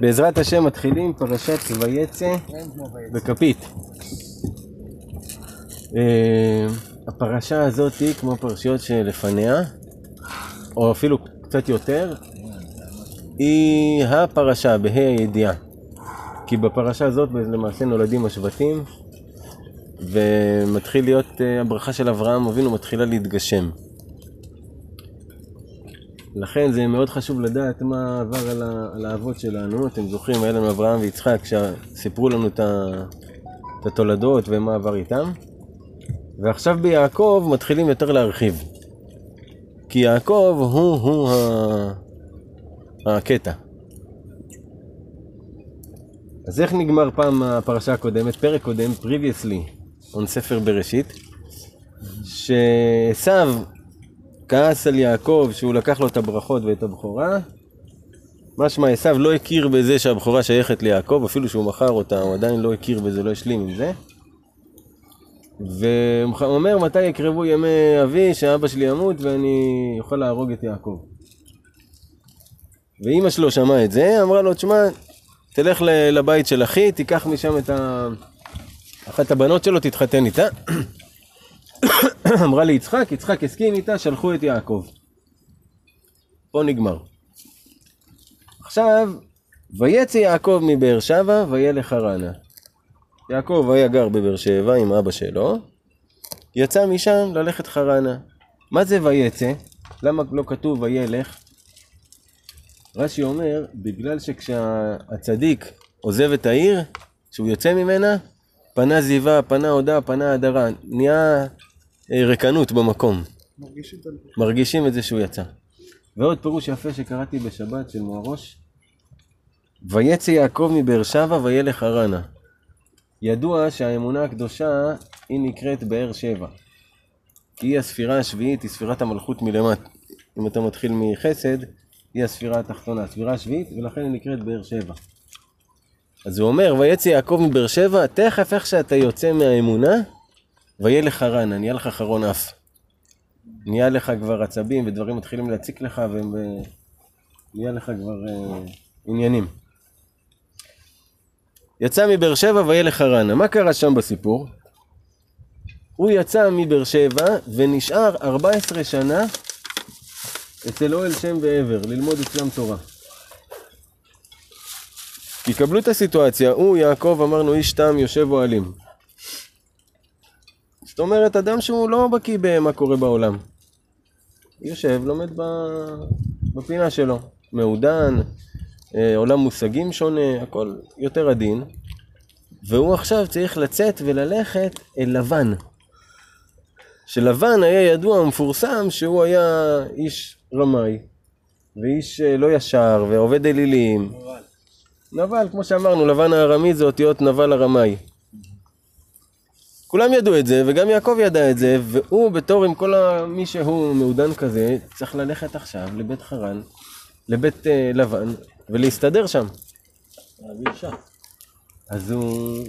בעזרת השם מתחילים פרשת ויצא בכפית. אה, הפרשה הזאת היא כמו פרשיות שלפניה, או אפילו קצת יותר, היא הפרשה, בה"א הידיעה. כי בפרשה הזאת למעשה נולדים השבטים, ומתחיל להיות, אה, הברכה של אברהם אבינו מתחילה להתגשם. לכן זה מאוד חשוב לדעת מה עבר על, האבות שלנו. אתם זוכרים, היה לנו אברהם ויצחק שסיפרו לנו את, ה, את התולדות ומה עבר איתם. ועכשיו ביעקב מתחילים יותר להרחיב. כי יעקב הוא, הוא ה... הקטע. אז איך נגמר פעם הפרשה הקודמת, פרק קודם, previously, on ספר בראשית, שעשו כעס על יעקב שהוא לקח לו את הברכות ואת הבכורה. משמע עשו לא הכיר בזה שהבכורה שייכת ליעקב, אפילו שהוא מכר אותה, הוא עדיין לא הכיר בזה, לא השלים עם זה. והוא אומר מתי יקרבו ימי אבי שאבא שלי ימות ואני אוכל להרוג את יעקב. ואימא שלו שמעה את זה, אמרה לו, תשמע, תלך לבית של אחי, תיקח משם את ה... אחת הבנות שלו, תתחתן איתה. אמרה ליצחק, יצחק הסכים איתה, שלחו את יעקב. פה נגמר. עכשיו, ויצא יעקב מבאר שבע וילך הרנה. יעקב היה גר בבאר שבע עם אבא שלו, יצא משם ללכת חרנה. מה זה ויצא? למה לא כתוב וילך? רש"י אומר, בגלל שכשהצדיק עוזב את העיר, כשהוא יוצא ממנה, פנה זיווה, פנה הודעה, פנה הדרה, נהיה אה, רקנות במקום. מרגישים, מרגישים את זה שהוא יצא. ועוד פירוש יפה שקראתי בשבת של מוהרוש, ויצא יעקב מבאר שבע וילך הרנה. ידוע שהאמונה הקדושה היא נקראת באר שבע. כי היא הספירה השביעית, היא ספירת המלכות מלמטה. אם אתה מתחיל מחסד, היא הספירה התחתונה, הספירה השביעית, ולכן היא נקראת באר שבע. אז הוא אומר, ויצא יעקב מבאר שבע, תכף איך שאתה יוצא מהאמונה, ויהיה לך רנה, נהיה לך חרון אף. נהיה לך כבר עצבים ודברים מתחילים להציק לך ונהיה לך כבר uh, עניינים. יצא מבאר שבע ויהיה לך רנה. מה קרה שם בסיפור? הוא יצא מבאר שבע ונשאר 14 שנה אצל אוהל שם ועבר, ללמוד אצלם תורה. כי קבלו את הסיטואציה, הוא, יעקב, אמרנו, איש תם, יושב אוהלים. זאת אומרת, אדם שהוא לא בקיא במה קורה בעולם. יושב, לומד בפינה שלו. מעודן, אה, עולם מושגים שונה, הכל יותר עדין. והוא עכשיו צריך לצאת וללכת אל לבן. שלבן היה ידוע ומפורסם שהוא היה איש רמאי, ואיש אה, לא ישר, ועובד אלילים. נבל. נבל, כמו שאמרנו, לבן הארמי זה אותיות נבל הרמאי. כולם ידעו את זה, וגם יעקב ידע את זה, והוא בתור עם כל מי שהוא מעודן כזה, צריך ללכת עכשיו לבית חרן, לבית uh, לבן, ולהסתדר שם. אז הוא...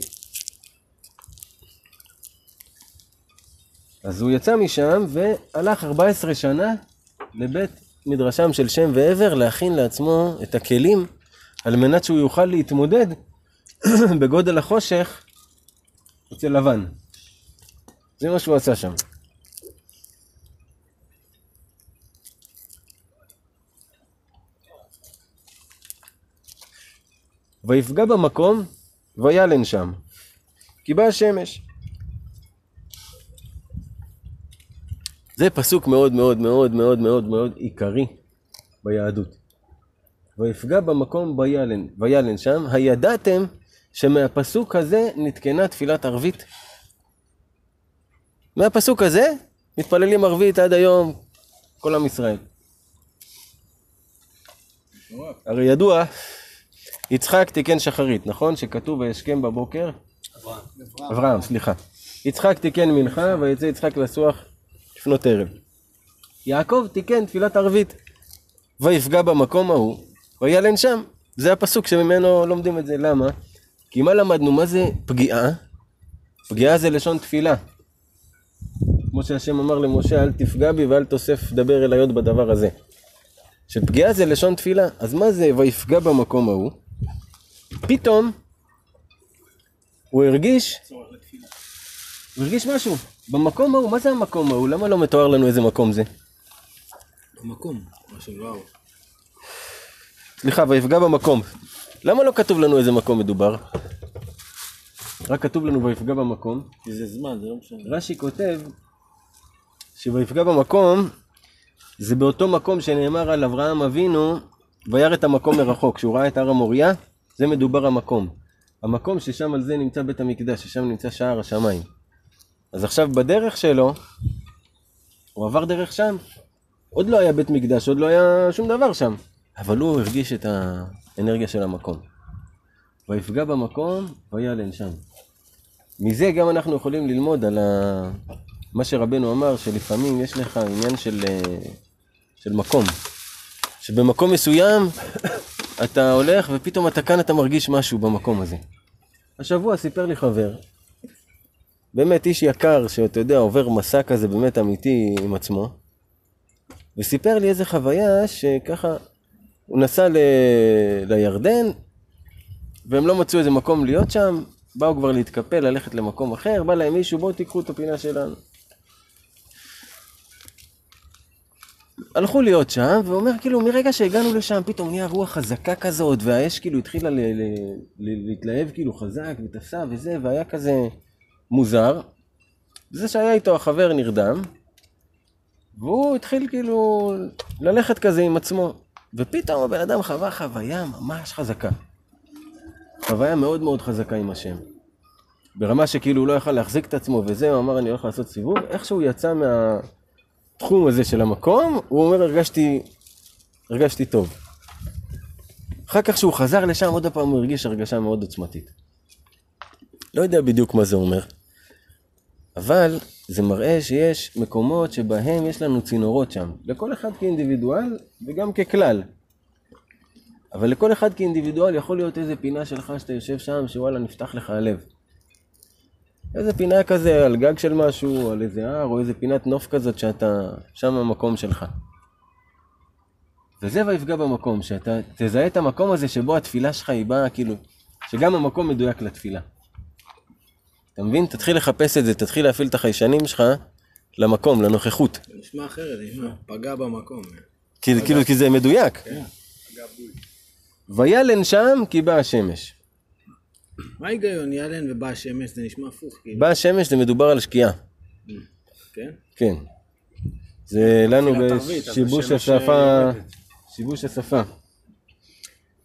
אז הוא יצא משם והלך 14 שנה לבית מדרשם של שם ועבר להכין לעצמו את הכלים על מנת שהוא יוכל להתמודד בגודל החושך אצל לבן. זה מה שהוא עשה שם. ויפגע במקום וילן שם, כי באה השמש. זה פסוק מאוד מאוד מאוד מאוד מאוד מאוד עיקרי ביהדות. ויפגע במקום וילן, וילן שם, הידעתם שמהפסוק הזה נתקנה תפילת ערבית? מהפסוק הזה מתפללים ערבית עד היום כל עם ישראל. הרי ידוע, יצחק תיקן שחרית, נכון? שכתוב וישכם בבוקר? אברהם. אברהם, סליחה. יצחק תיקן מנחה ויצא יצחק לסוח לפנות ערב. יעקב תיקן תפילת ערבית. ויפגע במקום ההוא, וילן שם. זה הפסוק שממנו לומדים את זה. למה? כי מה למדנו? מה זה פגיעה? פגיעה זה לשון תפילה. כמו שהשם אמר למשה, אל תפגע בי ואל תוסף דבר אליי עוד בדבר הזה. שפגיעה זה לשון תפילה. אז מה זה ויפגע במקום ההוא? פתאום הוא הרגיש, הוא הרגיש משהו. במקום ההוא, מה זה המקום ההוא? למה לא מתואר לנו איזה מקום זה? במקום, משהו וואו. סליחה, ויפגע במקום. למה לא כתוב לנו איזה מקום מדובר? רק כתוב לנו ויפגע במקום. כי זה זמן, זה לא משנה. רש"י כותב שויפגע במקום זה באותו מקום שנאמר על אברהם אבינו וירא את המקום מרחוק, כשהוא ראה את הר המוריה, זה מדובר המקום. המקום ששם על זה נמצא בית המקדש, ששם נמצא שער השמיים. אז עכשיו בדרך שלו, הוא עבר דרך שם. עוד לא היה בית מקדש, עוד לא היה שום דבר שם. אבל הוא הרגיש את האנרגיה של המקום. ויפגע במקום, ויעלן שם. מזה גם אנחנו יכולים ללמוד על ה... מה שרבנו אמר, שלפעמים יש לך עניין של, אה, של מקום. שבמקום מסוים אתה הולך ופתאום אתה כאן אתה מרגיש משהו במקום הזה. השבוע סיפר לי חבר, באמת איש יקר שאתה יודע עובר מסע כזה באמת אמיתי עם עצמו, וסיפר לי איזה חוויה שככה הוא נסע ל... לירדן והם לא מצאו איזה מקום להיות שם, באו כבר להתקפל, ללכת למקום אחר, בא להם מישהו, בואו תיקחו את הפינה שלנו. הלכו להיות שם, ואומר כאילו מרגע שהגענו לשם פתאום נהיה רוח חזקה כזאת, והאש כאילו התחילה ל- ל- ל- להתלהב כאילו חזק ותפסה וזה, והיה כזה מוזר. זה שהיה איתו החבר נרדם, והוא התחיל כאילו ללכת כזה עם עצמו, ופתאום הבן אדם חווה חוויה ממש חזקה. חוויה מאוד מאוד חזקה עם השם. ברמה שכאילו הוא לא יכל להחזיק את עצמו וזה, הוא אמר אני הולך לעשות סיבוב, איך שהוא יצא מהתחום הזה של המקום, הוא אומר הרגשתי, הרגשתי טוב. אחר כך שהוא חזר לשם עוד פעם הוא הרגיש הרגשה מאוד עוצמתית. לא יודע בדיוק מה זה אומר, אבל זה מראה שיש מקומות שבהם יש לנו צינורות שם, לכל אחד כאינדיבידואל וגם ככלל. אבל לכל אחד כאינדיבידואל יכול להיות איזה פינה שלך שאתה יושב שם, שוואלה נפתח לך הלב. איזה פינה כזה על גג של משהו, על איזה הר, או איזה פינת נוף כזאת שאתה, שם המקום שלך. וזה ויפגע במקום, שאתה תזהה את המקום הזה שבו התפילה שלך היא באה, כאילו, שגם המקום מדויק לתפילה. אתה מבין? תתחיל לחפש את זה, תתחיל להפעיל את החיישנים שלך למקום, לנוכחות. זה נשמע אחרת, זה נשמע פגע במקום. כי, כאילו, כי זה מדויק. וילן שם כי באה השמש. מה ההיגיון יאלן ובא השמש? זה נשמע הפוך, כאילו. באה השמש זה מדובר על שקיעה. כן? כן. זה לנו בשיבוש השפה, שיבוש השפה.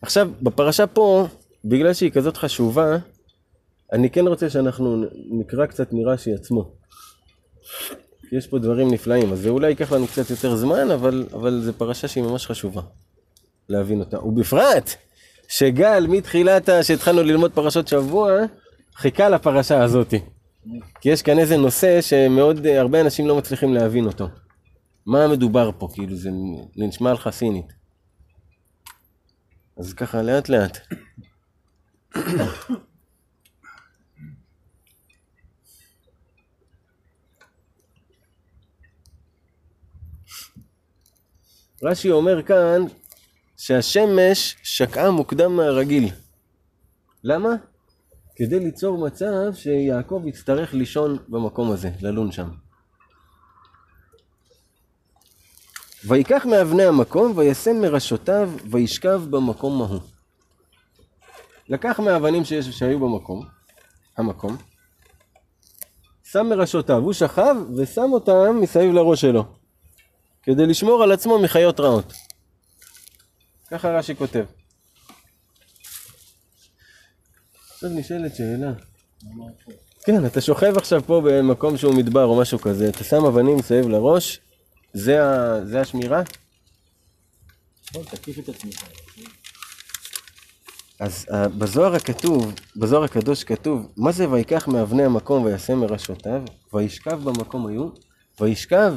עכשיו, בפרשה פה, בגלל שהיא כזאת חשובה, אני כן רוצה שאנחנו נקרא קצת מרש"י עצמו. יש פה דברים נפלאים, אז זה אולי ייקח לנו קצת יותר זמן, אבל, אבל זו פרשה שהיא ממש חשובה להבין אותה. ובפרט, שגל מתחילת, שהתחלנו ללמוד פרשות שבוע, חיכה לפרשה הזאתי. כי יש כאן איזה נושא שמאוד, אה, הרבה אנשים לא מצליחים להבין אותו. מה מדובר פה, כאילו זה נשמע לך סינית. אז ככה לאט לאט. רש"י אומר כאן שהשמש שקעה מוקדם מהרגיל. למה? כדי ליצור מצב שיעקב יצטרך לישון במקום הזה, ללון שם. ויקח מאבני המקום וישם מראשותיו וישכב במקום ההוא. לקח מהאבנים שיש, שהיו במקום, המקום, שם מראשותיו, הוא שכב ושם אותם מסביב לראש שלו, כדי לשמור על עצמו מחיות רעות. ככה רש"י כותב. עכשיו נשאלת שאלה. כן, אתה שוכב עכשיו פה במקום שהוא מדבר או משהו כזה, אתה שם אבנים מסביב לראש, זה, ה... זה השמירה? נכון. אז uh, בזוהר הכתוב, בזוהר הקדוש כתוב, מה זה ויקח מאבני המקום וישם מראשותיו, וישכב במקום היו, וישכב,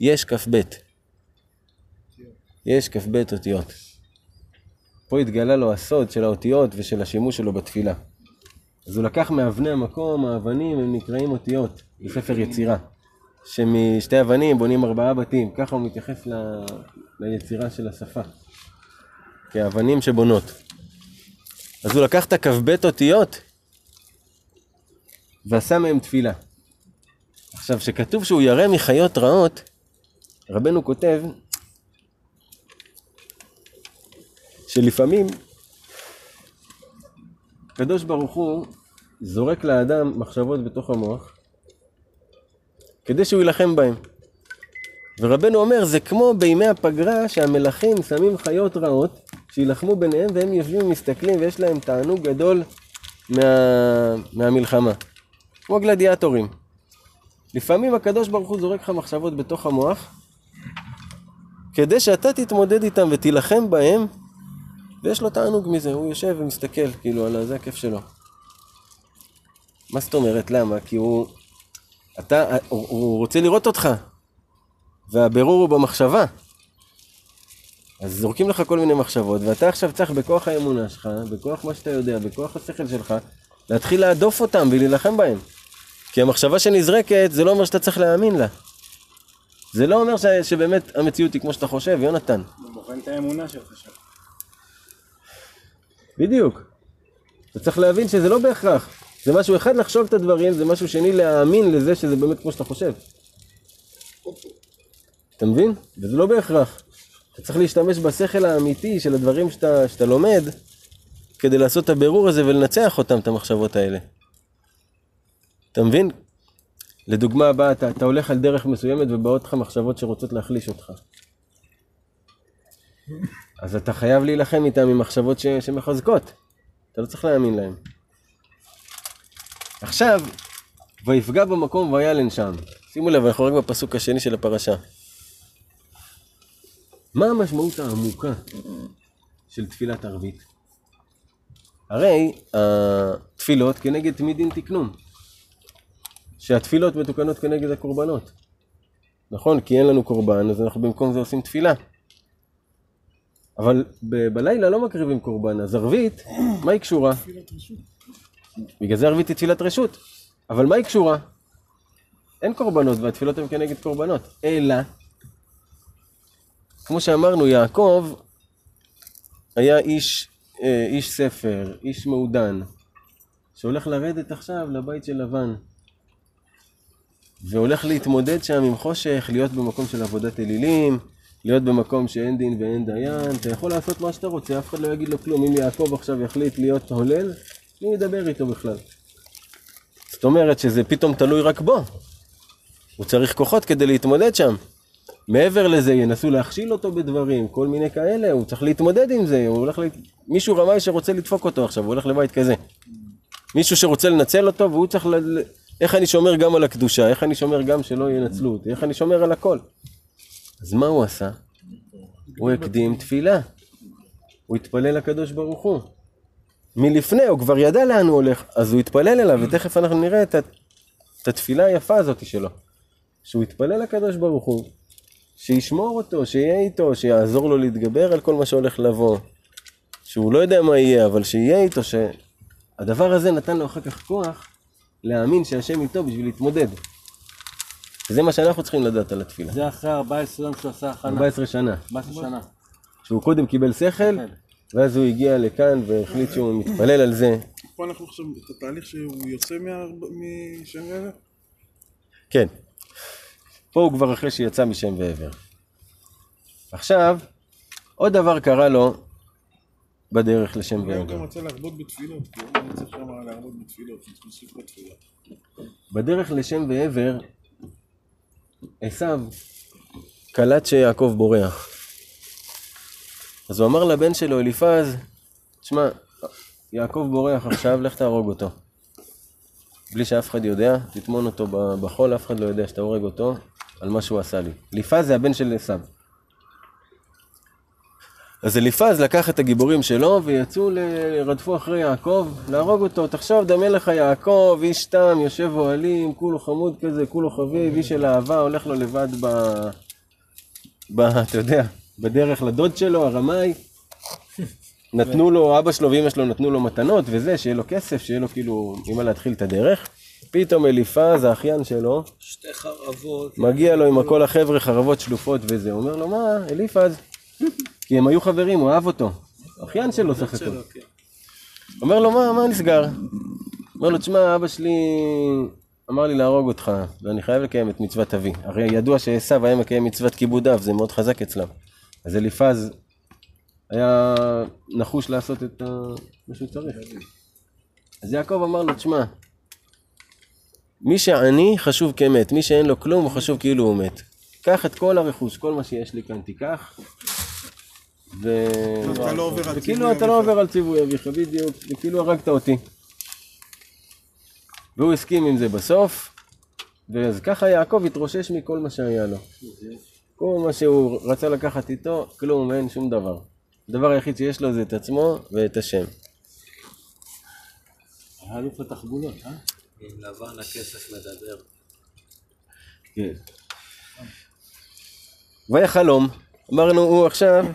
יש כ"ב. יש כ"ב אותיות. פה התגלה לו הסוד של האותיות ושל השימוש שלו בתפילה. אז הוא לקח מאבני המקום, האבנים הם נקראים אותיות, בספר יצירה. שמשתי אבנים בונים ארבעה בתים, ככה הוא מתייחס ל... ליצירה של השפה. כאבנים שבונות. אז הוא לקח את הכ"ב אותיות ועשה מהם תפילה. עכשיו, כשכתוב שהוא ירא מחיות רעות, רבנו כותב שלפעמים הקדוש ברוך הוא זורק לאדם מחשבות בתוך המוח כדי שהוא יילחם בהם. ורבנו אומר, זה כמו בימי הפגרה שהמלכים שמים חיות רעות שיילחמו ביניהם והם יושבים ומסתכלים ויש להם תענוג גדול מה... מהמלחמה. כמו גלדיאטורים. לפעמים הקדוש ברוך הוא זורק לך מחשבות בתוך המוח כדי שאתה תתמודד איתם ותילחם בהם ויש לו תענוג מזה, הוא יושב ומסתכל, כאילו, על זה הכיף שלו. מה זאת אומרת? למה? כי הוא... אתה, הוא, רוצה לראות אותך, והבירור הוא במחשבה. אז זורקים לך כל מיני מחשבות, ואתה עכשיו צריך בכוח האמונה שלך, בכוח מה שאתה יודע, בכוח השכל שלך, להתחיל להדוף אותם ולהילחם בהם. כי המחשבה שנזרקת, זה לא אומר שאתה צריך להאמין לה. זה לא אומר ש, שבאמת המציאות היא כמו שאתה חושב, יונתן. הוא בוחן את האמונה שלך שם. בדיוק. אתה צריך להבין שזה לא בהכרח. זה משהו אחד לחשוב את הדברים, זה משהו שני להאמין לזה שזה באמת כמו שאתה חושב. אתה מבין? וזה לא בהכרח. אתה צריך להשתמש בשכל האמיתי של הדברים שאתה, שאתה לומד, כדי לעשות את הבירור הזה ולנצח אותם, את המחשבות האלה. אתה מבין? לדוגמה הבאה, אתה, אתה הולך על דרך מסוימת ובאות לך מחשבות שרוצות להחליש אותך. אז אתה חייב להילחם איתם עם מחשבות ש, שמחזקות. אתה לא צריך להאמין להם. עכשיו, ויפגע במקום וילן שם. שימו לב, אנחנו רק בפסוק השני של הפרשה. מה המשמעות העמוקה של תפילת ערבית? הרי התפילות כנגד תמידין תקנון. שהתפילות מתוקנות כנגד הקורבנות. נכון? כי אין לנו קורבן, אז אנחנו במקום זה עושים תפילה. אבל ב- בלילה לא מקריבים קורבן, אז ערבית, מה היא קשורה? בגלל זה ערבית היא תפילת רשות. אבל מה היא קשורה? אין קורבנות והתפילות הן כנגד קורבנות. אלא, כמו שאמרנו, יעקב היה איש, אה, איש ספר, איש מעודן, שהולך לרדת עכשיו לבית של לבן. והולך להתמודד שם עם חושך, להיות במקום של עבודת אלילים, להיות במקום שאין דין ואין דיין, אתה יכול לעשות מה שאתה רוצה, אף אחד לא יגיד לו כלום. אם יעקב עכשיו יחליט להיות הולל, מי ידבר איתו בכלל? זאת אומרת שזה פתאום תלוי רק בו. הוא צריך כוחות כדי להתמודד שם. מעבר לזה, ינסו להכשיל אותו בדברים, כל מיני כאלה, הוא צריך להתמודד עם זה, הוא הולך ל... מישהו רמאי שרוצה לדפוק אותו עכשיו, הוא הולך לבית כזה. מישהו שרוצה לנצל אותו, והוא צריך ל... איך אני שומר גם על הקדושה, איך אני שומר גם שלא ינצלו אותי, איך אני שומר על הכל. אז מה הוא עשה? הוא הקדים תפילה. הוא התפלל לקדוש ברוך הוא. מלפני, הוא כבר ידע לאן הוא הולך, אז הוא התפלל אליו, ותכף אנחנו נראה את, את התפילה היפה הזאת שלו. שהוא יתפלל לקדוש ברוך הוא, שישמור אותו, שיהיה איתו, שיעזור לו להתגבר על כל מה שהולך לבוא. שהוא לא יודע מה יהיה, אבל שיהיה איתו, שהדבר הזה נתן לו אחר כך כוח להאמין שהשם איתו בשביל להתמודד. וזה מה שאנחנו צריכים לדעת על התפילה. זה אחרי 14 יום שהוא עשה הכנה. 14 שנה. 14 שנה. שהוא קודם קיבל שכל, ואז הוא הגיע לכאן והחליט שהוא מתפלל על זה. פה אנחנו עכשיו את התהליך שהוא יוצא משם ועבר? כן. פה הוא כבר אחרי שיצא משם ועבר. עכשיו, עוד דבר קרה לו בדרך לשם אולי הוא ועבר. גם רצה להרבות בתפילות, כי הוא לא צריך שם להרבות בתפילות, צריך להוסיף בתפילה. בדרך לשם ועבר, עשיו קלט שיעקב בורח. אז הוא אמר לבן שלו, אליפז, תשמע, יעקב בורח עכשיו, לך תהרוג אותו. בלי שאף אחד יודע, תטמון אותו בחול, אף אחד לא יודע שאתה הורג אותו על מה שהוא עשה לי. אליפז זה הבן של עשיו. אז אליפז לקח את הגיבורים שלו ויצאו, ל... רדפו אחרי יעקב, להרוג אותו. תחשוב, דמה לך יעקב, איש תם, יושב אוהלים, כולו חמוד כזה, כולו חביב, איש של אהבה, הולך לו לבד ב... ב... אתה יודע, בדרך לדוד שלו, הרמאי. נתנו לו, אבא שלו ואמא שלו נתנו לו מתנות וזה, שיהיה לו כסף, שיהיה לו כאילו, עם מה להתחיל את הדרך. פתאום אליפז, האחיין שלו, שתי חרבות. מגיע לו עם כל החבר'ה, חרבות שלופות וזה. אומר לו, מה, אליפז? כי הם היו חברים, הוא אהב אותו. אחיין שלו סך הכל. אומר לו, מה, מה נסגר? אומר לו, תשמע, אבא שלי אמר לי להרוג אותך, ואני חייב לקיים את מצוות אבי. הרי ידוע שעשו היה מקיים מצוות כיבוד אב, זה מאוד חזק אצלם. אז אליפז היה נחוש לעשות את מה שהוא צריך. אז יעקב אמר לו, תשמע, מי שעני חשוב כמת, מי שאין לו כלום הוא חשוב כאילו הוא מת. קח את כל הרכוש, כל מה שיש לי כאן תיקח. ו... אתה לא עובר על וכאילו אתה לא. עובר על ציווי אביך, בדיוק, וכאילו הרגת אותי. והוא הסכים עם זה בסוף, ואז ככה יעקב התרושש מכל מה שהיה לו. כל מה שהוא רצה לקחת איתו, כלום, אין שום דבר. הדבר היחיד שיש לו זה את עצמו ואת השם. היה אלוף התחבולות, אה? עם לבן הכסף מדבר. כן. והיה חלום, אמרנו הוא עכשיו.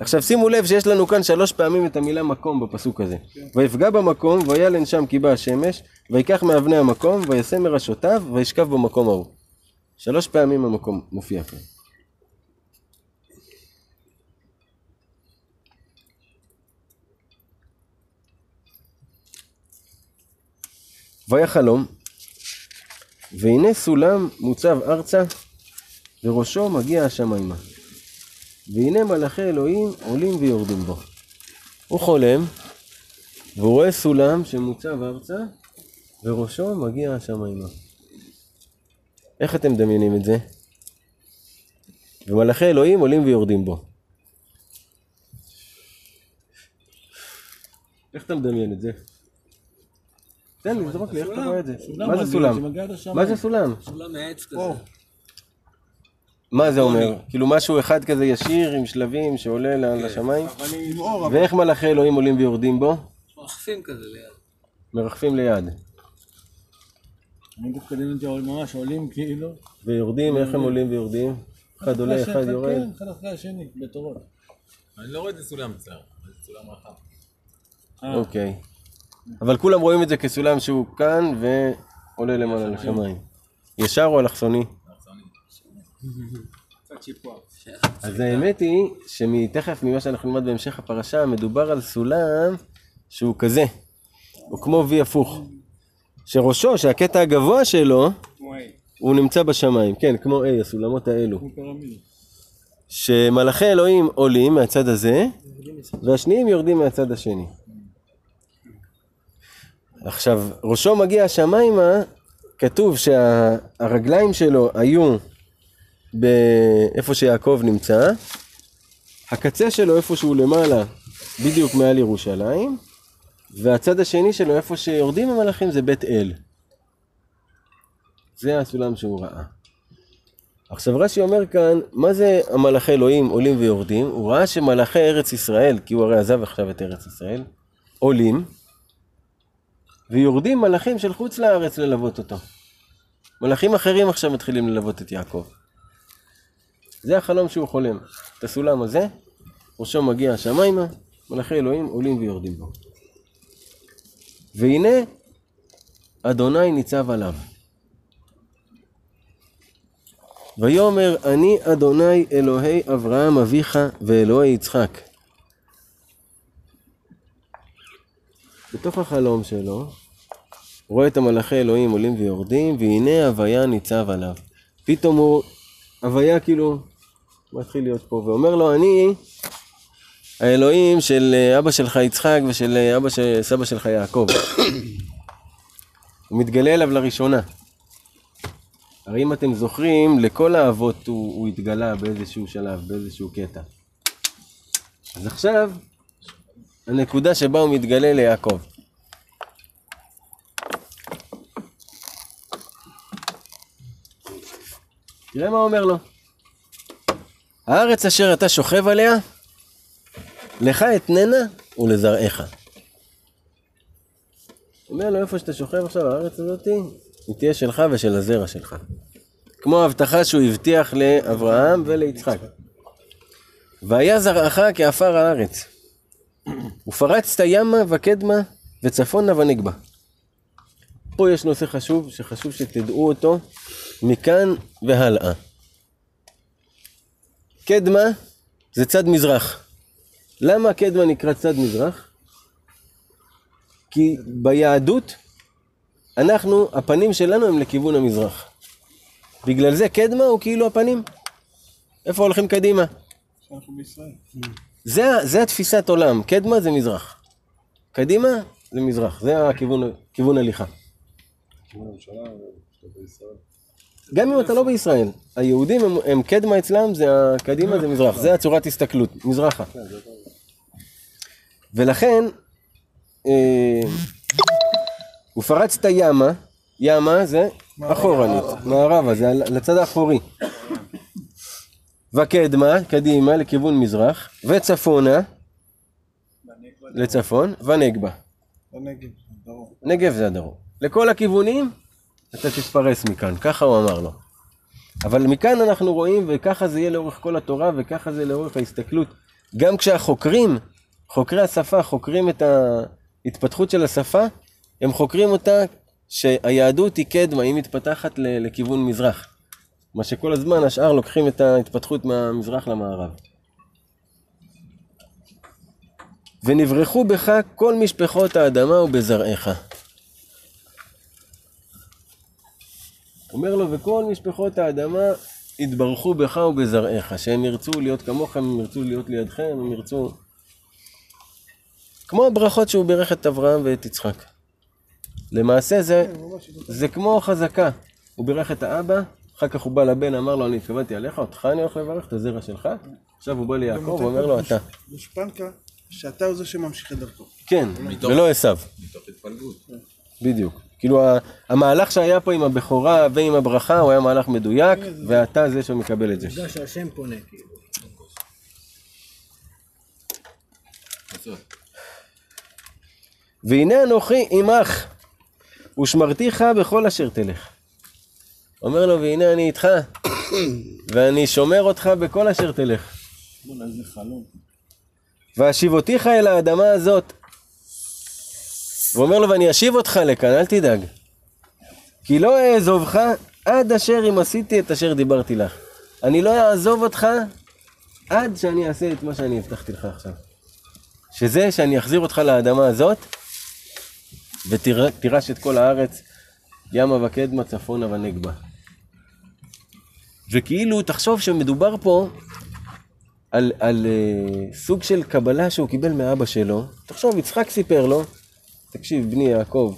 עכשיו שימו לב שיש לנו כאן שלוש פעמים את המילה מקום בפסוק הזה. ויפגע במקום, וילן שם כי באה השמש, ויקח מאבני המקום, וישם מראשותיו, וישכב במקום ההוא. שלוש פעמים המקום מופיע כאן. והיה חלום, והנה סולם מוצב ארצה, וראשו מגיע השמיימה. והנה מלאכי אלוהים עולים ויורדים בו. הוא חולם, והוא רואה סולם שמוצב ארצה, וראשו מגיע השמיימה. איך אתם מדמיינים את זה? ומלאכי אלוהים עולים ויורדים בו. איך אתה מדמיין את זה? תן לי, זרוק לי, איך אתה רואה את זה? מה זה סולם? מה זה סולם? סולם מעץ כזה. מה זה אומר? כאילו משהו אחד כזה ישיר עם שלבים שעולה ל- לשמיים? ואיך מלאכי אלוהים עולים ויורדים בו? מרחפים כזה ליד. מרחפים ליד. אני דווקא דמיין אותי ממש עולים כאילו. ויורדים, איך הם עולים ויורדים? אחד עולה, אחד יורד. כן, אחד אחרי השני, בתורות. אני לא רואה את זה סולם צר, זה סולם רחב. אה, אוקיי. אבל כולם רואים את זה כסולם שהוא כאן ועולה למעלה לשמיים. ישר או אלכסוני? אז האמת היא שמתכף ממה שאנחנו נלמד בהמשך הפרשה מדובר על סולם שהוא כזה, הוא כמו וי הפוך. שראשו, שהקטע הגבוה שלו, הוא נמצא בשמיים, כן, כמו A, הסולמות האלו. שמלאכי אלוהים עולים מהצד הזה, והשניים יורדים מהצד השני. עכשיו, ראשו מגיע השמיימה, כתוב שהרגליים שלו היו באיפה שיעקב נמצא, הקצה שלו איפה שהוא למעלה, בדיוק מעל ירושלים, והצד השני שלו איפה שיורדים המלאכים זה בית אל. זה הסולם שהוא ראה. עכשיו רש"י אומר כאן, מה זה המלאכי אלוהים עולים ויורדים? הוא ראה שמלאכי ארץ ישראל, כי הוא הרי עזב עכשיו את ארץ ישראל, עולים, ויורדים מלאכים של חוץ לארץ ללוות אותו. מלאכים אחרים עכשיו מתחילים ללוות את יעקב. זה החלום שהוא חולם. את הסולם הזה, ראשו מגיע השמיימה, מלאכי אלוהים עולים ויורדים בו. והנה, אדוני ניצב עליו. ויאמר אני אדוני אלוהי אברהם אביך ואלוהי יצחק. בתוך החלום שלו, רואה את המלאכי אלוהים עולים ויורדים, והנה הוויה ניצב עליו. פתאום הוא, הוויה כאילו, מתחיל להיות פה, ואומר לו, אני האלוהים של אה, אבא שלך יצחק ושל אה, אבא של סבא שלך יעקב. הוא מתגלה אליו לראשונה. הרי אם אתם זוכרים, לכל האבות הוא, הוא התגלה באיזשהו שלב, באיזשהו קטע. אז עכשיו, הנקודה שבה הוא מתגלה ליעקב. תראה מה אומר לו. הארץ אשר אתה שוכב עליה, לך אתננה ולזרעך. אומר לו, איפה שאתה שוכב עכשיו, הארץ הזאתי, היא תהיה שלך ושל הזרע שלך. כמו ההבטחה שהוא הבטיח לאברהם וליצחק. והיה זרעך כעפר הארץ. ופרצת ימה וקדמה וצפונה ונגבה. פה יש נושא חשוב, שחשוב שתדעו אותו מכאן והלאה. קדמה זה צד מזרח. למה קדמה נקרא צד מזרח? כי ביהדות אנחנו, הפנים שלנו הם לכיוון המזרח. בגלל זה קדמה הוא כאילו הפנים. איפה הולכים קדימה? זה, זה התפיסת עולם, קדמה זה מזרח. קדימה זה מזרח, זה הכיוון כיוון הליכה. גם אם אתה לא בישראל, היהודים הם, קדמה אצלם, זה הקדימה זה מזרח, זה הצורת הסתכלות, מזרחה. ולכן, אה, ופרצת ימה, ימה זה אחורנית, מערבה, זה לצד האחורי. וקדמה, קדימה, לכיוון מזרח, וצפונה, לצפון, ונגבה. נגב זה הדרום. לכל הכיוונים, אתה תתפרס מכאן, ככה הוא אמר לו. אבל מכאן אנחנו רואים, וככה זה יהיה לאורך כל התורה, וככה זה לאורך ההסתכלות. גם כשהחוקרים, חוקרי השפה, חוקרים את ההתפתחות של השפה, הם חוקרים אותה שהיהדות היא קדמה, היא מתפתחת לכיוון מזרח. מה שכל הזמן השאר לוקחים את ההתפתחות מהמזרח למערב. ונברחו בך כל משפחות האדמה ובזרעך. אומר לו, וכל משפחות האדמה יתברכו בך ובזרעך, שהם ירצו להיות כמוך, הם ירצו להיות לידכם, הם ירצו... כמו הברכות שהוא בירך את אברהם ואת יצחק. למעשה זה, זה כמו חזקה. הוא בירך את האבא, אחר כך הוא בא לבן, אמר לו, אני התכוונתי עליך, אותך אני הולך לברך, את הזרע שלך. עכשיו הוא בא ליעקב, הוא אומר לו, אתה. גושפנקה, שאתה הוא זה שממשיך את דרכו. כן, ולא עשו. מתוך התפלגות. בדיוק. כאילו המהלך שהיה פה עם הבכורה ועם הברכה הוא היה מהלך מדויק, ואתה זה שמקבל את זה. עובדה שהשם פונה, כאילו. והנה אנוכי עמך, ושמרתיך בכל אשר תלך. אומר לו, והנה אני איתך, ואני שומר אותך בכל אשר תלך. ואשיבותיך אל האדמה הזאת. ואומר לו, ואני אשיב אותך לכאן, אל תדאג. כי לא אעזובך עד אשר אם עשיתי את אשר דיברתי לך. אני לא אעזוב אותך עד שאני אעשה את מה שאני הבטחתי לך עכשיו. שזה שאני אחזיר אותך לאדמה הזאת, ותירש את כל הארץ, ימה וקדמה, צפונה ונגבה. וכאילו, תחשוב שמדובר פה על, על uh, סוג של קבלה שהוא קיבל מאבא שלו. תחשוב, יצחק סיפר לו, תקשיב, בני יעקב,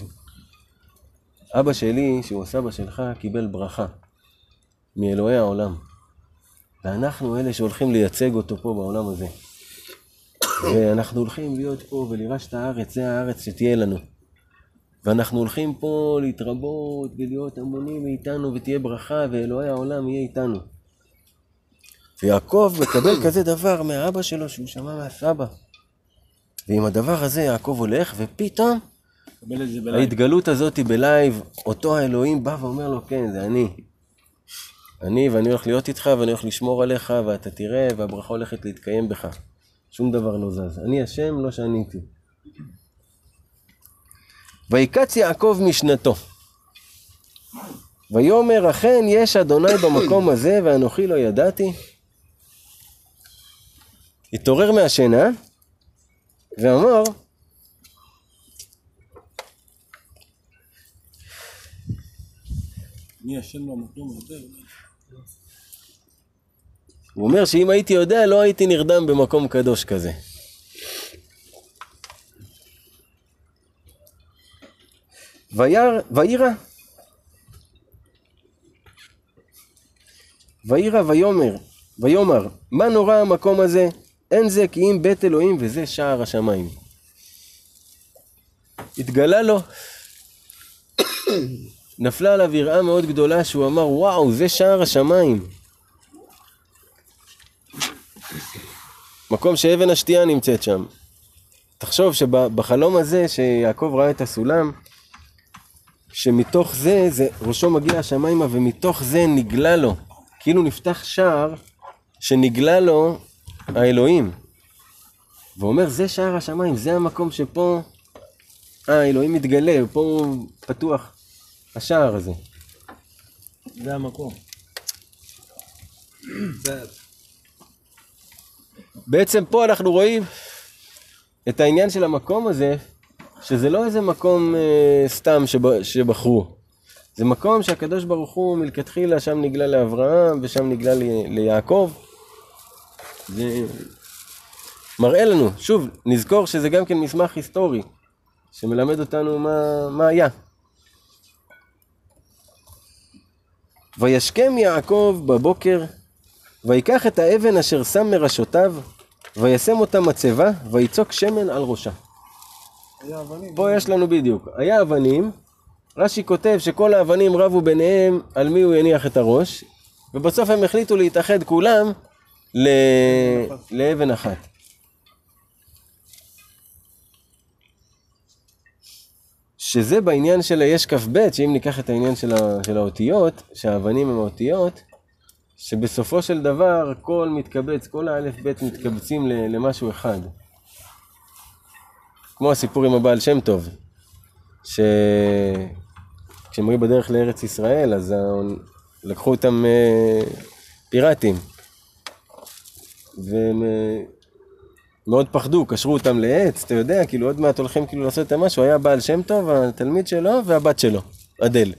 אבא שלי, שהוא הסבא שלך, קיבל ברכה מאלוהי העולם. ואנחנו אלה שהולכים לייצג אותו פה בעולם הזה. ואנחנו הולכים להיות פה ולירש את הארץ, זה הארץ שתהיה לנו. ואנחנו הולכים פה להתרבות ולהיות המונים מאיתנו ותהיה ברכה ואלוהי העולם יהיה איתנו. ויעקב מקבל כזה דבר מהאבא שלו שהוא שמע מהסבא. ועם הדבר הזה יעקב הולך, ופתאום. ההתגלות הזאת בלייב, אותו האלוהים בא ואומר לו, כן, זה אני. אני, ואני הולך להיות איתך, ואני הולך לשמור עליך, ואתה תראה, והברכה הולכת להתקיים בך. שום דבר לא זז. אני השם, לא שעניתי. ויקץ יעקב משנתו. ויאמר, אכן יש אדוני במקום הזה, ואנוכי לא ידעתי. התעורר מהשינה, ואמר, מי ישן במקום הזה? הוא אומר שאם הייתי יודע, לא הייתי נרדם במקום קדוש כזה. ויירא. ויירא ויאמר, ויאמר, מה נורא המקום הזה? אין זה כי אם בית אלוהים וזה שער השמיים. התגלה לו, נפלה עליו יראה מאוד גדולה שהוא אמר, וואו, זה שער השמיים. מקום שאבן השתייה נמצאת שם. תחשוב שבחלום הזה שיעקב ראה את הסולם, שמתוך זה, זה ראשו מגיע השמיימה ומתוך זה נגלה לו, כאילו נפתח שער שנגלה לו האלוהים. ואומר זה שער השמיים, זה המקום שפה האלוהים מתגלה, פה הוא פתוח. השער הזה. זה המקום. בעצם פה אנחנו רואים את העניין של המקום הזה, שזה לא איזה מקום אה, סתם שב, שבחרו. זה מקום שהקדוש ברוך הוא מלכתחילה שם נגלה לאברהם ושם נגלה ל, ליעקב. זה מראה לנו, שוב, נזכור שזה גם כן מסמך היסטורי, שמלמד אותנו מה, מה היה. וישכם יעקב בבוקר, ויקח את האבן אשר שם מראשותיו, וישם אותה מצבה, ויצוק שמן על ראשה. היה אבנים. פה יש לנו בדיוק, היה אבנים, רש"י כותב שכל האבנים רבו ביניהם על מי הוא יניח את הראש, ובסוף הם החליטו להתאחד כולם ל... לאבן אחת. שזה בעניין של היש כ"ב, שאם ניקח את העניין של, ה... של האותיות, שהאבנים הם האותיות, שבסופו של דבר הכל מתקבץ, כל האלף בית מתקבצים ל- למשהו אחד. כמו הסיפור עם הבעל שם טוב, שכשהם היו בדרך לארץ ישראל, אז ה- לקחו אותם אה, פיראטים, והם אה, מאוד פחדו, קשרו אותם לעץ, אתה יודע, כאילו עוד מעט הולכים כאילו לעשות איתם משהו, היה בעל שם טוב, התלמיד שלו והבת שלו, אדל,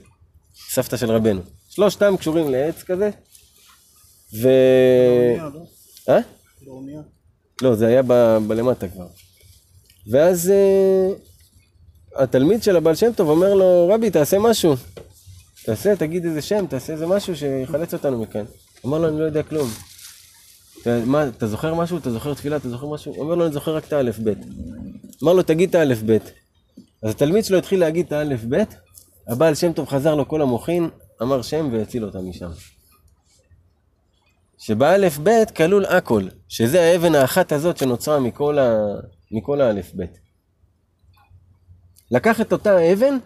סבתא של רבנו. שלושתם קשורים לעץ כזה, ו... לא? אה? לא, זה היה ב- בלמטה כבר. ואז אה, התלמיד של הבעל שם טוב אומר לו, רבי, תעשה משהו. תעשה, תגיד איזה שם, תעשה איזה משהו שיחלץ אותנו מכאן. אמר לו, אני לא יודע כלום. מה, אתה זוכר משהו? אתה זוכר תפילה? אתה זוכר משהו? הוא אומר לו, אני זוכר רק את האלף-בית. אמר לו, תגיד את האלף-בית. אז התלמיד שלו התחיל להגיד את האלף-בית, הבעל שם טוב חזר לו כל המוחין, אמר שם והציל אותם משם. שבאלף בית כלול הכל, שזה האבן האחת הזאת שנוצרה מכל, ה... מכל האלף בית. לקח את אותה האבן,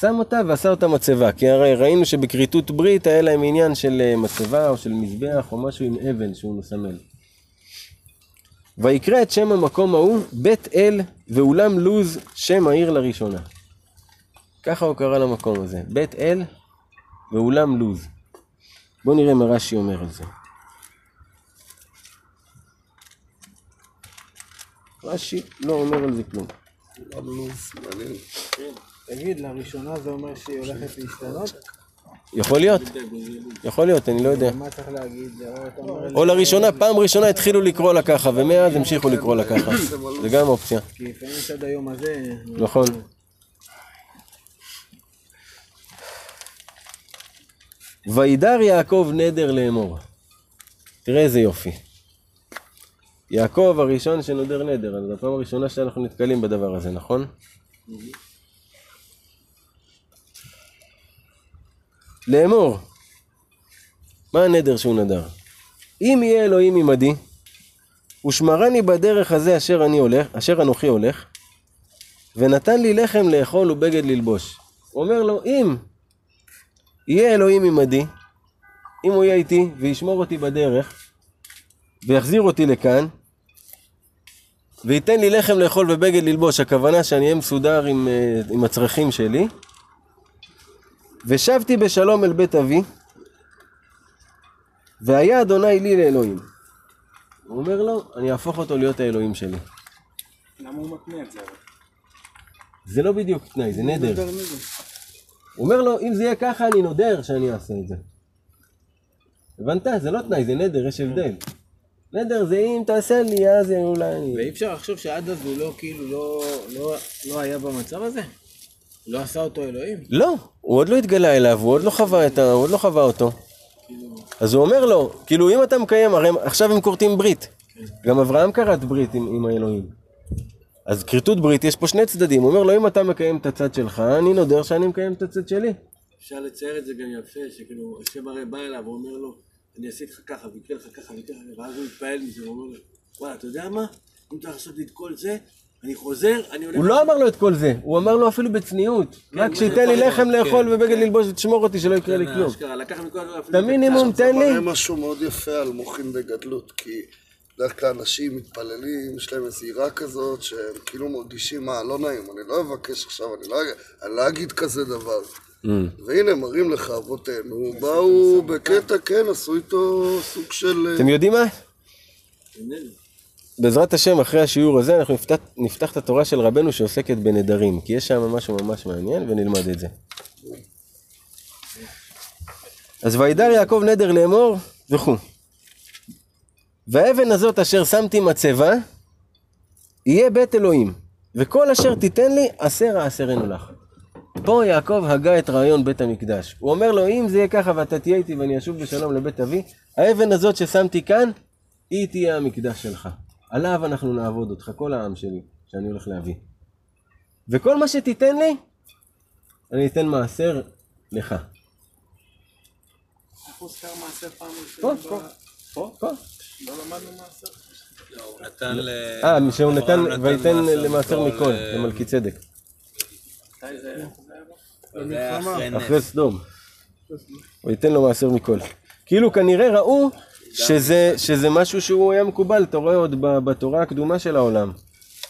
שם אותה ועשה אותה מצבה, כי הרי ראינו שבכריתות ברית היה להם עניין של אה, מצבה או של מזבח או משהו עם אבן שהוא מסמל. ויקרא את שם המקום ההוא בית אל ואולם לוז שם העיר לראשונה. ככה הוא קרא למקום הזה, בית אל ואולם לוז. בואו נראה מה רש"י אומר על זה. רש"י לא אומר על זה כלום. תגיד, לראשונה זה אומר שהיא הולכת להשתנות? יכול להיות, יכול להיות, אני לא יודע. מה צריך להגיד? או לראשונה, פעם ראשונה התחילו לקרוא לה ככה, ומאז המשיכו לקרוא לה ככה. זה גם אופציה. כי לפעמים עד היום הזה... נכון. וידר יעקב נדר לאמור. תראה איזה יופי. יעקב הראשון שנודר נדר, אז זו הפעם הראשונה שאנחנו נתקלים בדבר הזה, נכון? לאמור. מה הנדר שהוא נדר? אם יהיה אלוהים עמדי, ושמרני בדרך הזה אשר אני הולך, אשר אנוכי הולך, ונתן לי לחם לאכול ובגד ללבוש. הוא אומר לו, אם יהיה אלוהים עמדי, אם הוא יהיה איתי וישמור אותי בדרך, ויחזיר אותי לכאן, וייתן לי לחם לאכול ובגד ללבוש, הכוונה שאני אהיה מסודר עם, אה, עם הצרכים שלי, ושבתי בשלום אל בית אבי, והיה אדוני לי לאלוהים. הוא אומר לו, אני אהפוך אותו להיות האלוהים שלי. למה הוא מתנה את זה? זה לא בדיוק תנאי, זה נדר. הוא אומר לו, אם זה יהיה ככה, אני נודר שאני אעשה את זה. הבנת? זה לא תנאי, זה נדר, יש הבדל. נדר זה אם תעשה לי, אז אולי... ואי אפשר לחשוב שעד אז הוא לא, כאילו, לא, לא, לא היה במצב הזה? לא עשה אותו אלוהים? לא, הוא עוד לא התגלה אליו, הוא עוד לא חווה את ה... עוד לא חווה אותו. אז הוא אומר לו, כאילו אם אתה מקיים, הרי עכשיו הם כורתים ברית. גם אברהם כרת ברית עם, עם האלוהים. אז כריתות ברית, יש פה שני צדדים. הוא אומר לו, אם אתה מקיים את הצד שלך, אני נודר שאני מקיים את הצד שלי. אפשר לצייר את זה גם יפה, שכאילו, השם הרי בא אליו, הוא אומר לו, אני אעשה איתך ככה, ככה, ויקרה לך ככה, ואז הוא מתפעל מזה, הוא אומר לו, וואלה, אתה יודע מה? אם אתה לי את כל זה, אני חוזר, אני הולך... הוא לא אמר לו את כל זה, הוא אמר לו אפילו בצניעות. רק זה שייתן לי לחם לאכול כן, ובגד כן. ללבוש ותשמור אותי שלא יקרה לי כן, כלום. את המינימום תן לי. זה מראה משהו מאוד יפה על מוחין בגדלות, כי בדרך כלל אנשים מתפללים, יש להם איזו יראה כזאת, שהם כאילו מרגישים, מה, לא נעים, אני לא אבקש עכשיו, אני לא, לא אגיד כזה דבר. Mm. והנה, מראים לך אבותינו, באו בקטע, כן, עשו איתו סוג של... אה, אתם יודעים מה? בעזרת השם, אחרי השיעור הזה, אנחנו נפתח, נפתח את התורה של רבנו שעוסקת בנדרים, כי יש שם משהו ממש מעניין, ונלמד את זה. אז וידר יעקב נדר לאמור, וכו'. והאבן הזאת אשר שמתי מצבה, יהיה בית אלוהים, וכל אשר תיתן לי, עשר העשרנו לך. פה יעקב הגה את רעיון בית המקדש. הוא אומר לו, אם זה יהיה ככה ואתה תהיה איתי ואני אשוב בשלום לבית אבי, האבן הזאת ששמתי כאן, היא תהיה המקדש שלך. עליו אנחנו נעבוד אותך, כל העם שלי, שאני הולך להביא. וכל מה שתיתן לי, אני אתן מעשר לך. איך הוזכר מעשר פעם פה, ראשונה? פה, פה, פה. לא למדנו מעשר? הוא נתן ל... אה, שהוא נתן, ויתן מעשר למעשר מכל, אה, למלכי צדק. מתי זה היה? אחרי סדום. ויתן לו מעשר מכל. כאילו כנראה ראו שזה, שזה משהו שהוא היה מקובל, אתה רואה עוד ב- בתורה הקדומה של העולם.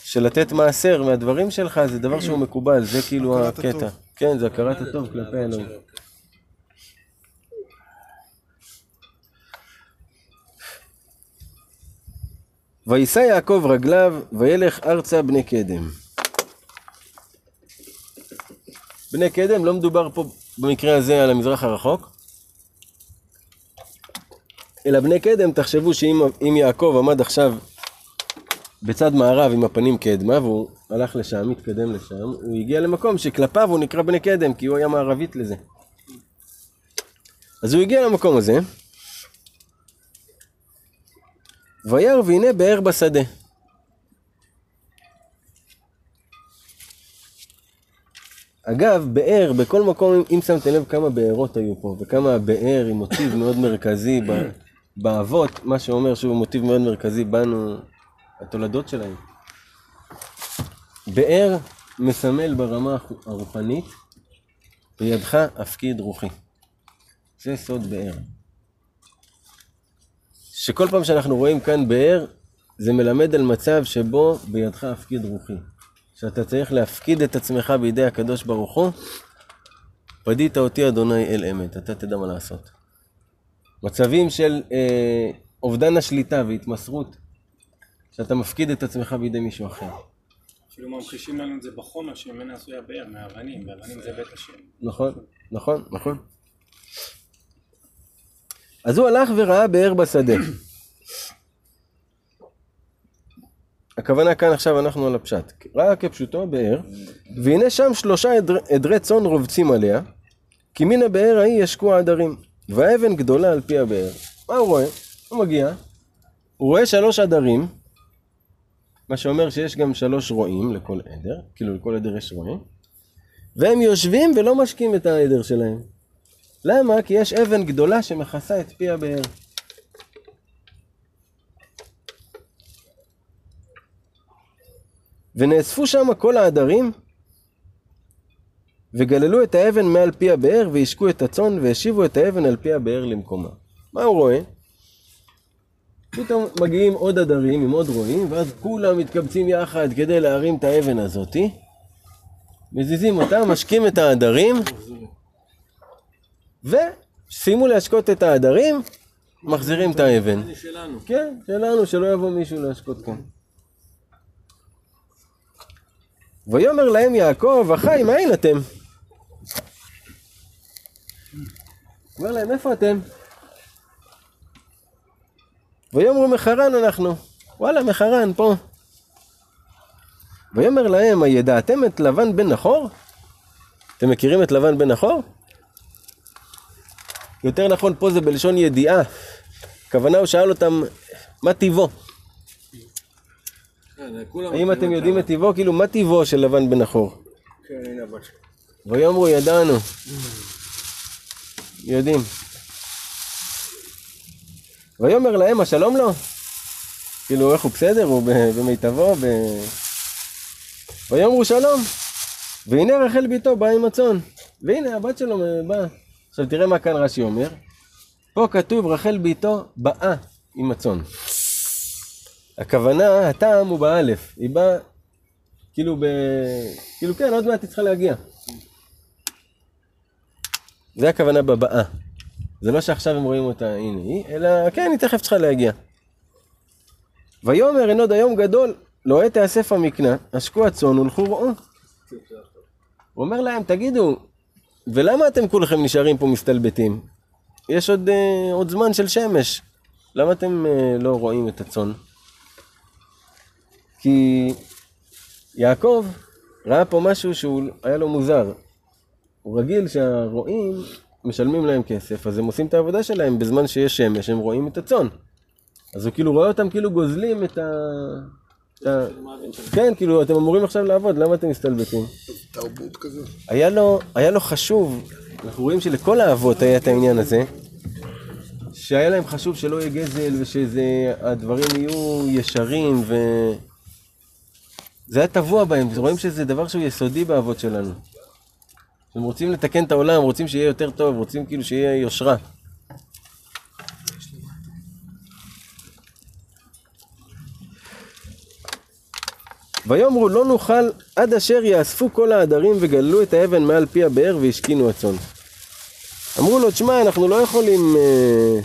של לתת מעשר מהדברים שלך זה דבר שהוא מקובל, זה כאילו הקטע. כן, זה הכרת הטוב כלפי אלוהים. וישא יעקב רגליו, וילך ארצה בני קדם. בני קדם, לא מדובר פה במקרה הזה על המזרח הרחוק, אלא בני קדם, תחשבו שאם אם יעקב עמד עכשיו בצד מערב עם הפנים קדמה, והוא הלך לשם, התקדם לשם, הוא הגיע למקום שכלפיו הוא נקרא בני קדם, כי הוא היה מערבית לזה. אז הוא הגיע למקום הזה, וירא והנה באר בשדה. אגב, באר, בכל מקום, אם שמתם לב כמה בארות היו פה, וכמה הבאר היא מוטיב מאוד מרכזי באבות, מה שאומר שהוא מוטיב מאוד מרכזי בנו, התולדות שלהם. באר מסמל ברמה הרוחנית, בידך הפקיד רוחי. זה סוד באר. שכל פעם שאנחנו רואים כאן באר, זה מלמד על מצב שבו בידך הפקיד רוחי. שאתה צריך להפקיד את עצמך בידי הקדוש ברוך הוא, פדית אותי אדוני אל אמת, אתה תדע מה לעשות. מצבים של אה, אובדן השליטה והתמסרות, שאתה מפקיד את עצמך בידי מישהו אחר. אפילו ממחישים לנו את זה בחומר שממנה עשויה באר, מאבנים, ואבנים זה בית השם. נכון, נכון, נכון. אז הוא הלך וראה באר בשדה. הכוונה כאן עכשיו אנחנו על הפשט. ראה כפשוטו באר, והנה שם שלושה עדר, עדרי צאן רובצים עליה, כי מן הבאר ההיא ישקו העדרים, והאבן גדולה על פי הבאר. מה הוא רואה? הוא מגיע, הוא רואה שלוש עדרים, מה שאומר שיש גם שלוש רועים לכל עדר, כאילו לכל עדר יש רועים, והם יושבים ולא משקים את העדר שלהם. למה? כי יש אבן גדולה שמכסה את פי הבאר. ונאספו שם כל העדרים, וגללו את האבן מעל פי הבאר, והשקו את הצאן, והשיבו את האבן על פי הבאר למקומה. מה הוא רואה? פתאום מגיעים עוד עדרים עם עוד רועים, ואז כולם מתקבצים יחד כדי להרים את האבן הזאתי. מזיזים אותה, משקים את העדרים, וסיימו להשקות את העדרים, מחזירים את האבן. כן, שלנו, שלא יבוא מישהו להשקות כאן. ויאמר להם יעקב, אחי, מאין אתם? אומר להם, איפה אתם? ויאמרו מחרן אנחנו. וואלה, מחרן, פה. ויאמר להם, הידעתם את לבן בן נחור? אתם מכירים את לבן בן נחור? יותר נכון, פה זה בלשון ידיעה. הכוונה, הוא שאל אותם, מה טיבו? כן, האם אתם את יודעים את טיבו? כאילו, מה טיבו של לבן בן נחור? כן. ויאמרו ידענו. יודעים. ויאמר להם השלום לו? כאילו איך הוא בסדר? הוא במיטבו? ב... ויאמרו שלום. והנה רחל ביתו באה עם הצאן. והנה הבת שלו באה. עכשיו תראה מה כאן רש"י אומר. פה כתוב רחל ביתו באה עם הצאן. הכוונה, הטעם הוא באלף. היא באה כאילו ב... כאילו כן, עוד מעט היא צריכה להגיע. זה הכוונה בבאה. זה לא שעכשיו הם רואים אותה, הנה היא, אלא כן, היא תכף צריכה להגיע. ויאמר אין עוד היום גדול, לא עת תאסף המקנה, השקו הצאן ולכו ראו. הוא אומר להם, תגידו, ולמה אתם כולכם נשארים פה מסתלבטים? יש עוד, אה, עוד זמן של שמש, למה אתם אה, לא רואים את הצאן? כי יעקב ראה פה משהו שהוא היה לו מוזר. הוא רגיל שהרועים משלמים להם כסף, אז הם עושים את העבודה שלהם בזמן שיש שמש, הם רואים את הצאן. אז הוא כאילו רואה אותם כאילו גוזלים את ה... כן, כאילו, אתם אמורים עכשיו לעבוד, למה אתם מסתלבטים? תרבות כזאת. היה לו, היה לו חשוב, אנחנו רואים שלכל האבות היה את העניין הזה, שהיה להם חשוב שלא יהיה גזל ושהדברים יהיו ישרים ו... זה היה טבוע בהם, רואים שזה דבר שהוא יסודי באבות שלנו. הם רוצים לתקן את העולם, רוצים שיהיה יותר טוב, רוצים כאילו שיהיה יושרה. ויאמרו לא נוכל עד אשר יאספו כל העדרים וגללו את האבן מעל פי הבאר והשכינו הצאן. אמרו לו, תשמע, אנחנו לא יכולים אה,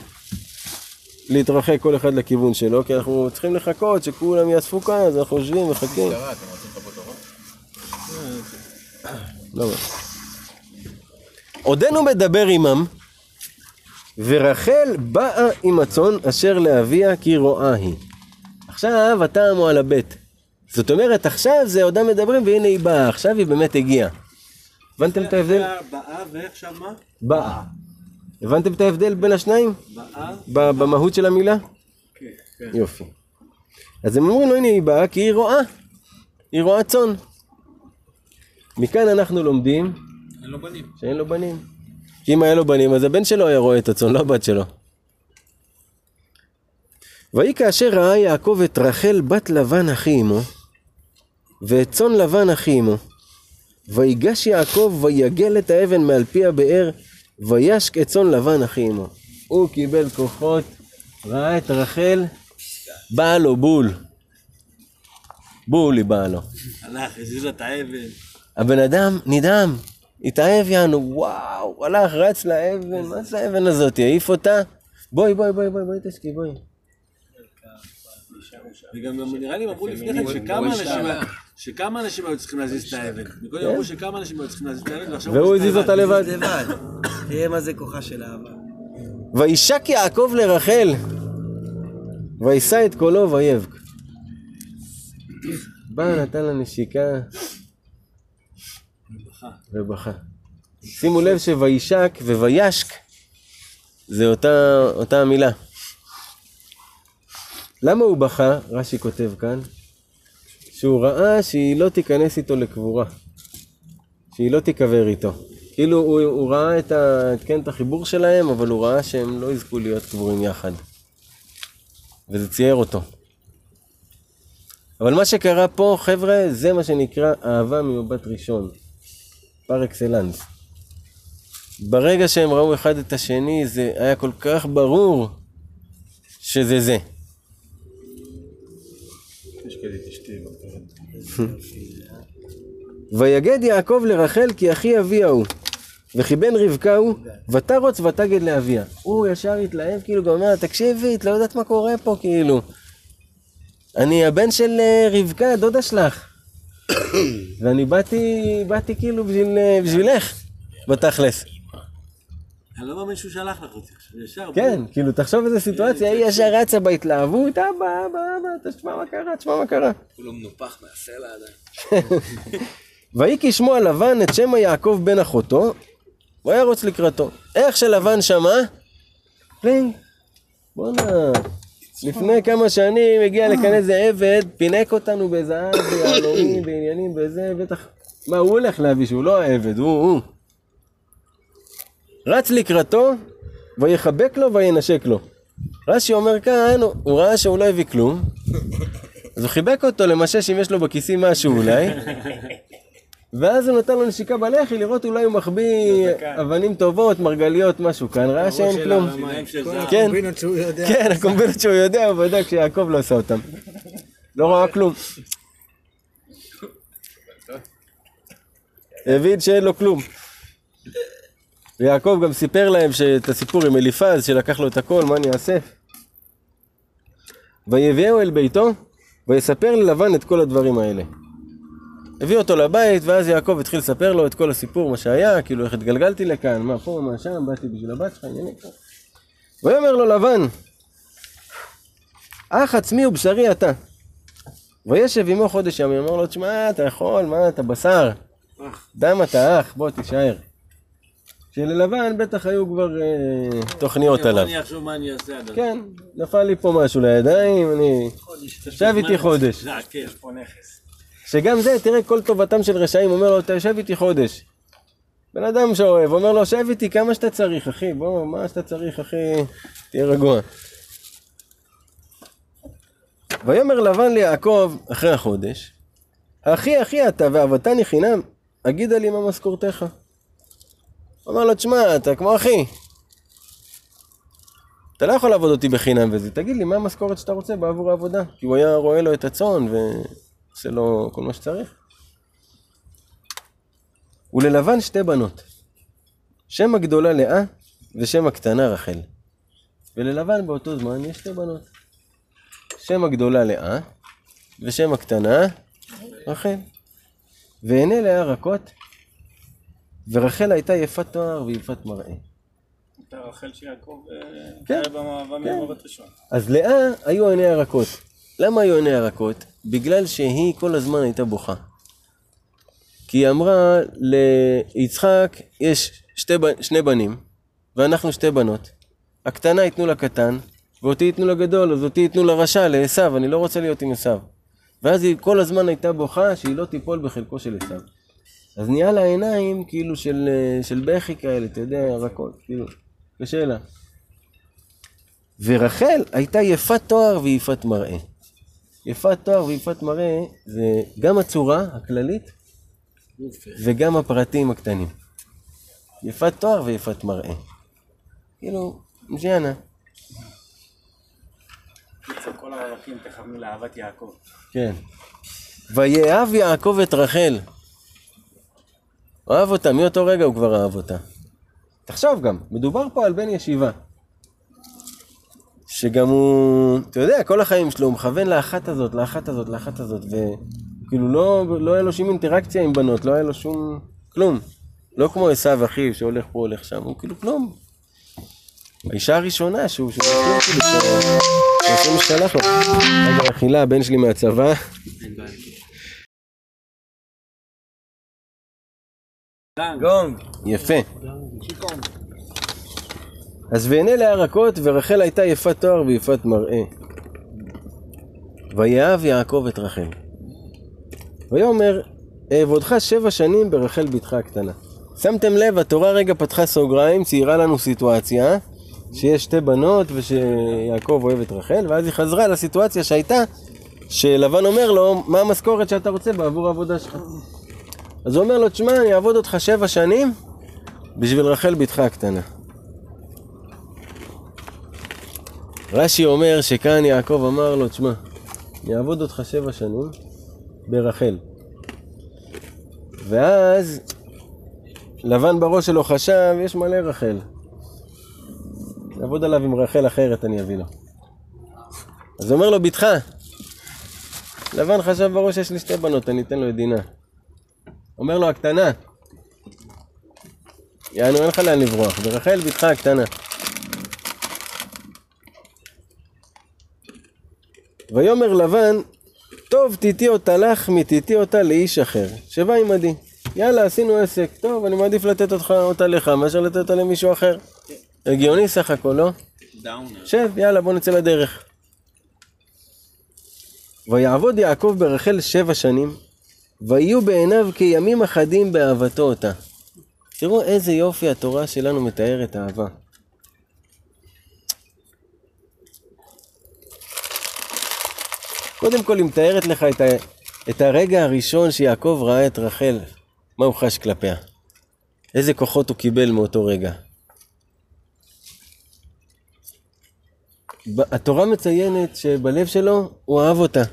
להתרחק כל אחד לכיוון שלו, כי אנחנו צריכים לחכות שכולם יאספו כאן, אז אנחנו יושבים ומחכים. לא. עודנו מדבר עמם, ורחל באה עם הצאן אשר לאביה כי רואה היא. עכשיו הטעם הוא על הבט. זאת אומרת, עכשיו זה עודם מדברים והנה היא באה, עכשיו היא באמת הגיעה. הבנתם את ההבדל? באה ועכשיו מה? באה. הבנתם את ההבדל בין השניים? באה? במהות של המילה? כן, כן. יופי. אז הם אומרים לו, הנה היא באה כי היא רואה. היא רואה צאן. מכאן אנחנו לומדים אין לו בנים. שאין לו בנים. כי אם היה לו בנים, אז הבן שלו היה רואה את הצאן, לא הבת שלו. ויהי כאשר ראה יעקב את רחל בת לבן אחי אמו, ואת צאן לבן אחי אמו, ויגש יעקב ויגל את האבן מעל פי הבאר, וישק את צאן לבן אחי אמו. הוא קיבל כוחות, ראה את רחל, באה לו בול. בול היא באה לו. הלך, הזיז את האבן. הבן אדם נדהם, התאהב יענו, וואו, הלך, רץ לאבן, מה זה האבן הזאת, יעיף אותה? בואי, בואי, בואי, בואי, בואי תשקי, בואי. וגם גם נראה לי הם אמרו לפני כן שכמה אנשים שכמה אנשים היו צריכים להזיז את האבן. קודם אמרו שכמה אנשים היו צריכים להזיז את האבן, ועכשיו והוא הזיז אותה. לבד. תראה מה זה כוחה של אהבה. וישק יעקב לרחל, וישא את קולו ויבק. בא, נתן לה נשיקה, ובכה. שימו לב שוישק ווישק זה אותה, אותה המילה. למה הוא בכה? רש"י כותב כאן, שהוא ראה שהיא לא תיכנס איתו לקבורה, שהיא לא תיקבר איתו. כאילו הוא, הוא ראה את, ה, כן, את החיבור שלהם, אבל הוא ראה שהם לא יזכו להיות קבורים יחד. וזה צייר אותו. אבל מה שקרה פה, חבר'ה, זה מה שנקרא אהבה ממבט ראשון. פר אקסלנס. ברגע שהם ראו אחד את השני, זה היה כל כך ברור שזה זה. ויגד יעקב לרחל כי אחי אביה הוא, וכי בן רבקה הוא, ותרוץ ותגד לאביה. הוא ישר התלהב, כאילו, גם אומר, תקשיבי, את לא יודעת מה קורה פה, כאילו. אני הבן של אה, רבקה, דודה שלך. ואני באתי, באתי כאילו בשביל, אה, בשבילך, בתכלס. אני לא מאמין שהוא שלח לך אותי עכשיו, ישר. כן, כאילו, תחשוב איזה סיטואציה, היא ישר רצה בהתלהבות, אבא, אבא, אבא, תשמע מה קרה, תשמע מה קרה. כולו מנופח מהסלע עדיין. ויהי כשמו הלבן את שמא יעקב בן אחותו, וירוץ לקראתו. איך שלבן שמע, פלינג, בואנה, לפני כמה שנים הגיע לכאן איזה עבד, פינק אותנו בזהב, ביהלומים, בעניינים, בזה, בטח, מה, הוא הולך להביא שהוא לא העבד, הוא, הוא. רץ לקראתו, ויחבק לו וינשק לו. רש"י אומר כאן, הוא ראה שהוא לא הביא כלום, אז הוא חיבק אותו למשש אם יש לו בכיסים משהו אולי, ואז הוא נתן לו נשיקה בלחי לראות אולי הוא מחביא אבנים טובות, מרגליות, משהו כאן, ראה שאין כלום. כן, הקומבינות שהוא יודע. כן, הקומבינות שהוא יודע, הוא בדק שיעקב לא עשה אותם. לא ראה כלום. הבין שאין לו כלום. ויעקב גם סיפר להם את הסיפור עם אליפז, שלקח לו את הכל, מה אני אעשה? ויביאו אל ביתו, ויספר ללבן את כל הדברים האלה. הביא אותו לבית, ואז יעקב התחיל לספר לו את כל הסיפור, מה שהיה, כאילו איך התגלגלתי לכאן, מה פה, מה שם, באתי בשביל הבת שלך, עניינים. ויאמר לו לבן, אח עצמי ובשרי אתה. וישב עמו חודש ימים, אמר לו, תשמע, אתה יכול, מה, אתה בשר. דם אתה אח, בוא תישאר. שללבן בטח היו כבר אה, תוכניות עליו. אני אחשוב מה אני אעשה עד אז. כן, נפל לי פה משהו לידיים, אני... שב איתי חודש. שגם זה, תראה, כל טובתם של רשעים, אומר לו, תשב איתי חודש. בן אדם שאוהב, אומר לו, שב איתי כמה שאתה צריך, אחי, בוא, מה שאתה צריך, אחי, תהיה רגוע. ויאמר לבן ליעקב, אחרי החודש, אחי, אחי אתה ואהבתני חינם, אגידה לי מה משכורתך. אמר לו, תשמע, אתה כמו אחי. אתה לא יכול לעבוד אותי בחינם וזה, תגיד לי, מה המשכורת שאתה רוצה בעבור העבודה? כי הוא היה רואה לו את הצאן ועושה לו כל מה שצריך. וללבן שתי בנות, שם הגדולה לאה ושם הקטנה רחל. וללבן באותו זמן יש שתי בנות. שם הגדולה לאה ושם הקטנה רחל. ועיני לאה רכות, ורחל הייתה יפת תואר ויפת מראה. הייתה רחל שיעקב אה, כן, היה במ- במבט ראשון. אז לאה היו עיני הרכות. למה היו עיני הרכות? בגלל שהיא כל הזמן הייתה בוכה. כי היא אמרה ליצחק, יש שתי, שני בנים, ואנחנו שתי בנות. הקטנה ייתנו לקטן, ואותי ייתנו לגדול, אז אותי ייתנו לרשע, לעשו, אני לא רוצה להיות עם עשו. ואז היא כל הזמן הייתה בוכה שהיא לא תיפול בחלקו של עשו. אז נהיה לה עיניים כאילו של, של בכי כאלה, אתה יודע, רכות, כאילו, קשה לה. ורחל הייתה יפת תואר ויפת מראה. יפת תואר ויפת מראה זה גם הצורה הכללית וגם הפרטים הקטנים. יפת תואר ויפת מראה. כאילו. קיצר, כל הרווקים תכוונו לאהבת יעקב. כן. ויאהב יעקב את רחל. אהב אותה, מאותו רגע הוא כבר אהב אותה. תחשוב גם, מדובר פה על בן ישיבה. שגם הוא, אתה יודע, כל החיים שלו הוא מכוון לאחת הזאת, לאחת הזאת, לאחת הזאת, וכאילו לא, לא היה לו שום אינטראקציה עם בנות, לא היה לו שום, כלום. לא כמו עשו אחיו שהולך פה, הולך שם, הוא כאילו כלום. האישה הראשונה שהוא, שהוא מכיר כאילו, ש- שהשם משתלח לו. רגע, מחילה, הבן שלי מהצבא. גונג. יפה. אז ועיני לאה רכות, ורחל הייתה יפת תואר ויפת מראה. ויאהב יעקב את רחל. ויאמר, אעבודך שבע שנים ברחל בתך הקטנה. שמתם לב, התורה רגע פתחה סוגריים, ציירה לנו סיטואציה, שיש שתי בנות ושיעקב אוהב את רחל, ואז היא חזרה לסיטואציה שהייתה, שלבן אומר לו, מה המשכורת שאתה רוצה בעבור העבודה שלך? אז הוא אומר לו, תשמע, אני אעבוד אותך שבע שנים בשביל רחל בתך הקטנה. רש"י אומר שכאן יעקב אמר לו, תשמע, אני אעבוד אותך שבע שנים ברחל. ואז לבן בראש שלו חשב, יש מלא רחל. נעבוד עליו עם רחל אחרת אני אביא לו. אז אומר לו, בתך. לבן חשב בראש, יש לי שתי בנות, אני אתן לו את דינה. אומר לו, הקטנה. יענו, אין לך לאן לברוח. ברחל בתך הקטנה. ויאמר לבן, טוב תיתי אותה לך מתיתי אותה לאיש אחר, שבא עמדי. יאללה, עשינו עסק. טוב, אני מעדיף לתת אותך, אותה לך מאשר לתת אותה למישהו אחר. הגיוני סך הכל, לא? דאונר. שב, יאללה, בוא נצא לדרך. ויעבוד יעקב ברחל שבע שנים, ויהיו בעיניו כימים אחדים באהבתו אותה. תראו איזה יופי התורה שלנו מתארת אהבה. קודם כל היא מתארת לך את, ה... את הרגע הראשון שיעקב ראה את רחל, מה הוא חש כלפיה. איזה כוחות הוא קיבל מאותו רגע. התורה מציינת שבלב שלו הוא אהב אותה.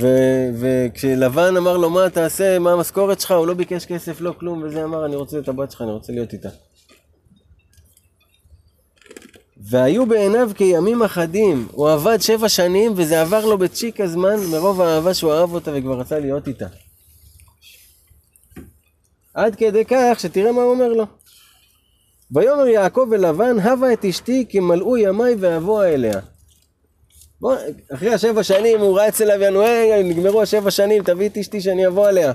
ו- וכשלבן אמר לו מה תעשה, מה המשכורת שלך, הוא לא ביקש כסף, לא כלום, וזה אמר אני רוצה את הבת שלך, אני רוצה להיות איתה. והיו בעיניו כימים אחדים, הוא עבד שבע שנים וזה עבר לו בצ'יק הזמן מרוב האהבה שהוא אהב אותה וכבר רצה להיות איתה. עד כדי כך שתראה מה הוא אומר לו. ויאמר יעקב אל לבן, הבה את אשתי כי מלאו ימיי ואבוא אליה. בוא, אחרי השבע שנים הוא רץ אליו, יענו, היי, נגמרו השבע שנים, תביא את אשתי שאני אבוא עליה.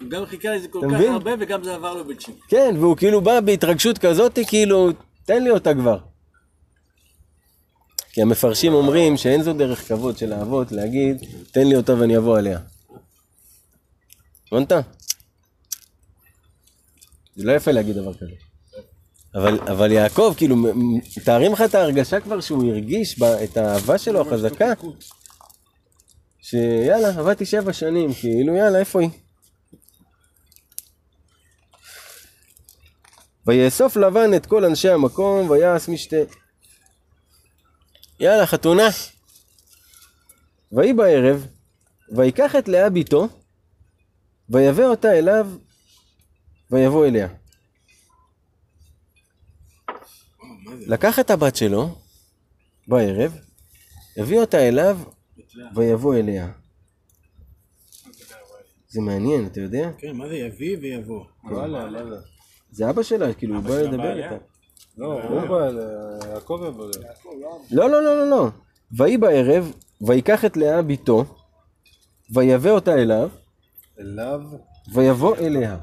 הוא גם חיכה לזה כל כך מבין? הרבה, וגם זה עבר לו בצ'יק. כן, והוא כאילו בא בהתרגשות כזאת, כאילו, תן לי אותה כבר. כי המפרשים אומרים שאין זו דרך כבוד של האבות להגיד, תן לי אותה ואני אבוא עליה. הבנת? זה לא יפה להגיד דבר כזה. אבל, אבל יעקב, כאילו, מתארים לך את ההרגשה כבר שהוא הרגיש בה, את האהבה שלו החזקה, שיאללה, עבדתי שבע שנים, כאילו, יאללה, איפה היא? ויאסוף לבן את כל אנשי המקום, ויעש משתה. יאללה, חתונה. ויהי בערב, ויקח את לאה בתו, ויבא אותה אליו, ויבוא אליה. לקח את הבת שלו, בערב, הביא אותה אליו, ויבוא אליה. זה מעניין, אתה יודע? כן, מה זה יביא ויבוא? וואלה, מה זה? אבא שלה, כאילו, הוא בא לדבר בא? איתה. לא, הוא בא, ל- יעקב יבוא. לא, לא, לא, לא, לא. ויהי בערב, ויקח את לאה בתו, ויבא אותה אליו, אליו, ויבוא אליה.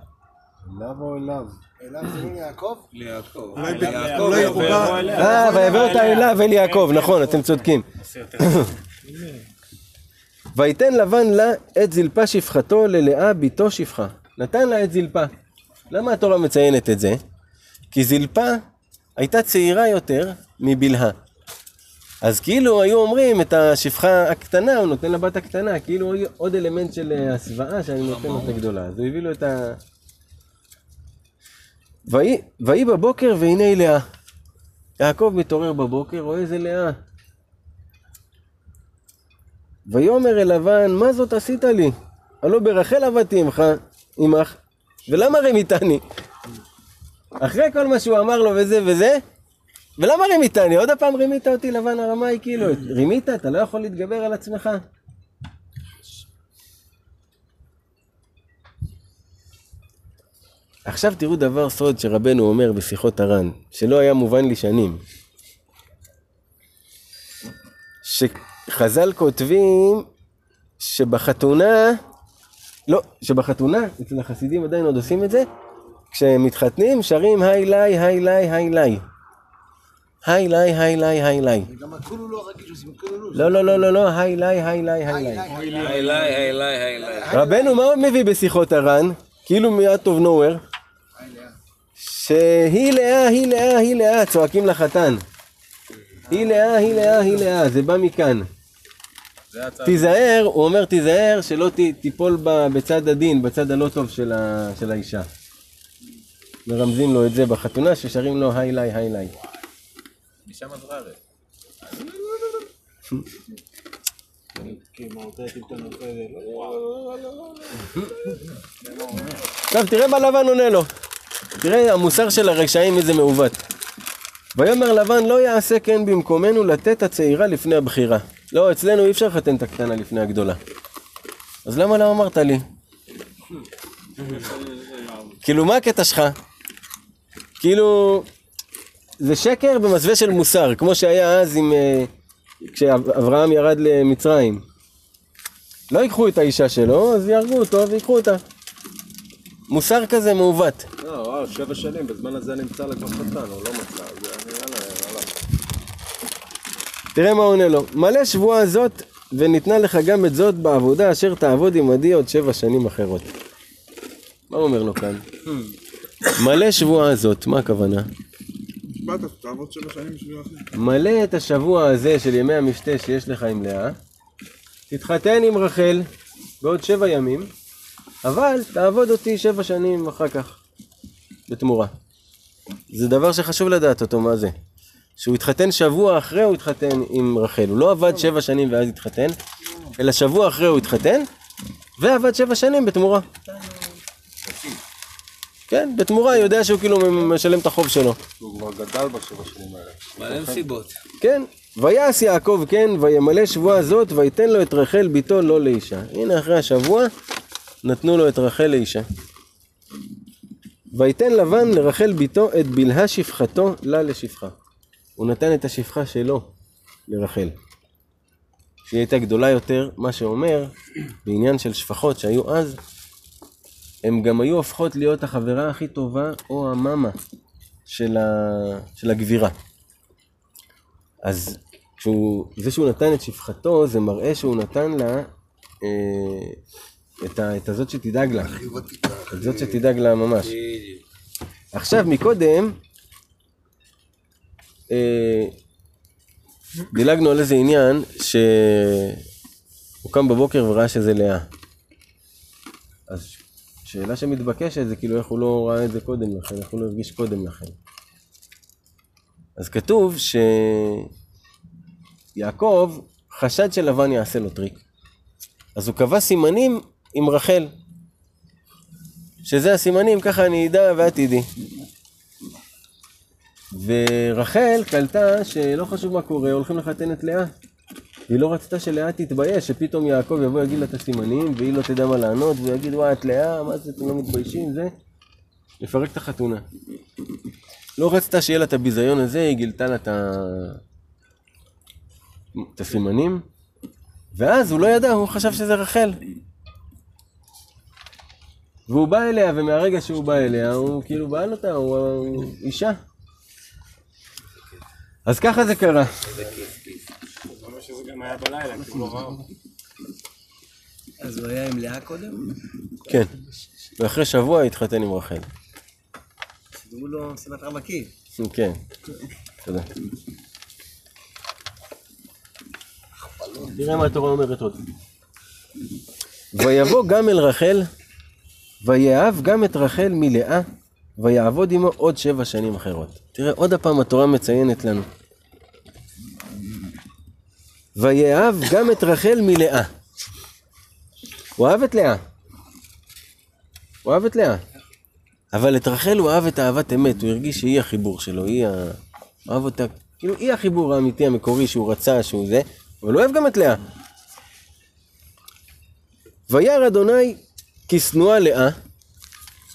אליו או אליו? אליו זה לא יעקב? ליעקב. אולי הוא בא... אה, ויבא אותה אליו אל יעקב, נכון, אתם צודקים. עושה יותר ויתן לבן לה את זלפה שפחתו ללאה בתו שפחה. נתן לה את זלפה. למה התורה מציינת את זה? כי זלפה הייתה צעירה יותר מבלהה. אז כאילו היו אומרים את השפחה הקטנה, הוא נותן לבת הקטנה, כאילו עוד אלמנט של אה, הסוואה שאני נותן לו את הגדולה. אז הוא הביא לו את ה... ויהי בבוקר והנה היא לאה. יעקב מתעורר בבוקר, רואה איזה לאה. ויאמר אל לבן, מה זאת עשית לי? הלא ברחל עבדתי עמך, עמך, ולמה רימיתני? אחרי כל מה שהוא אמר לו וזה וזה, ולמה רימיתני? עוד הפעם רימית אותי לבן הרמאי, כאילו, רימית? אתה לא יכול להתגבר על עצמך? עכשיו תראו דבר סוד שרבנו אומר בשיחות הר"ן, שלא היה מובן לי שנים. שחז"ל כותבים שבחתונה, לא, שבחתונה, אצל החסידים עדיין עוד עושים את זה, כשהם מתחתנים שרים היי לי, היי לי, היי לי. היי לי, היי לי, היי לי. גם הכולו לא רגיל שעושים כולו. לא, לא, לא, לא, לא, היי לי, היי לי, היי לי. היי לי, היי לי, היי לי. רבנו, מה הוא מביא בשיחות הר"ן? כאילו מ-out of nowhere. שהיא לאה, היא לאה, היא לאה, צועקים לחתן. היא לאה, היא לאה, היא לאה, זה בא מכאן. תיזהר, הוא אומר תיזהר שלא ת, תיפול בצד הדין, בצד הלא טוב של, ה, של האישה. מרמזים לו את זה בחתונה, ששרים לו היי לי, היי לי. משם. עכשיו תראה מה לבן עונה לו. תראה המוסר של הרשעים איזה מעוות. ויאמר לבן לא יעשה כן במקומנו לתת הצעירה לפני הבכירה. לא, אצלנו אי אפשר לחתן את הקטנה לפני הגדולה. אז למה לא אמרת לי? כאילו מה הקטע שלך? כאילו זה שקר במסווה של מוסר, כמו שהיה אז עם... אה, כשאברהם ירד למצרים. לא ייקחו את האישה שלו, אז יהרגו אותו ויקחו אותה. מוסר כזה מעוות. לא, שבע שנים, בזמן הזה נמצא לה חתן, הוא לא מצא, אז אני, יאללה, יאללה. תראה מה עונה לו. מלא שבועה זאת, וניתנה לך גם את זאת בעבודה אשר תעבוד עמדי עוד שבע שנים אחרות. מה הוא אומר לו כאן? מלא שבועה זאת, מה הכוונה? מלא את השבוע הזה של ימי המשתה שיש לך עם לאה, תתחתן עם רחל בעוד שבע ימים, אבל תעבוד אותי שבע שנים אחר כך, בתמורה. זה דבר שחשוב לדעת אותו, מה זה? שהוא התחתן שבוע אחרי הוא התחתן עם רחל, הוא לא עבד שבע שנים ואז התחתן, אלא שבוע אחרי הוא התחתן, ועבד שבע שנים בתמורה. כן, בתמורה יודע שהוא כאילו משלם את החוב שלו. הוא כבר גדל בשבע שנים האלה. מלא מסיבות. כן, ויעש יעקב כן, וימלא שבועה זאת, ויתן לו את רחל בתו לא לאישה. הנה אחרי השבוע, נתנו לו את רחל לאישה. ויתן לבן לרחל בתו את בלהה שפחתו לה לשפחה. הוא נתן את השפחה שלו לרחל. שהיא הייתה גדולה יותר, מה שאומר, בעניין של שפחות שהיו אז, הן גם היו הופכות להיות החברה הכי טובה או המאמה של, ה... של הגבירה. אז כשהוא, זה שהוא נתן את שפחתו, זה מראה שהוא נתן לה אה, את, ה, את הזאת שתדאג לה. את זאת שתדאג לה ממש. עכשיו, מקודם, דילגנו על איזה עניין שהוא קם בבוקר וראה שזה לאה. אז שאלה שמתבקשת זה כאילו איך הוא לא ראה את זה קודם לכן, איך הוא לא הרגיש קודם לכן. אז כתוב שיעקב חשד שלבן יעשה לו טריק. אז הוא קבע סימנים עם רחל. שזה הסימנים, ככה אני אדע ואת תדעי. ורחל קלטה שלא חשוב מה קורה, הולכים לחתן את לאה. היא לא רצתה שלאה תתבייש, שפתאום יעקב יבוא יגיד לה את הסימנים, והיא לא תדע מה לענות, והוא יגיד, וואי, את לאה, מה זה, אתם לא מתביישים, זה. לפרק את החתונה. לא רצתה שיהיה לה את הביזיון הזה, היא גילתה לה את, ה... את הסימנים, ואז הוא לא ידע, הוא חשב שזה רחל. והוא בא אליה, ומהרגע שהוא בא אליה, הוא כאילו בעל אותה, הוא אישה. אז ככה זה קרה. לא. אז הוא היה עם לאה קודם? כן. ואחרי שבוע התחתן עם רחל. סידרו לו מסיבת רווקים. כן. תודה. תראה מה התורה אומרת עוד. ויבוא גם אל רחל, ויאהב גם את רחל מלאה, ויעבוד עמו עוד שבע שנים אחרות. תראה, עוד הפעם התורה מציינת לנו. ויאהב גם את רחל מלאה. הוא אהב את לאה. הוא אהב את לאה. אבל את רחל הוא אהב את אהבת אמת, הוא הרגיש שהיא החיבור שלו, היא ה... הוא אהב אותה, כאילו היא החיבור האמיתי המקורי שהוא רצה, שהוא זה, אבל הוא אוהב גם את לאה. וירא אדוני כי שנואה לאה,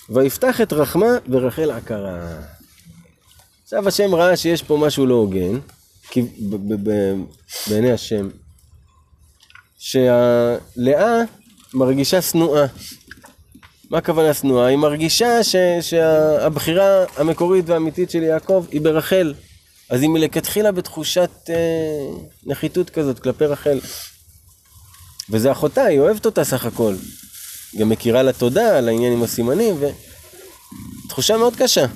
ויפתח את רחמה ורחל עקרה. עכשיו השם ראה שיש פה משהו לא הוגן, בעיני השם, שהלאה מרגישה שנואה. מה הכוונה שנואה? היא מרגישה ש, שהבחירה המקורית והאמיתית של יעקב היא ברחל. אז היא מלכתחילה בתחושת אה, נחיתות כזאת כלפי רחל. וזה אחותה, היא אוהבת אותה סך הכל. גם מכירה לה תודה על העניין עם הסימנים, ותחושה מאוד קשה.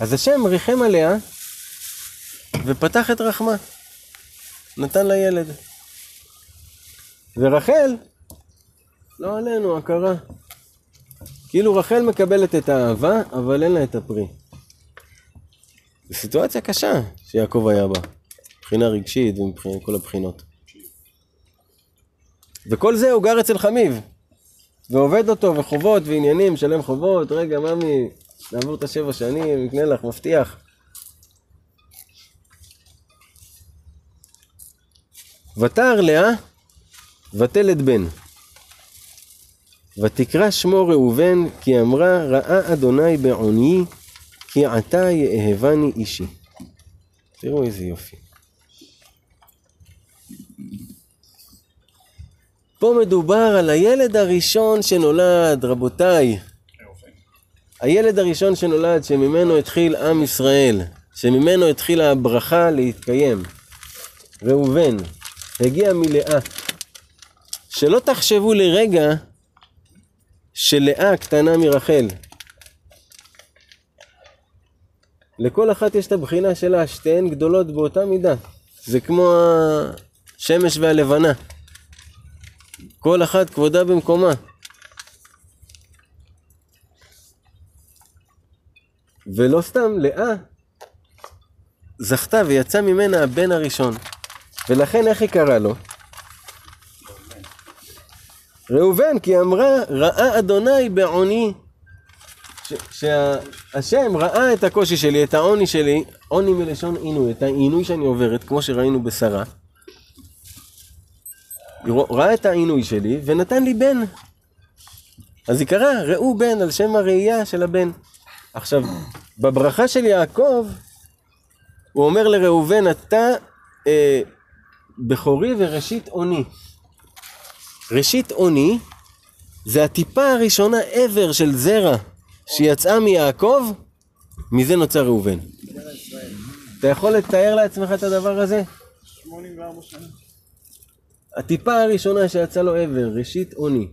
אז השם ריחם עליה ופתח את רחמה. נתן לה ילד. ורחל, לא עלינו, הכרה. כאילו רחל מקבלת את האהבה, אבל אין לה את הפרי. זו סיטואציה קשה שיעקב היה בה, מבחינה רגשית ומבחינת כל הבחינות. וכל זה הוא גר אצל חמיב, ועובד אותו וחובות ועניינים, משלם חובות, רגע ממי, נעבור את השבע שנים, נקנה לך, מבטיח. ותער לאה, ותלד בן. ותקרא שמו ראובן, כי אמרה, ראה אדוני בעוניי, כי עתה יאהבני אישי. תראו איזה יופי. פה מדובר על הילד הראשון שנולד, רבותיי. הילד הראשון שנולד, שממנו התחיל עם ישראל, שממנו התחילה הברכה להתקיים. ראובן, הגיע מלאה. שלא תחשבו לרגע שלאה קטנה מרחל. לכל אחת יש את הבחינה שלה, שתיהן גדולות באותה מידה. זה כמו השמש והלבנה. כל אחת כבודה במקומה. ולא סתם, לאה זכתה ויצא ממנה הבן הראשון. ולכן איך היא קראה לו? ראובן, כי אמרה, ראה אדוני בעוני. שהשם ראה את הקושי שלי, את העוני שלי, עוני מלשון עינוי, את העינוי שאני עוברת, כמו שראינו בשרה. ראה את העינוי שלי ונתן לי בן. אז היא קראה, ראו בן על שם הראייה של הבן. עכשיו, בברכה של יעקב, הוא אומר לראובן, אתה אה, בכורי וראשית אוני. ראשית אוני זה הטיפה הראשונה ever של זרע שיצאה מיעקב, מזה נוצר ראובן. אתה יכול לתאר לעצמך את הדבר הזה? 84 שנה. הטיפה הראשונה שיצאה לו ever, ראשית אוני.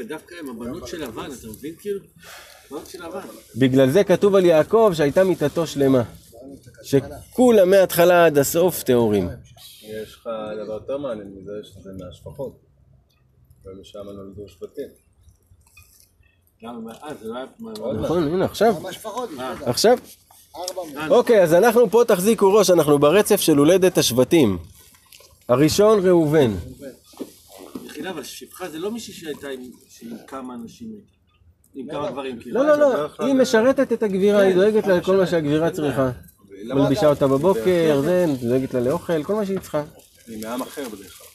ודווקא עם הבנות של לבן, אתה מבין כאילו? הבנות של לבן. בגלל זה כתוב על יעקב שהייתה מיתתו שלמה. שכולם מההתחלה עד הסוף טהורים. יש לך דבר יותר מעניין מזה, שזה מהשפחות. ומשם נולדו שבטים. אה, לא נכון, הנה עכשיו, פחות, עכשיו. אוקיי, אז אנחנו פה תחזיקו ראש, אנחנו ברצף של הולדת השבטים. הראשון ראובן. מחילה, אבל שפחה זה לא מישהי שהייתה עם כמה אנשים הייתה. עם כמה גברים, כאילו. לא, לא, לא, היא משרתת את הגבירה, היא דואגת לה לכל מה שהגבירה צריכה. מלבישה אותה בבוקר, זה, דואגת לה לאוכל, כל מה שהיא צריכה. היא מעם אחר בדרך כלל.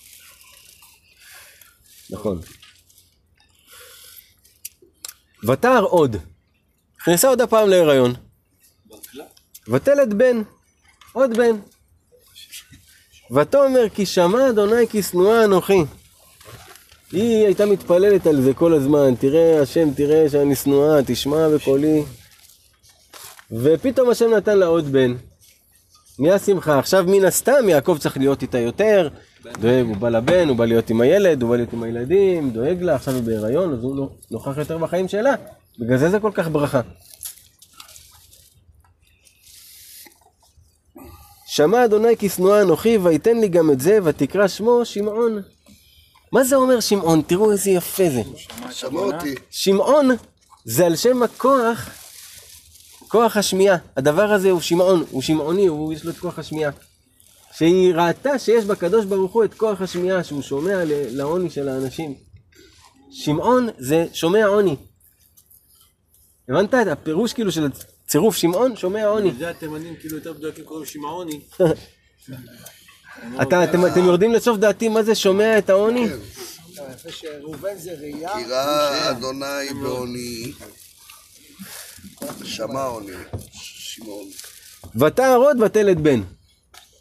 נכון. ותער עוד. נכנסה עוד הפעם להיריון. ותלת בן. עוד בן. ותאמר כי שמע אדוני כי שנואה אנוכי. היא הייתה מתפללת על זה כל הזמן, תראה השם, תראה שאני שנואה, תשמע בקולי. ופתאום השם נתן לה עוד בן. נהיה שמחה. עכשיו מן הסתם יעקב צריך להיות איתה יותר, דואג, הוא בא לבן, הוא בא להיות עם הילד, הוא בא להיות עם הילדים, דואג לה, עכשיו היא בהיריון, אז הוא נו- נוכח יותר בחיים שלה. בגלל זה זה כל כך ברכה. שמע אדוני כי שנואה אנוכי, ויתן לי גם את זה, ותקרא שמו שמעון. מה זה אומר שמעון? תראו איזה יפה זה. שמע אותי. שמעון זה על שם הכוח, כוח השמיעה. הדבר הזה הוא שמעון, הוא שמעוני, הוא יש לו את כוח השמיעה. שהיא ראתה שיש בקדוש ברוך הוא את כוח השמיעה, שהוא שומע ל- לעוני של האנשים. שמעון זה שומע עוני. הבנת את הפירוש כאילו של צירוף שמעון, שומע עוני. זה התימנים כאילו יותר מדויקים קוראים שמעוני. אתה, אתם, אתם יורדים לסוף דעתי מה זה שומע את העוני? כן. שראובן זה ראייה, כי ראה אדוני בעוני, שמע עוני, שמעון. ותער עוד ותלת בן.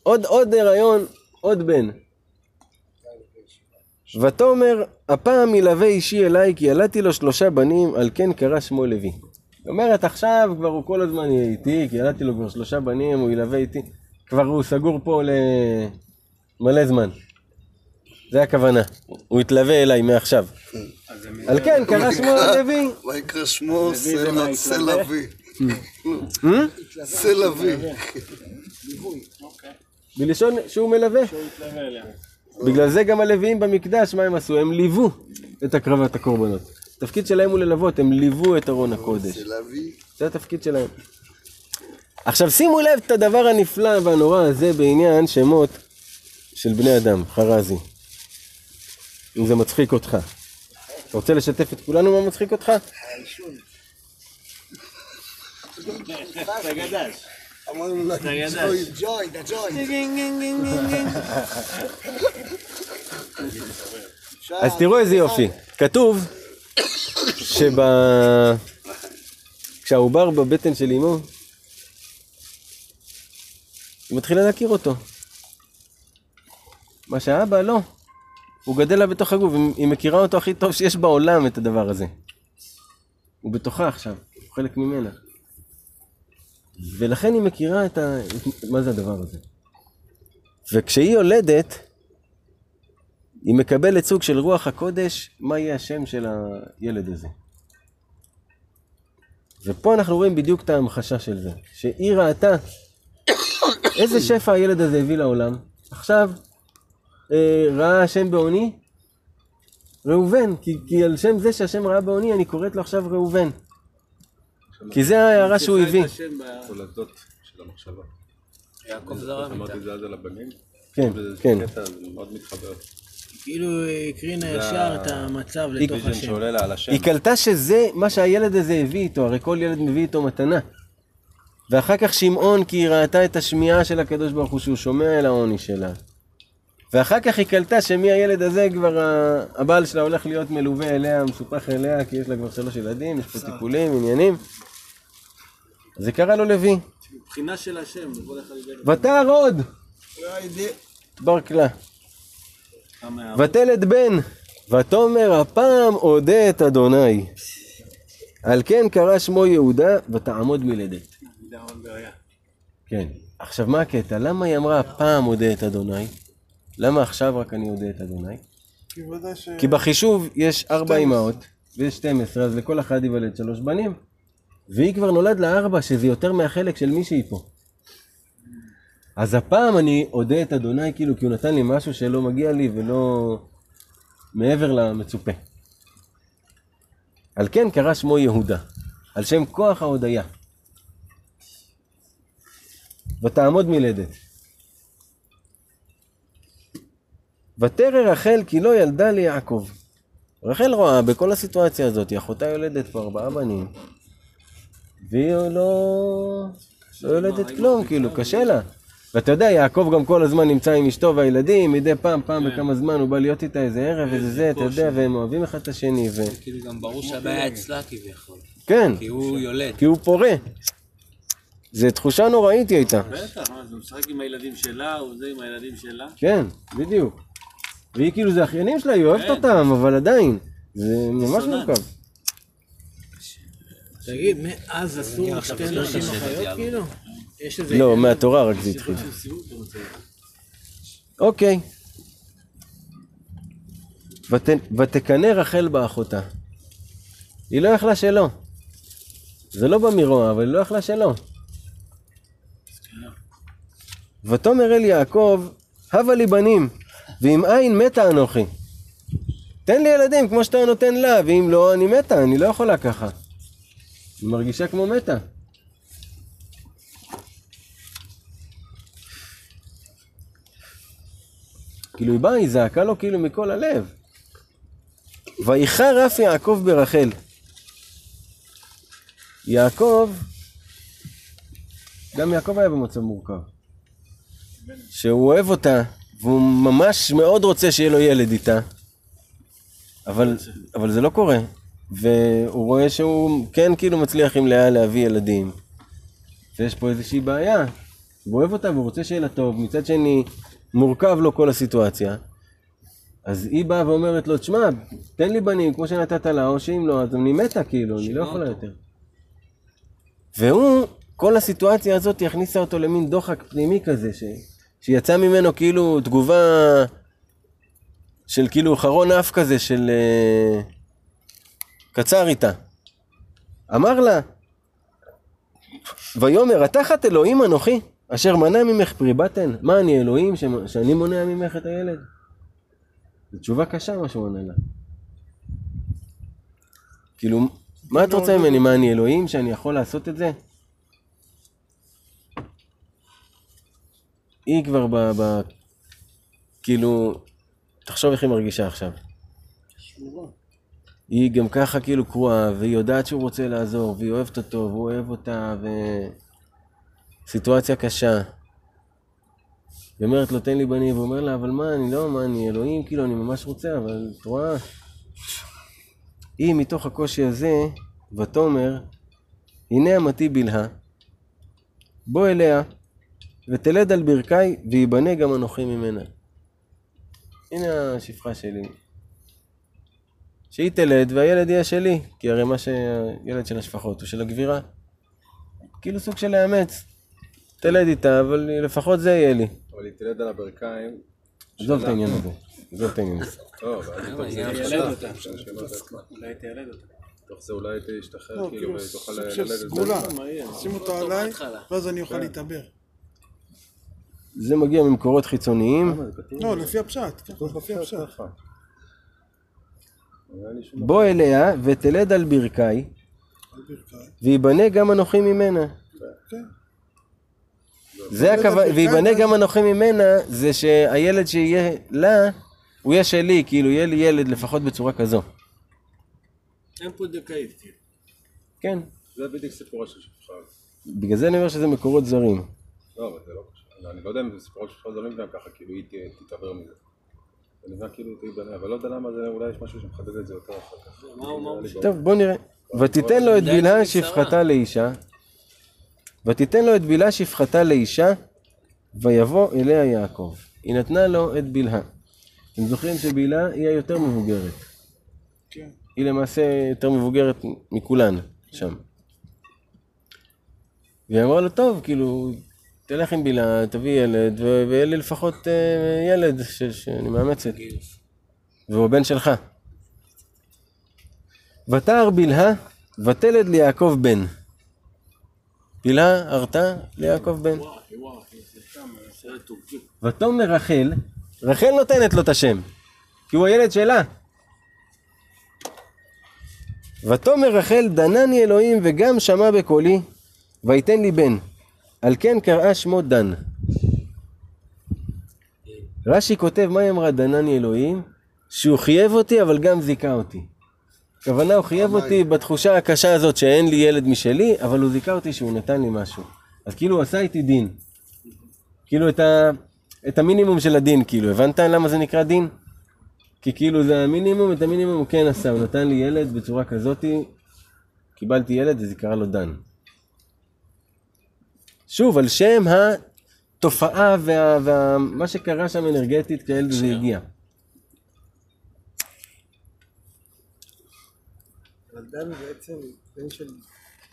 עוד עוד הריון, עוד בן. ותאמר, הפעם ילווה אישי אליי, כי ילדתי לו שלושה בנים, על כן קרא שמו לוי. היא אומרת, עכשיו כבר הוא כל הזמן יהיה איתי, כי ילדתי לו כבר שלושה בנים, הוא ילווה איתי. כבר הוא סגור פה למלא זמן. זה הכוונה. הוא יתלווה אליי מעכשיו. על כן קרא שמו לוי. ויקרא שמו מה, סלוי. אה? סלוי. בלשון שהוא מלווה. בגלל זה גם הלוויים במקדש, מה הם עשו? הם ליוו את הקרבת הקורבנות. התפקיד שלהם הוא ללוות, הם ליוו את ארון הקודש. זה התפקיד שלהם. עכשיו שימו לב את הדבר הנפלא והנורא הזה בעניין שמות של בני אדם, חרזי. אם זה מצחיק אותך. אתה רוצה לשתף את כולנו מה מצחיק אותך? אז תראו איזה יופי. כתוב שב... כשהעובר בבטן של אמו, היא מתחילה להכיר אותו. מה שהאבא לא. הוא גדל לה בתוך הגוף, היא- מכירה אותו הכי טוב שיש בעולם את הדבר הזה. הוא בתוכה עכשיו, הוא חלק ממנה. ולכן היא מכירה את ה... מה זה הדבר הזה. וכשהיא יולדת, היא מקבלת סוג של רוח הקודש, מה יהיה השם של הילד הזה. ופה אנחנו רואים בדיוק את ההמחשה של זה, שהיא ראתה איזה שפע הילד הזה הביא לעולם. עכשיו, ראה השם בעוני, ראובן, כי, כי על שם זה שהשם ראה בעוני, אני קוראת לו עכשיו ראובן. כי זה ההערה שהוא הביא. תולדות של המחשבה. יעקב זרם איתה. אמרתי את זה אז על הבנים. כן, כן. קטע, זה מאוד מתחבר. כאילו הקרינה ישר את המצב לתוך השם. היא קלטה שזה מה שהילד הזה הביא איתו, הרי כל ילד מביא איתו מתנה. ואחר כך שמעון, כי היא ראתה את השמיעה של הקדוש ברוך הוא, שהוא שומע אל העוני שלה. ואחר כך היא קלטה שמהילד הזה כבר הבעל שלה הולך להיות מלווה אליה, מסופח אליה, כי יש לה כבר שלוש ילדים, יש פה טיפולים, עניינים. זה קרה לו לוי. מבחינה של השם, בכל אחד ותער עוד, בר כלה. כמה ותלד בן, ותאמר הפעם אודה את אדוני. על כן קרא שמו יהודה, ותעמוד מלדת. כן. עכשיו מה הקטע? למה היא אמרה הפעם אודה את אדוני? למה עכשיו רק אני אודה את אדוני? כי ודאי ש... כי בחישוב יש ארבע אמהות, ויש 12, אז לכל אחד ייוולד שלוש בנים. והיא כבר נולד לה ארבע, שזה יותר מהחלק של מישהי פה. אז הפעם אני אודה את אדוני, כאילו, כי הוא נתן לי משהו שלא מגיע לי ולא מעבר למצופה. על כן קרא שמו יהודה, על שם כוח ההודיה. ותעמוד מלדת. ותרא רחל כי לא ילדה ליעקב. רחל רואה בכל הסיטואציה הזאת, אחותה יולדת פה ארבעה בנים, והיא לא, לא יולדת כלום, כאילו, קשה לה. ואתה יודע, יעקב גם כל הזמן נמצא עם אשתו והילדים, מדי פעם, פעם בכמה זמן הוא בא להיות איתה איזה ערב, איזה זה, אתה יודע, והם אוהבים אחד את השני, ו... כאילו גם ברור שהבעיה אצלה כביכול. כן, כי הוא יולד. כי הוא פורה. זו תחושה נוראית היא הייתה. בטח, מה, זה משחק עם הילדים שלה, הוא זה עם הילדים שלה. כן, בדיוק. והיא כאילו, זה אחיינים שלה, היא אוהבת כן. אותם, אבל עדיין, זה ממש. מורכב. תגיד, מאז אסור שתי נשים אחיות כאילו? לא, מהתורה רק זה התחיל. אוקיי. ות- ותקנא רחל באחותה. היא לא יכלה שלא. זה לא בא מרוע, אבל היא לא יכלה שלא. ותאמר אל יעקב, הבה לי בנים, ואם אין מתה אנוכי. תן לי ילדים כמו שאתה נותן לה, ואם לא, אני מתה, אני לא יכולה ככה. היא מרגישה כמו מתה. כאילו היא באה, היא זעקה לו כאילו מכל הלב. ויחר אף יעקב ברחל. יעקב, גם יעקב היה במצב מורכב. שהוא אוהב אותה, והוא ממש מאוד רוצה שיהיה לו ילד איתה, אבל, אבל זה לא קורה. והוא רואה שהוא כן כאילו מצליח עם לאה להביא ילדים. ויש פה איזושהי בעיה. הוא אוהב אותה והוא רוצה שיהיה לה טוב, מצד שני מורכב לו כל הסיטואציה. אז היא באה ואומרת לו, תשמע, תן לי בנים כמו שנתת לה, או שאם לא, אז אני מתה כאילו, אני לא יכולה יותר. והוא, כל הסיטואציה הזאת הכניסה אותו למין דוחק פנימי כזה, ש... שיצא ממנו כאילו תגובה של כאילו חרון אף כזה, של אה, קצר איתה. אמר לה, ויאמר, התחת אלוהים אנוכי, אשר מנע ממך פרי בטן? מה, אני אלוהים ש... שאני מונע ממך את הילד? זו תשובה קשה מה שהוא עונה לה. כאילו, מה את רוצה ממני? מה, אני אלוהים שאני יכול לעשות את זה? היא כבר ב... ב... כאילו, תחשוב איך היא מרגישה עכשיו. היא גם ככה כאילו קרועה, והיא יודעת שהוא רוצה לעזור, והיא אוהבת אותו, והוא אוהב אותה, ו... סיטואציה קשה. היא אומרת לו, תן לי בנים, והוא אומר לה, אבל מה, אני לא, מה, אני אלוהים, כאילו, אני ממש רוצה, אבל את רואה? היא מתוך הקושי הזה, ותאמר, הנה אמתי בלהה, בוא אליה, ותלד על ברכי, וייבנה גם אנוכי ממנה. הנה השפחה שלי. שהיא תלד והילד יהיה שלי, כי הרי מה שילד של השפחות הוא של הגבירה. כאילו סוג של לאמץ. תלד איתה, אבל לפחות זה יהיה לי. אבל היא תלד על הברכיים. עזוב את העניין הזה. עזוב את העניין הזה. טוב. אולי תיילד אותה. מתוך זה אולי תשתחרר לא, כאילו כאילו ותוכל סוג ללדת. סגולה. שים אותו עליי. ואז אני אוכל להתעבר. זה מגיע ממקורות חיצוניים. לא, לפי הפשט. לפי הפשט. בוא אליה ותלד על ברכי. וייבנה גם אנוכי ממנה. כן. זה הכוונה, ויבנה גם אנוכי ממנה, זה שהילד שיהיה לה, הוא יהיה שלי, כאילו יהיה לי ילד לפחות בצורה כזו. אין פה דקאית, כאילו. כן, זה בדיוק סיפורה של שפחה. בגלל זה אני אומר שזה מקורות זרים. לא, אבל זה לא קשור. אני לא יודע אם זה סיפורות של זרים גם ככה, כאילו היא תתעבר מזה. זה נראה כאילו תיבנה, אבל לא יודע למה זה, אולי יש משהו שמחדד את זה יותר אחר כך. אמר? טוב, בוא נראה. ותיתן לו את משרה. שפחתה לאישה, ותיתן לו את בלהה שפחתה לאישה, ויבוא אליה יעקב. היא נתנה לו את בלהה. אתם זוכרים שבלהה היא היותר מבוגרת. כן. היא למעשה יותר מבוגרת מכולן שם. והיא אמרה לו, טוב, כאילו, תלך עם בלהה, תביא ילד, ויהיה לי לפחות אה, ילד ש- שאני מאמצת. והוא הבן שלך. ותער בלהה, ותלד ליעקב בן. בלהה הרתה ליעקב בן. ותאמר רחל, רחל נותנת לו את השם, כי הוא הילד שלה. ותאמר רחל, דנני אלוהים וגם שמע בקולי, ויתן לי בן. על כן קראה שמו דן. רש"י כותב, מה היא אמרה דנני אלוהים? שהוא חייב אותי, אבל גם זיכה אותי. הכוונה, הוא חייב אותי בתחושה הקשה הזאת שאין לי ילד משלי, אבל הוא זיכה אותי שהוא נתן לי משהו. אז כאילו הוא עשה איתי דין. כאילו את, ה, את המינימום של הדין, כאילו, הבנת למה זה נקרא דין? כי כאילו זה המינימום, את המינימום הוא כן עשה, הוא נתן לי ילד בצורה כזאתי, קיבלתי ילד וזה קרא לו דן. שוב, על שם התופעה ומה וה, מה שקרה שם אנרגטית כשהילד הזה הגיע.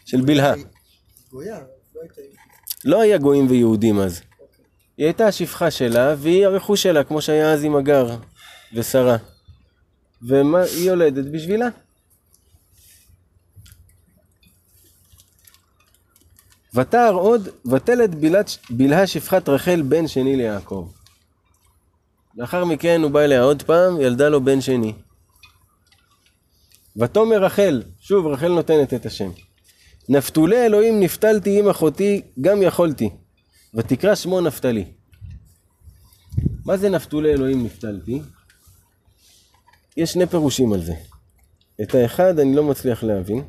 של בלהה. לא הייתה... לא היה גויים ויהודים אז. היא הייתה השפחה שלה, והיא הרכוש שלה, כמו שהיה אז עם הגר ושרה. ומה היא יולדת בשבילה. ותער עוד, ותלד בלהת- בלהה שפחת רחל בן שני ליעקב. לאחר מכן הוא בא אליה עוד פעם, ילדה לו בן שני. ותאמר רחל, שוב רחל נותנת את השם. נפתולי אלוהים נפתלתי עם אחותי, גם יכולתי. ותקרא שמו נפתלי. מה זה נפתולי אלוהים נפתלתי? יש שני פירושים על זה. את האחד אני לא מצליח להבין.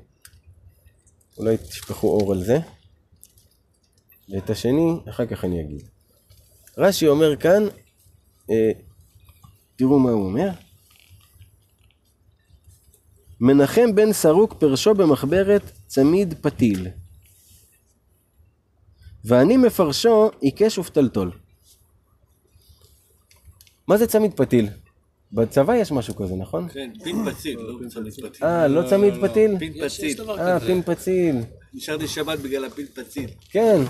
אולי תשפכו אור על זה. ואת השני, אחר כך אני אגיד. רש"י אומר כאן, אה, תראו מה הוא אומר. מנחם בן סרוק פרשו במחברת צמיד פתיל. ואני מפרשו עיקש ופתלתול. מה זה צמיד פתיל? בצבא יש משהו כזה, נכון? כן, פין פציל, לא צמיד פציל. אה, לא צמיד פתיל? פין יש, יש פציל. אה. פין פציל. נשארתי שבת בגלל הפין פציל. כן.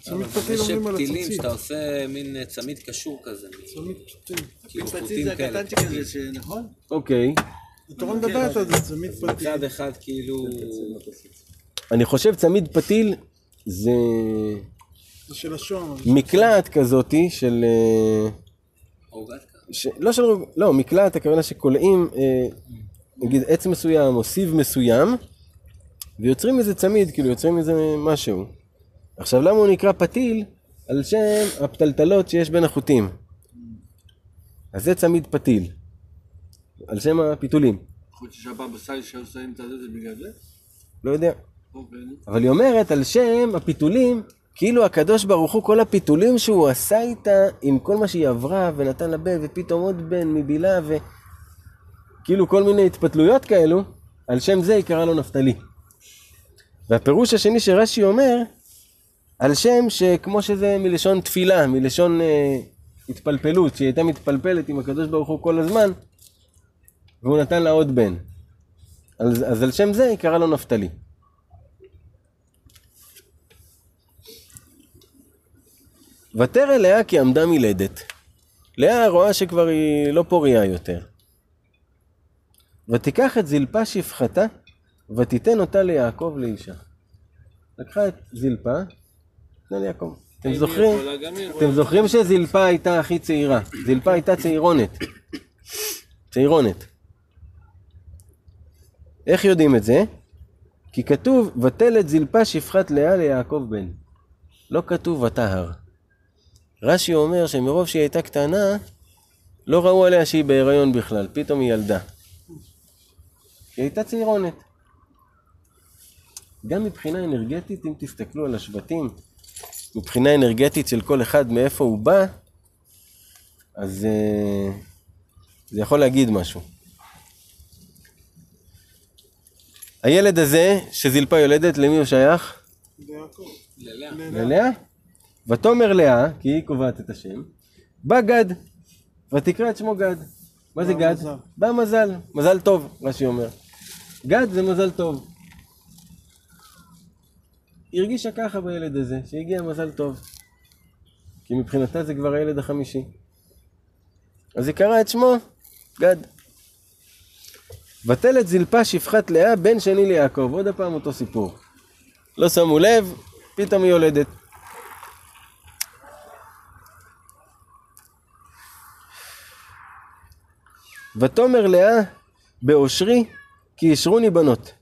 צמיד פתיל יש אומרים על פתילים הציצית. שאתה עושה מין אה, צמיד קשור כזה. צמיד פתיל. כאילו פציל חוטים זה כאלה. הקטנצ'יק הזה, ש- נכון? אוקיי. התורה מדברת על זה, צמיד פתיל. מצד אחד כאילו... אני חושב צמיד פתיל זה זה של השוהם. אבל מקלעת כזאתי של... אה. ש... לא של... לא, מקלעת הכוונה שקולעים, אה, נגיד עץ מסוים או סיב מסוים, ויוצרים מזה צמיד, כאילו יוצרים מזה משהו. עכשיו למה הוא נקרא פתיל? על שם הפתלתלות שיש בין החוטים. אז זה צמיד פתיל. על שם הפיתולים. חוץ ששבת בסל שהיו שמים את הזה, זה בגלל זה? לא יודע. אוקיי. אבל היא אומרת על שם הפיתולים, כאילו הקדוש ברוך הוא, כל הפיתולים שהוא עשה איתה, עם כל מה שהיא עברה, ונתן לה בן, ופתאום עוד בן מבילה, וכאילו כל מיני התפתלויות כאלו, על שם זה היא קראה לו נפתלי. והפירוש השני שרש"י אומר, על שם שכמו שזה מלשון תפילה, מלשון אה, התפלפלות, שהיא הייתה מתפלפלת עם הקדוש ברוך הוא כל הזמן, והוא נתן לה עוד בן. אז, אז על שם זה היא קראה לו נפתלי. ותר אליה כי עמדה מלדת. לאה רואה שכבר היא לא פוריה יותר. ותיקח את זלפה שפחתה, ותיתן אותה ליעקב לאישה. לקחה את זלפה, נתנה ליעקב. אתם זוכרים? אתם. זוכרים שזלפה הייתה הכי צעירה. זלפה הייתה צעירונת. צעירונת. איך יודעים את זה? כי כתוב, ותלת זלפה שפחת לאה ליעקב בן. לא כתוב וטהר. רש"י אומר שמרוב שהיא הייתה קטנה, לא ראו עליה שהיא בהיריון בכלל, פתאום היא ילדה. היא הייתה צעירונת. גם מבחינה אנרגטית, אם תסתכלו על השבטים, מבחינה אנרגטית של כל אחד מאיפה הוא בא, אז uh, זה יכול להגיד משהו. הילד הזה, שזלפה יולדת, למי הוא שייך? ללאה. ללאה? ותאמר לאה, כי היא קובעת את השם, בא גד, ותקרא את שמו גד. מה זה גד? מזל. בא מזל, מזל טוב, רש"י אומר. גד זה מזל טוב. הרגישה ככה בילד הזה, שהגיע מזל טוב. כי מבחינתה זה כבר הילד החמישי. אז היא קראה את שמו, גד. ותלת זלפה שפחת לאה, בן שני ליעקב. עוד הפעם אותו סיפור. לא שמו לב, פתאום היא יולדת. ותאמר לאה, באושרי, כי אישרוני בנות.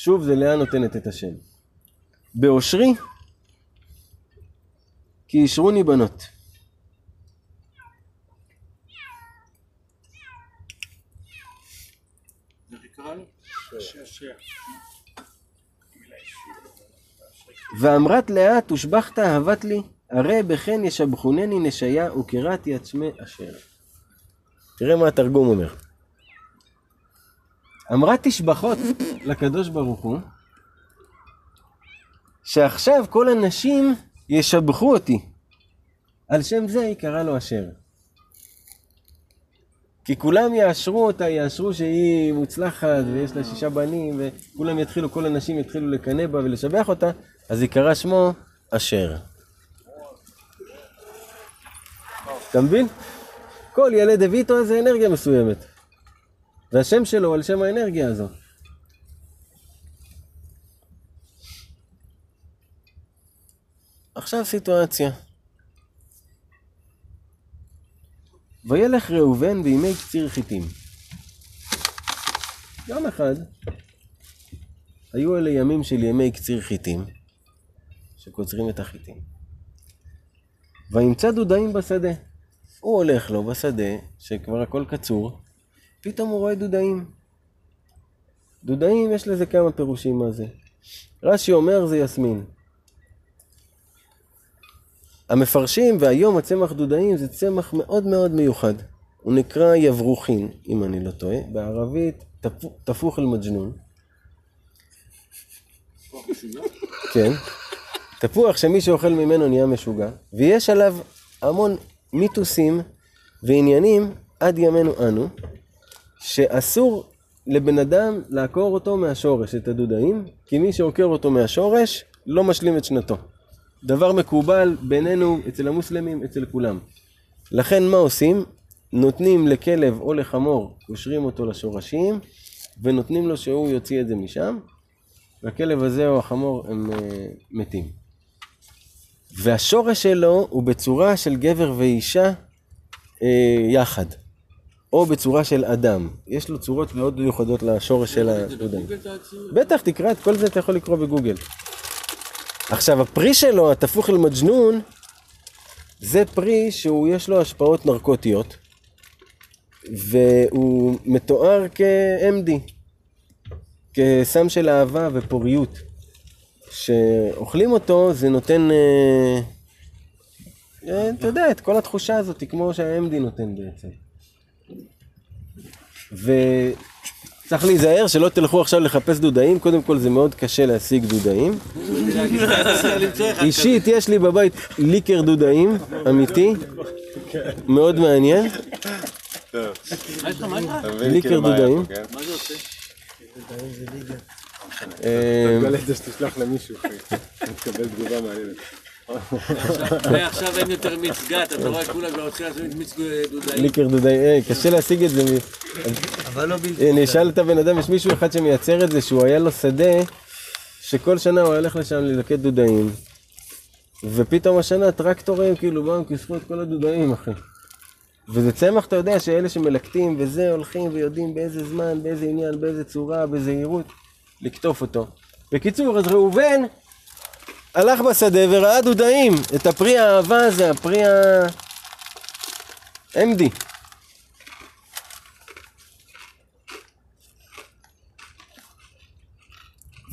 שוב, זה לאה נותנת את השם. באושרי, כי אישרוני בנות. ואמרת לאה, תושבחת אהבת לי, הרי בכן ישבחונני נשיה וקראתי עצמי אשר. תראה מה התרגום אומר. אמרה תשבחות לקדוש ברוך הוא, שעכשיו כל הנשים ישבחו אותי. על שם זה היא קראה לו אשר. כי כולם יאשרו אותה, יאשרו שהיא מוצלחת ויש לה שישה בנים וכולם יתחילו, כל הנשים יתחילו לקנא בה ולשבח אותה, אז היא קרא שמו אשר. אתה מבין? כל ילד הביא איתו איזה אנרגיה מסוימת. והשם שלו על שם האנרגיה הזו. עכשיו סיטואציה. וילך ראובן בימי קציר חיטים. יום אחד היו אלה ימים של ימי קציר חיטים, שקוצרים את החיטים. וימצא דודאים בשדה. הוא הולך לו בשדה, שכבר הכל קצור, פתאום הוא רואה דודאים. דודאים, יש לזה כמה פירושים מה זה. רש"י אומר זה יסמין. המפרשים, והיום הצמח דודאים זה צמח מאוד מאוד מיוחד. הוא נקרא יברוכין, אם אני לא טועה, בערבית תפ- תפוח אל מג'נון. כן. תפוח שמי שאוכל ממנו נהיה משוגע, ויש עליו המון מיתוסים ועניינים עד ימינו אנו, שאסור לבן אדם לעקור אותו מהשורש, את הדודאים, כי מי שעוקר אותו מהשורש לא משלים את שנתו. דבר מקובל בינינו, אצל המוסלמים, אצל כולם. לכן מה עושים? נותנים לכלב או לחמור, קושרים אותו לשורשים, ונותנים לו שהוא יוציא את זה משם, והכלב הזה או החמור הם uh, מתים. והשורש שלו הוא בצורה של גבר ואישה uh, יחד, או בצורה של אדם. יש לו צורות מאוד מיוחדות לשורש של הדודאים. בטח, תקרא את כל זה, אתה יכול לקרוא בגוגל. עכשיו, הפרי שלו, התפוח אל מג'נון, זה פרי שהוא יש לו השפעות נרקוטיות, והוא מתואר כ-MD, כסם של אהבה ופוריות. שאוכלים אותו זה נותן, אה, אה, אתה יודע, את כל התחושה הזאת, כמו שה-MD נותן בעצם. וצריך להיזהר שלא תלכו עכשיו לחפש דודאים, קודם כל זה מאוד קשה להשיג דודאים. אישית יש לי בבית ליקר דודאים, אמיתי, מאוד מעניין. מה? מה? אתה ליקר מה דודאים. פה, כן? מה זה עושה? אה, את זה שתשלח למישהו, אחי. תקבל תגובה מעניינת. ועכשיו אין יותר מיץ גת, אתה רואה כולם כבר רוצים לעשות מיץ דודאים. ליקר דודאים, אה, קשה להשיג את זה. אבל לא בלתי. אני אשאל את הבן אדם, יש מישהו אחד שמייצר את זה, שהוא היה לו שדה, שכל שנה הוא הולך לשם ללקט דודאים, ופתאום השנה טרקטורים כאילו באו, כיסחו את כל הדודאים, אחי. וזה צמח, אתה יודע, שאלה שמלקטים וזה, הולכים ויודעים באיזה זמן, באיזה עניין, באיזה צורה, בזהירות, לקטוף אותו. בקיצור, אז ראובן הלך בשדה וראה דודאים. את הפרי האהבה זה הפרי ה... MD.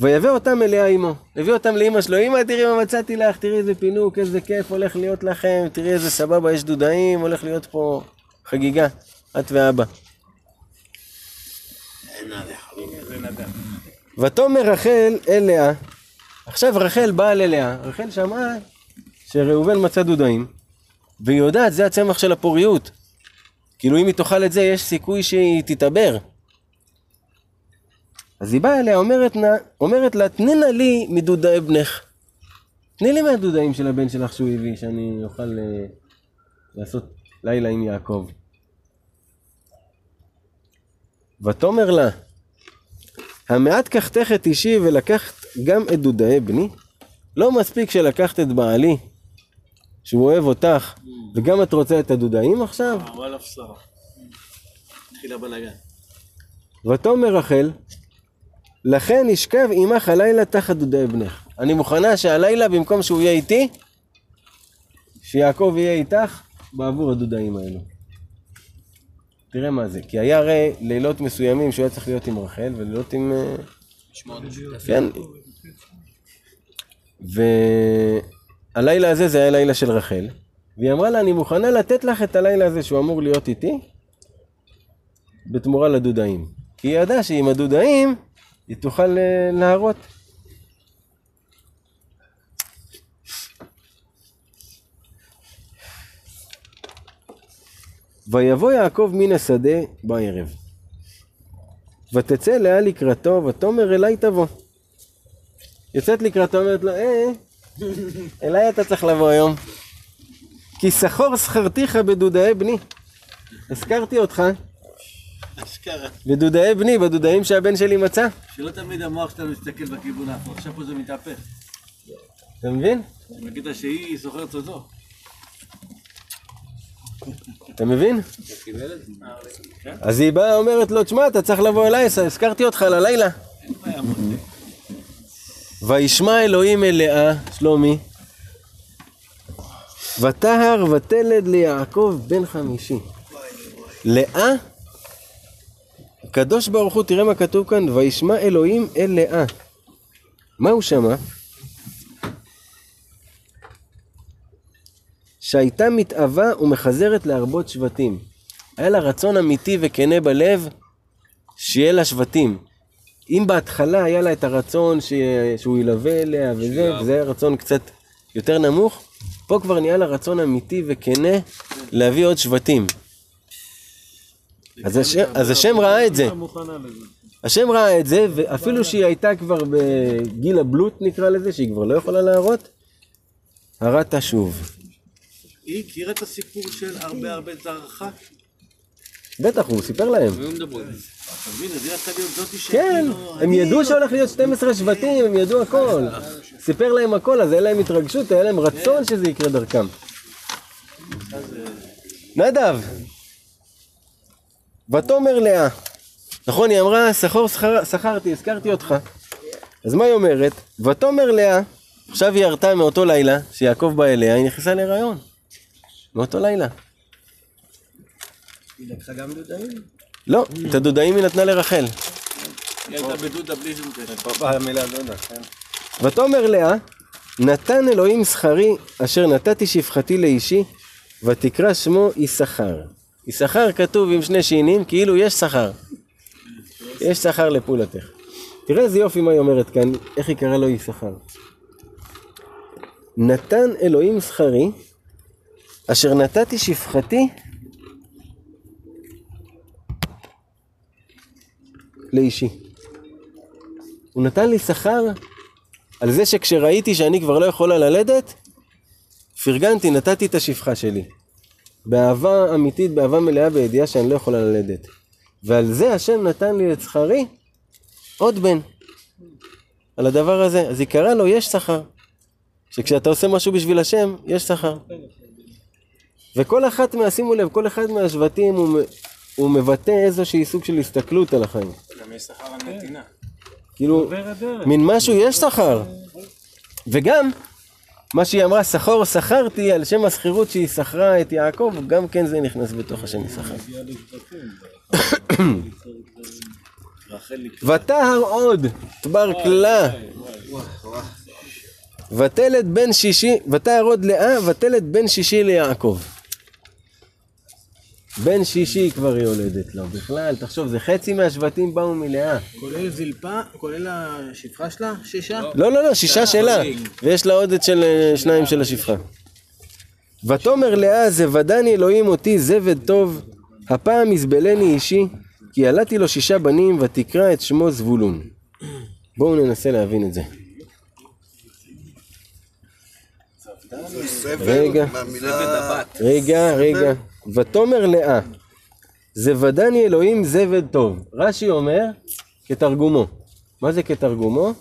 ויבא אותם אליה עמו. הביא אותם לאמא שלו, אמא תראי מה מצאתי לך, תראי איזה פינוק, איזה כיף הולך להיות לכם, תראי איזה סבבה, יש דודאים, הולך להיות פה חגיגה, את ואבא. ותאמר רחל אל לאה, עכשיו רחל באה ללאה, רחל שמעה שראובן מצא דודאים, והיא יודעת, זה הצמח של הפוריות. כאילו אם היא תאכל את זה, יש סיכוי שהיא תתעבר. אז היא באה אליה, אומרת, לה- אומרת לה, תני נא לי מדודאי בנך. תני לי מהדודאים של הבן שלך שהוא הביא, שאני אוכל אה, לעשות לילה עם יעקב. ותאמר לה, המעט קחתך את אישי ולקחת גם את דודאי בני? לא מספיק שלקחת את בעלי, שהוא אוהב אותך, וגם את רוצה את הדודאים עכשיו? וואלה בשרה. התחיל הבלאגן. ותאמר רחל, לכן ישכב עמך הלילה תחת דודי בנך. אני מוכנה שהלילה במקום שהוא יהיה איתי, שיעקב יהיה איתך בעבור הדודאים האלו. תראה מה זה, כי היה הרי לילות מסוימים שהוא היה צריך להיות עם רחל ולילות עם... אה. כן. והלילה הזה זה היה לילה של רחל, והיא אמרה לה, אני מוכנה לתת לך את הלילה הזה שהוא אמור להיות איתי, בתמורה לדודאים. כי היא ידעה שעם הדודאים היא תוכל אה, להרות. ויבוא יעקב מן השדה בערב. ותצא לאה לקראתו, ותאמר אליי תבוא. יוצאת לקראתו, אומרת לו, אה, אליי אתה צריך לבוא היום. כי שכור שכרתיך בדודאי בני. הזכרתי אותך אשכרה. בדודאי בני, בדודאים שהבן שלי מצא. שלא תמיד המוח שלנו מסתכל בכיוון ההפוך, עכשיו פה זה מתהפך. אתה מבין? בקטע שהיא סוחרת אותו. אתה מבין? אז היא באה אומרת לו, תשמע, אתה צריך לבוא אליי, הזכרתי אותך ללילה. וישמע אלוהים אל לאה, שלומי, ותהר ותלד ליעקב בן חמישי. לאה, הקדוש ברוך הוא, תראה מה כתוב כאן, וישמע אלוהים אל לאה. מה הוא שמע? שהייתה מתאווה ומחזרת להרבות שבטים. היה לה רצון אמיתי וכנה בלב שיהיה לה שבטים. אם בהתחלה היה לה את הרצון ש... שהוא ילווה אליה וזה, וזה היה רצון קצת יותר נמוך, פה כבר נהיה לה רצון אמיתי וכנה להביא עוד שבטים. אז, הש... אז השם ראה את זה. השם ראה את זה, ואפילו שהיא הייתה כבר בגיל הבלוט נקרא לזה, שהיא כבר לא יכולה להראות, הרתה שוב. היא הכירה את הסיפור של הרבה הרבה זרעך? בטח, הוא סיפר להם. היו מדברים. אתה מבין? אז היא רצתה להיות זאתי ש... כן, כאילו, הם ידעו לא- שהולך להיות 12 שבטים, הם ידעו הכל. סיפר להם הכל, אז היה להם התרגשות, היה להם רצון שזה יקרה דרכם. נדב, ותאמר לאה, נכון, היא אמרה, שכר- שכרתי, הזכרתי אותך. אז מה היא אומרת? ותאמר לאה, עכשיו היא ירתה מאותו לילה, שיעקב בא אליה, היא נכנסה להיריון. מאותו לילה. היא לקחה גם דודאים? לא, את הדודאים היא נתנה לרחל. היא הייתה בדודה בלי שום קשר. פה באה המילה דודה, כן. ותאמר לאה, נתן אלוהים שכרי, אשר נתתי שפחתי לאישי, ותקרא שמו יששכר. יששכר כתוב עם שני שינים, כאילו יש שכר. יש שכר לפעולתך. תראה איזה יופי מה היא אומרת כאן, איך היא קראה לו יששכר. נתן אלוהים שכרי, אשר נתתי שפחתי לאישי. הוא נתן לי שכר על זה שכשראיתי שאני כבר לא יכולה ללדת, פרגנתי, נתתי את השפחה שלי. באהבה אמיתית, באהבה מלאה, בידיעה שאני לא יכולה ללדת. ועל זה השם נתן לי את שכרי עוד בן. על הדבר הזה. אז היא קראה לו, יש שכר. שכשאתה עושה משהו בשביל השם, יש שכר. וכל אחת מה, שימו לב, כל אחד מהשבטים הוא, הוא מבטא איזושהי סוג של הסתכלות על החיים. גם יש שכר על נתינה. כאילו, מין משהו, יש שכר. וגם, מה שהיא אמרה, שכור שכרתי, על שם השכירות שהיא שכרה את יעקב, גם כן זה נכנס בתוך השם יששכר. ותהר עוד, דבר כלה. ותלת בן שישי, ותהר עוד לאה, ותלת בן שישי ליעקב. בן שישי כבר היא יולדת לו, בכלל, תחשוב, זה חצי מהשבטים באו מלאה. כולל זלפה, כולל השפחה שלה? שישה? לא, לא, לא, שישה שלה, ויש לה עוד את של אה, שניים של השפחה. ותאמר לאה, זבדני אלוהים אותי זבד טוב, הפעם יזבלני אישי, כי ילדתי לו שישה בנים, ותקרא את שמו זבולון. בואו ננסה להבין את זה. רגע. רגע, רגע. ותאמר לאה, זבדני אלוהים זבד טוב. רש"י אומר, כתרגומו. מה זה כתרגומו?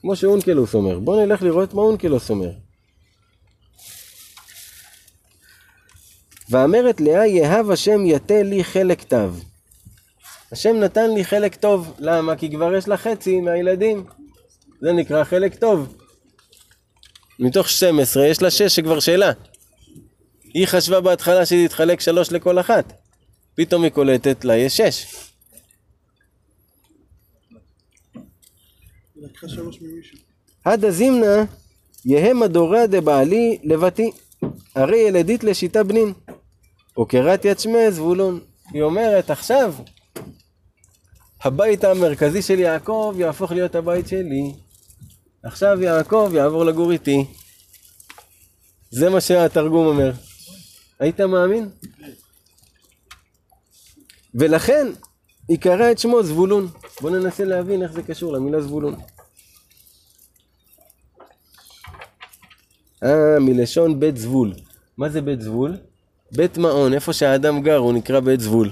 כמו שאונקלוס אומר. בואו נלך לראות מה אונקלוס אומר. ואמרת לאה, יהב השם יתה לי חלק תו. השם נתן לי חלק טוב. למה? כי כבר יש לה חצי מהילדים. זה נקרא חלק טוב. מתוך 12 יש לה 6 שכבר שלה. היא חשבה בהתחלה שזה יתחלק שלוש לכל אחת. פתאום היא קולטת לה יש שש. הדה זימנה יהא מדורא דבעלי לבתי, הרי ילדית לשיטה בנין. וקראת יד שמי זבולון. היא אומרת עכשיו הבית המרכזי של יעקב יהפוך להיות הבית שלי. עכשיו יעקב יעבור לגור איתי. זה מה שהתרגום אומר. היית מאמין? ולכן היא קראה את שמו זבולון. בואו ננסה להבין איך זה קשור למילה זבולון. אה, מלשון בית זבול. מה זה בית זבול? בית מעון, איפה שהאדם גר הוא נקרא בית זבול.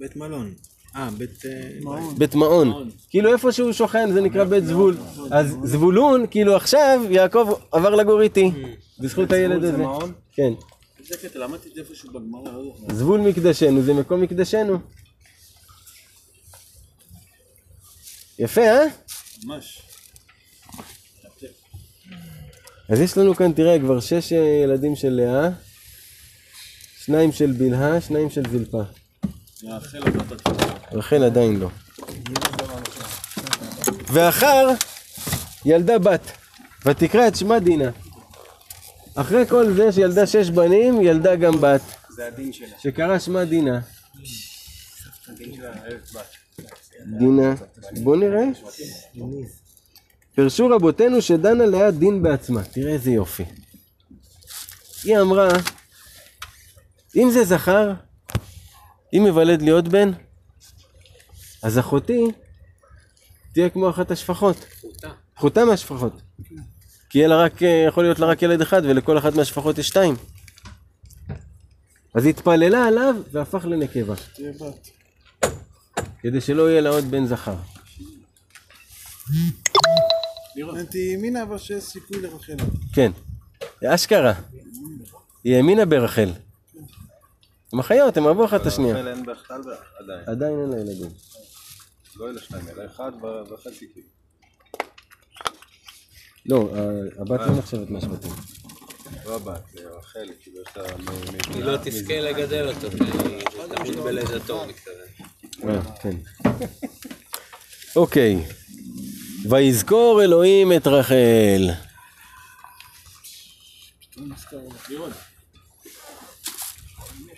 בית מלון. אה, בית... אה, בית מעון. כאילו איפה שהוא שוכן זה נקרא בית זבול. אז זבולון, כאילו עכשיו יעקב עבר לגור איתי. בזכות הילד הזה. כן. זה קטע, למדתי את זה איפשהו בגמרא, לא זוכר. זבול מקדשנו זה מקום מקדשנו. יפה, אה? ממש. אז יש לנו כאן, תראה, כבר שש אה, ילדים של לאה, שניים של בלהה, שניים של זלפה. רחל עדיין לא. ואחר ילדה בת, ותקרא את שמה דינה. אחרי כל זה שילדה שש בנים, ילדה גם בת, זה הדין שלה. שקרא שמה דינה. דינה, בוא נראה. פירשו רבותינו שדנה לאה דין בעצמה, תראה איזה יופי. היא אמרה, אם זה זכר, אם יוולד לי עוד בן, אז אחותי תהיה כמו אחת השפחות. חוטה מהשפחות. כי יהיה לה רק, אה, יכול להיות לה רק ילד אחד ולכל אחת מהשפחות יש שתיים. אז היא התפללה עליו והפך לנקבה. כדי שלא יהיה לה עוד בן זכר. הבנתי ימינה אבל שיש סיכוי לרחל. כן, אשכרה. היא האמינה ברחל. הם אחיות, הם אהבו אחת את השנייה. רחל אין בכלל עדיין. עדיין אין לה ילדים. לא אלה שניים, אלא אחד וחצי כאילו. לא, הבת לא נחשבת מהשבטים. לא הבת, זה רחל, כאילו יש לה... היא לא תזכה לגדל אותו, תמיד בלידתו, מתכוון. אה, כן. אוקיי. ויזכור אלוהים את רחל.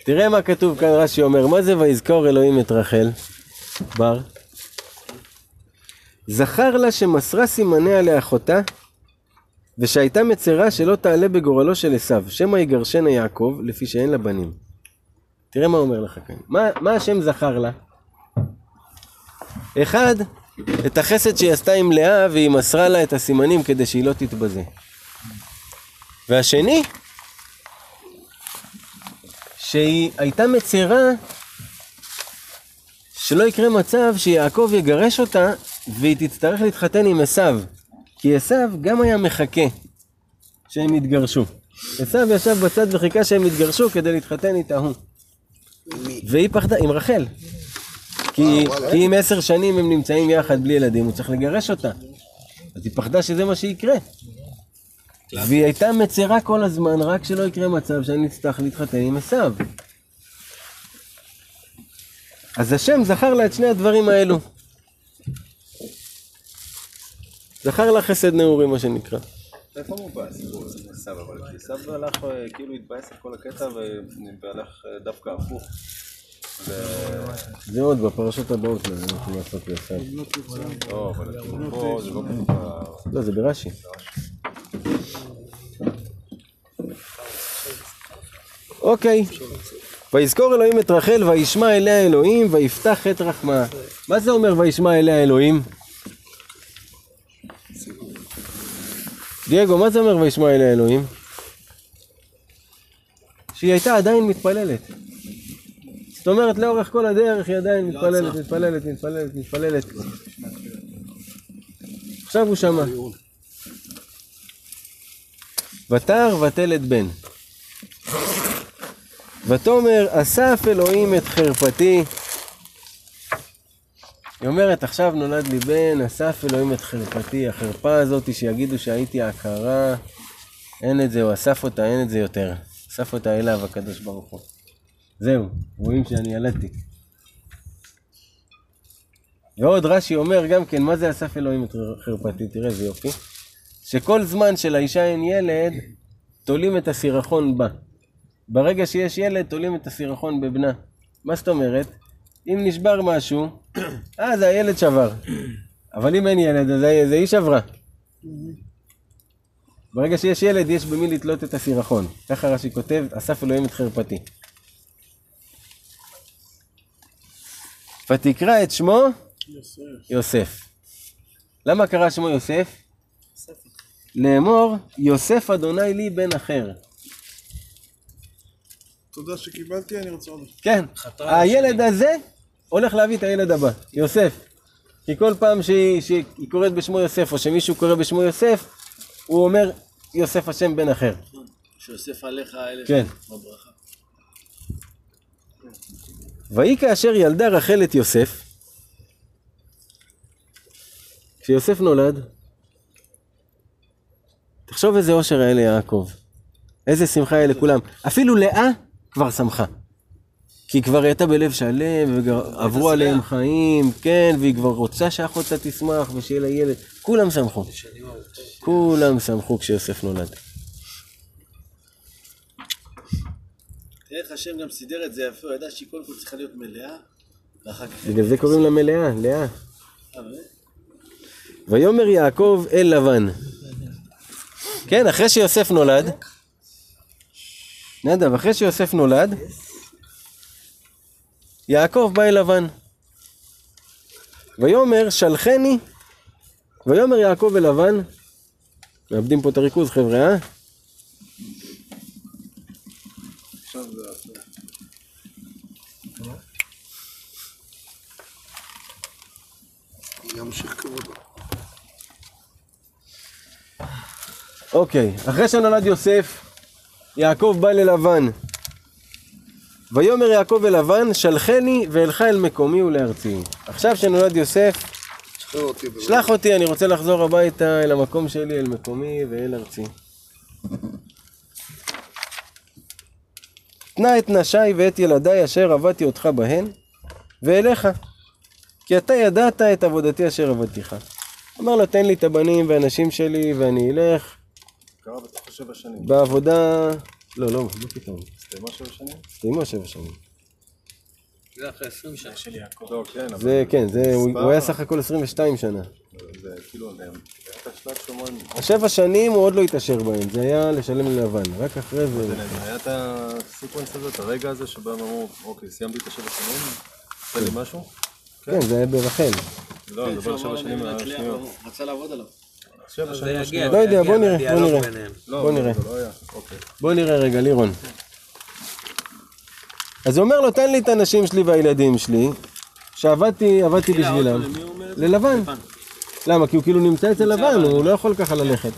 תראה מה כתוב כאן, רש"י אומר, מה זה ויזכור אלוהים את רחל? בר. זכר לה שמסרה סימניה לאחותה, ושהייתה מצרה שלא תעלה בגורלו של עשיו, שמא יגרשנה יעקב, לפי שאין לה בנים. תראה מה אומר לך כאן. מה, מה השם זכר לה? אחד, את החסד שהיא עשתה עם לאה והיא מסרה לה את הסימנים כדי שהיא לא תתבזה. והשני, שהיא הייתה מצרה שלא יקרה מצב שיעקב יגרש אותה והיא תצטרך להתחתן עם עשיו. כי עשיו גם היה מחכה שהם יתגרשו. עשיו ישב בצד וחיכה שהם יתגרשו כדי להתחתן איתה הוא. והיא פחדה, עם רחל. כי. כי אם עשר שנים הם נמצאים יחד בלי ילדים, הוא צריך לגרש אותה. אז היא פחדה שזה מה שיקרה. והיא הייתה מצרה כל הזמן, רק שלא יקרה מצב שאני אצטרך להתחתן עם עשיו. אז השם זכר לה את שני הדברים האלו. זכר לה חסד נעורים, מה שנקרא. איפה מובא הסיפור הזה מעשיו? אבל כי עשיו הלך, אה, כאילו התבאס על כל הקטע והלך אה, דווקא הפוך. זה עוד בפרשות הבאות, לא, אנחנו נעסוק בעשיו. לא, אבל כאילו פה זה לא כתוב לא, זה ברש"י. אוקיי. ויזכור אלוהים את רחל וישמע אליה אלוהים ויפתח את רחמה. מה זה אומר וישמע אליה אלוהים? דייגו, מה זה אומר וישמע אליה אלוהים? שהיא הייתה עדיין מתפללת. זאת אומרת, לאורך כל הדרך היא עדיין מתפללת, מתפללת, מתפללת, מתפללת. עכשיו הוא שמע. ותר ותלד בן. ותאמר אסף אלוהים את חרפתי. היא אומרת עכשיו נולד לי בן, אסף אלוהים את חרפתי, החרפה הזאת שיגידו שהייתי עקרה, אין את זה, הוא אסף אותה, אין את זה יותר. אסף אותה אליו הקדוש ברוך הוא. זהו, רואים שאני ילדתי. ועוד רש"י אומר גם כן, מה זה אסף אלוהים את חרפתי? תראה איזה יופי. שכל זמן שלאישה אין ילד, תולים את הסירחון בה. ברגע שיש ילד, תולים את הסירחון בבנה. מה זאת אומרת? אם נשבר משהו, אה, זה הילד שבר. אבל אם אין ילד, אז זה זה היא שברה. ברגע שיש ילד, יש במי לתלות את הסירחון. ככה רש"י כותב, אסף אלוהים את חרפתי. ותקרא את שמו יוסף. למה קרא שמו יוסף? לאמור, יוסף אדוני לי בן אחר. תודה שקיבלתי, אני רוצה עוד. כן, הילד הזה הולך להביא את הילד הבא, יוסף. כי כל פעם שהיא, שהיא קוראת בשמו יוסף, או שמישהו קורא בשמו יוסף, הוא אומר יוסף השם בן אחר. שיוסף עליך אלה כן. בברכה. ויהי כאשר ילדה רחל את יוסף, כשיוסף נולד, תחשוב איזה אושר היה ליעקב, איזה שמחה היה לכולם. אפילו לאה כבר שמחה. כי היא כבר הייתה בלב שלם, ועברו עליהם חיים, כן, והיא כבר רוצה שאחותה תשמח ושיהיה לה ילד. כולם שמחו. כולם שמחו כשיוסף נולד. תראה איך השם גם סידר את זה יפה, הוא ידע שהיא קודם כל צריכה להיות מלאה, ואחר כך... בגלל זה קוראים לה מלאה, לאה. אה? ויאמר יעקב אל לבן. כן, אחרי שיוסף נולד, נדב, אחרי שיוסף נולד, יעקב בא אל לבן. ויאמר שלחני, ויאמר יעקב אל לבן, מאבדים פה את הריכוז חבר'ה, אה? אוקיי, אחרי שנולד יוסף, יעקב בא ללבן. ויאמר יעקב אל לבן, שלחני ואלך אל מקומי ולארצי. עכשיו שנולד יוסף. שלח אותי, אני רוצה לחזור הביתה אל המקום שלי, אל מקומי ואל ארצי. תנה את נשי ואת ילדיי אשר עבדתי אותך בהן, ואליך. כי אתה ידעת את עבודתי אשר עבדתיך. אמר לו, תן לי את הבנים והנשים שלי ואני אלך קרה בתוך השבע שנים. בעבודה... לא, לא, מה פתאום? הסתיימה שבע שנים? הסתיימו שבע שנים. זה אחרי 20 שנה. של יעקב. לא, כן, אבל זה, כן, זה, הוא היה סך הכל 22 שנה. זה כאילו, השבע שנים הוא עוד לא התעשר בהם, זה היה לשלם ללבן, רק אחרי זה... היה את הסיקוונס הזה, את הרגע הזה שבו הם אמרו, אוקיי, סיימתי את השבע שנים, עושה לי משהו? כן, זה היה ברחל. לא, אני מדבר על שהוא אמר שבע שנים רצה לעבוד עליו. שבע השניות. לא יודע, בוא נראה, בוא נראה. לא, בוא נראה. לא אוקיי. בוא נראה רגע, לירון. אז הוא אומר לו, תן לי את הנשים שלי והילדים שלי, שעבדתי עבדתי בשבילם. ללבן. למה? כי הוא כאילו נמצא אצל לבן, הוא לא יכול ככה ללכת.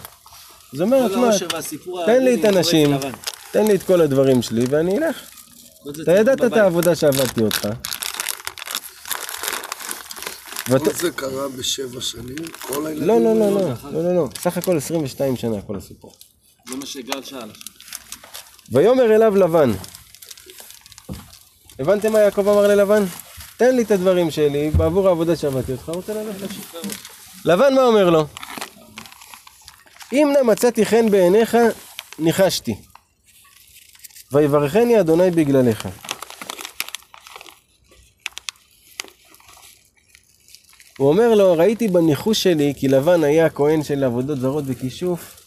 אז הוא אומר, כל תשמע, תן לי את הנשים. תן לי את כל הדברים שלי ואני אלך. אתה ידעת את. העבודה שעבדתי אותך. ואת- כל זה קרה בשבע שנים? כל הילדים? לא, לא, לא, לא, לא, לא, לא, סך הכל 22 שנה כל הסיפור. זה מה שגל שאל. ויאמר אליו לבן. הבנתם מה יעקב אמר ללבן? תן לי את הדברים שלי, בעבור העבודה שעבדתי אותך, רוצה ללכת. לבן מה אומר לו? אם נא מצאתי חן בעיניך, ניחשתי. ויברכני אדוני בגללך. הוא אומר לו, ראיתי בניחוש שלי, כי לבן היה כהן של עבודות זרות וכישוף,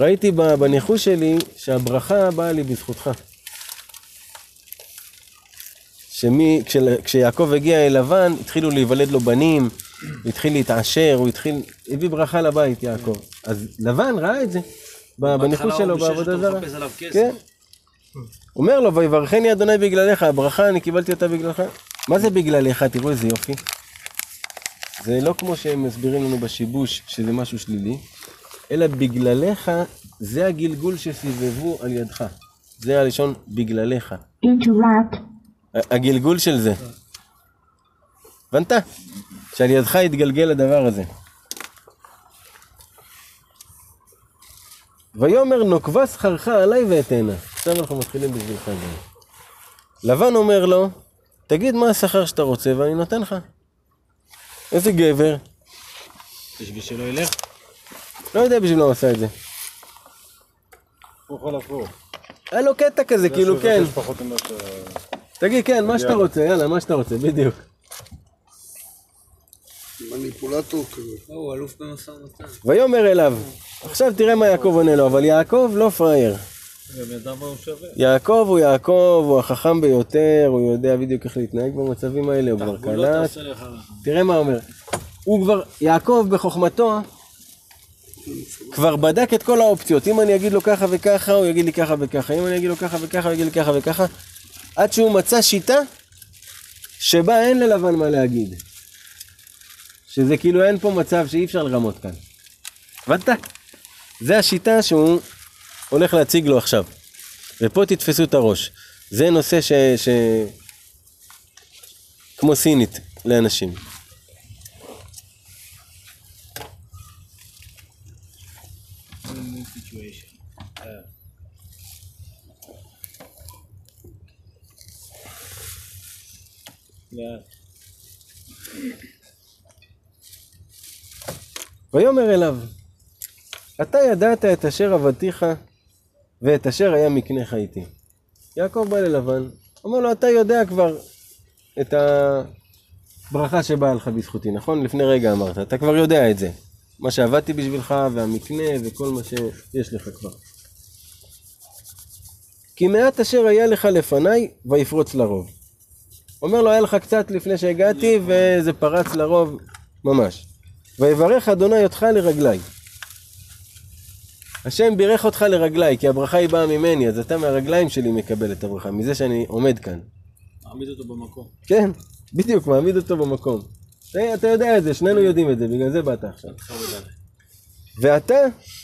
ראיתי בניחוש שלי שהברכה באה לי בזכותך. שמי, כשיעקב הגיע אל לבן, התחילו להיוולד לו בנים, הוא התחיל להתעשר, הוא התחיל, הביא ברכה לבית יעקב. אז לבן ראה את זה, בניחוש שלו בעבודה זרה. כן. אומר לו, ויברכני אדוני בגללך, הברכה אני קיבלתי אותה בגללך. מה זה בגללך? תראו איזה יופי. זה לא כמו שהם מסבירים לנו בשיבוש, שזה משהו שלילי, אלא בגללך, זה הגלגול שסובבו על ידך. זה הלשון בגללך. interrupt, הגלגול של זה. הבנת? שעל ידך יתגלגל הדבר הזה. ויאמר נוקבה שכרך עליי ואתנה. עכשיו אנחנו מתחילים בשבילך. לבן אומר לו, תגיד מה השכר שאתה רוצה ואני נותן לך. איזה גבר. בשביל שלא ילך. לא יודע בשביל מה הוא עשה את זה. הוא יכול לבוא. היה לו קטע כזה, כאילו כן. תגיד כן, מה שאתה רוצה, יאללה, מה שאתה רוצה, בדיוק. מניפולטור כזה. לא, הוא אלוף במשא ומתן. ויאמר אליו, עכשיו תראה מה יעקב עונה לו, אבל יעקב לא פראייר. יעקב הוא יעקב, הוא החכם ביותר, הוא יודע בדיוק איך להתנהג במצבים האלה, הוא כבר קלט. תראה מה אומר. הוא כבר, יעקב בחוכמתו, כבר בדק את כל האופציות. אם אני אגיד לו ככה וככה, הוא יגיד לי ככה וככה. אם אני אגיד לו ככה וככה, הוא יגיד לי ככה וככה. עד שהוא מצא שיטה שבה אין ללבן מה להגיד. שזה כאילו אין פה מצב שאי אפשר לרמות כאן. הבנת? זה השיטה שהוא הולך להציג לו עכשיו. ופה תתפסו את הראש. זה נושא ש... ש... כמו סינית לאנשים. ויאמר אליו, אתה ידעת את אשר עבדתיך ואת אשר היה מקנך איתי. יעקב בא ללבן, אומר לו, אתה יודע כבר את הברכה שבאה לך בזכותי, נכון? לפני רגע אמרת, אתה כבר יודע את זה. מה שעבדתי בשבילך והמקנה וכל מה שיש לך כבר. כי מעט אשר היה לך לפניי ויפרוץ לרוב. אומר לו, היה לך קצת לפני שהגעתי וזה פרץ לרוב ממש. ויברך אדוני אותך לרגליי. השם בירך אותך לרגליי, כי הברכה היא באה ממני, אז אתה מהרגליים שלי מקבל את הברכה, מזה שאני עומד כאן. מעמיד אותו במקום. כן, בדיוק, מעמיד אותו במקום. אתה יודע את זה, שנינו יודעים את זה, בגלל זה באת עכשיו. ואתה,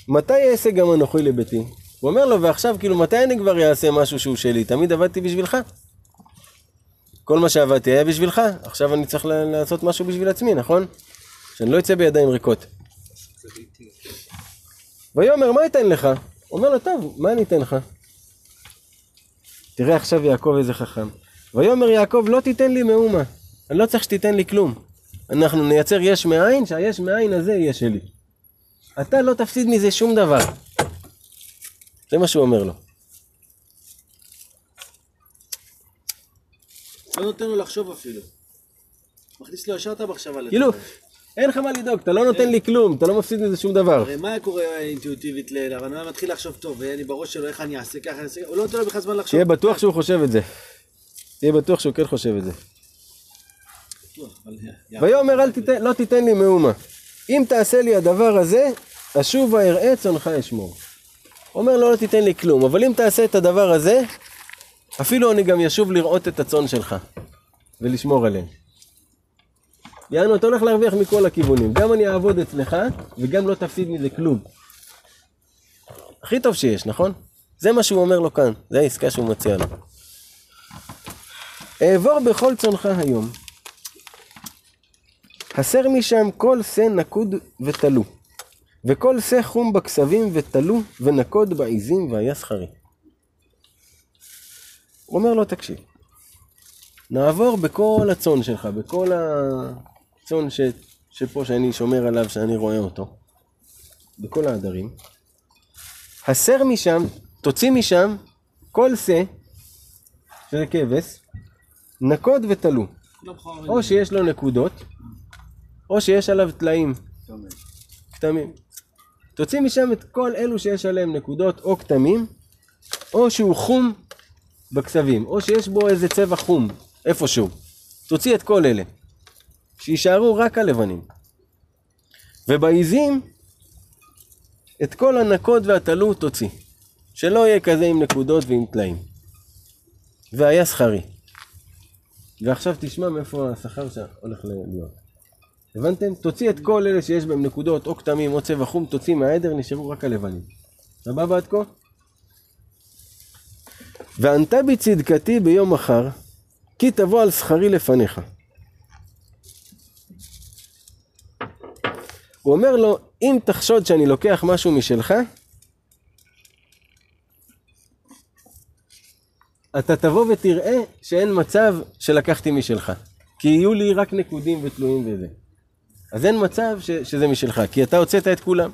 מתי אעשה גם אנוכי לביתי? הוא אומר לו, ועכשיו, כאילו, מתי אני כבר אעשה משהו שהוא שלי? תמיד עבדתי בשבילך. כל מה שעבדתי היה בשבילך, עכשיו אני צריך לעשות משהו בשביל עצמי, נכון? שאני לא אצא בידיים ריקות. ויאמר, מה אתן לך? אומר לו, טוב, מה אני אתן לך? תראה עכשיו יעקב איזה חכם. ויאמר יעקב, לא תיתן לי מאומה. אני לא צריך שתיתן לי כלום. אנחנו נייצר יש מאין, שהיש מאין הזה יהיה שלי. אתה לא תפסיד מזה שום דבר. זה מה שהוא אומר לו. לא נותן לו לחשוב אפילו. מכניס לו ישר את המחשבה. כאילו, אין לך מה לדאוג, אתה לא נותן לי כלום, אתה לא מפסיד מזה שום דבר. הרי מה קורה אינטואיטיבית ללבן? הוא היה מתחיל לחשוב, טוב, ואני בראש שלו, איך אני אעשה ככה, אני אעשה ככה, הוא לא נותן לו בכלל זמן לחשוב. תהיה בטוח שהוא חושב את זה. תהיה בטוח שהוא כן חושב את זה. אבל- ויאמר לא תיתן לי מאומה. אם תעשה לי הדבר הזה, אשובה אראה צונך אשמור. אומר לו לא תיתן לי כלום, אבל אם תעשה את הדבר הזה, אפילו אני גם ישוב לראות את הצאן שלך, ולשמור עליהם. יענו, אתה הולך להרוויח מכל הכיוונים. גם אני אעבוד אצלך, וגם לא תפסיד מזה כלום. הכי טוב שיש, נכון? זה מה שהוא אומר לו כאן, זה העסקה שהוא מציע לו. אעבור בכל צונך היום. הסר משם כל שא נקוד ותלו. וכל שא חום בכסבים ותלו ונקוד בעיזים והיה שכרי. הוא אומר לו, תקשיב, נעבור בכל הצאן שלך, בכל הצאן ש, שפה שאני שומר עליו, שאני רואה אותו, בכל העדרים. הסר משם, תוציא משם כל שא, שזה כבש, נקוד ותלו. או שיש לו נקודות, או שיש עליו טלאים. כתמים. תוציא משם את כל אלו שיש עליהם נקודות או כתמים, או שהוא חום בכסבים, או שיש בו איזה צבע חום, איפשהו. תוציא את כל אלה. שיישארו רק הלבנים. ובעיזים, את כל הנקות והתלו תוציא. שלא יהיה כזה עם נקודות ועם טלאים. והיה שכרי. ועכשיו תשמע מאיפה השכר שהולך להיות. הבנתם? תוציא את כל אלה שיש בהם נקודות או כתמים או צבע חום, תוציא מהעדר, נשארו רק הלבנים. סבבה עד כה? וענתה בי צדקתי ביום מחר, כי תבוא על שכרי לפניך. הוא אומר לו, אם תחשוד שאני לוקח משהו משלך, אתה תבוא ותראה שאין מצב שלקחתי משלך. כי יהיו לי רק נקודים ותלויים וזה. אז אין מצב ש, שזה משלך, כי אתה הוצאת את כולם.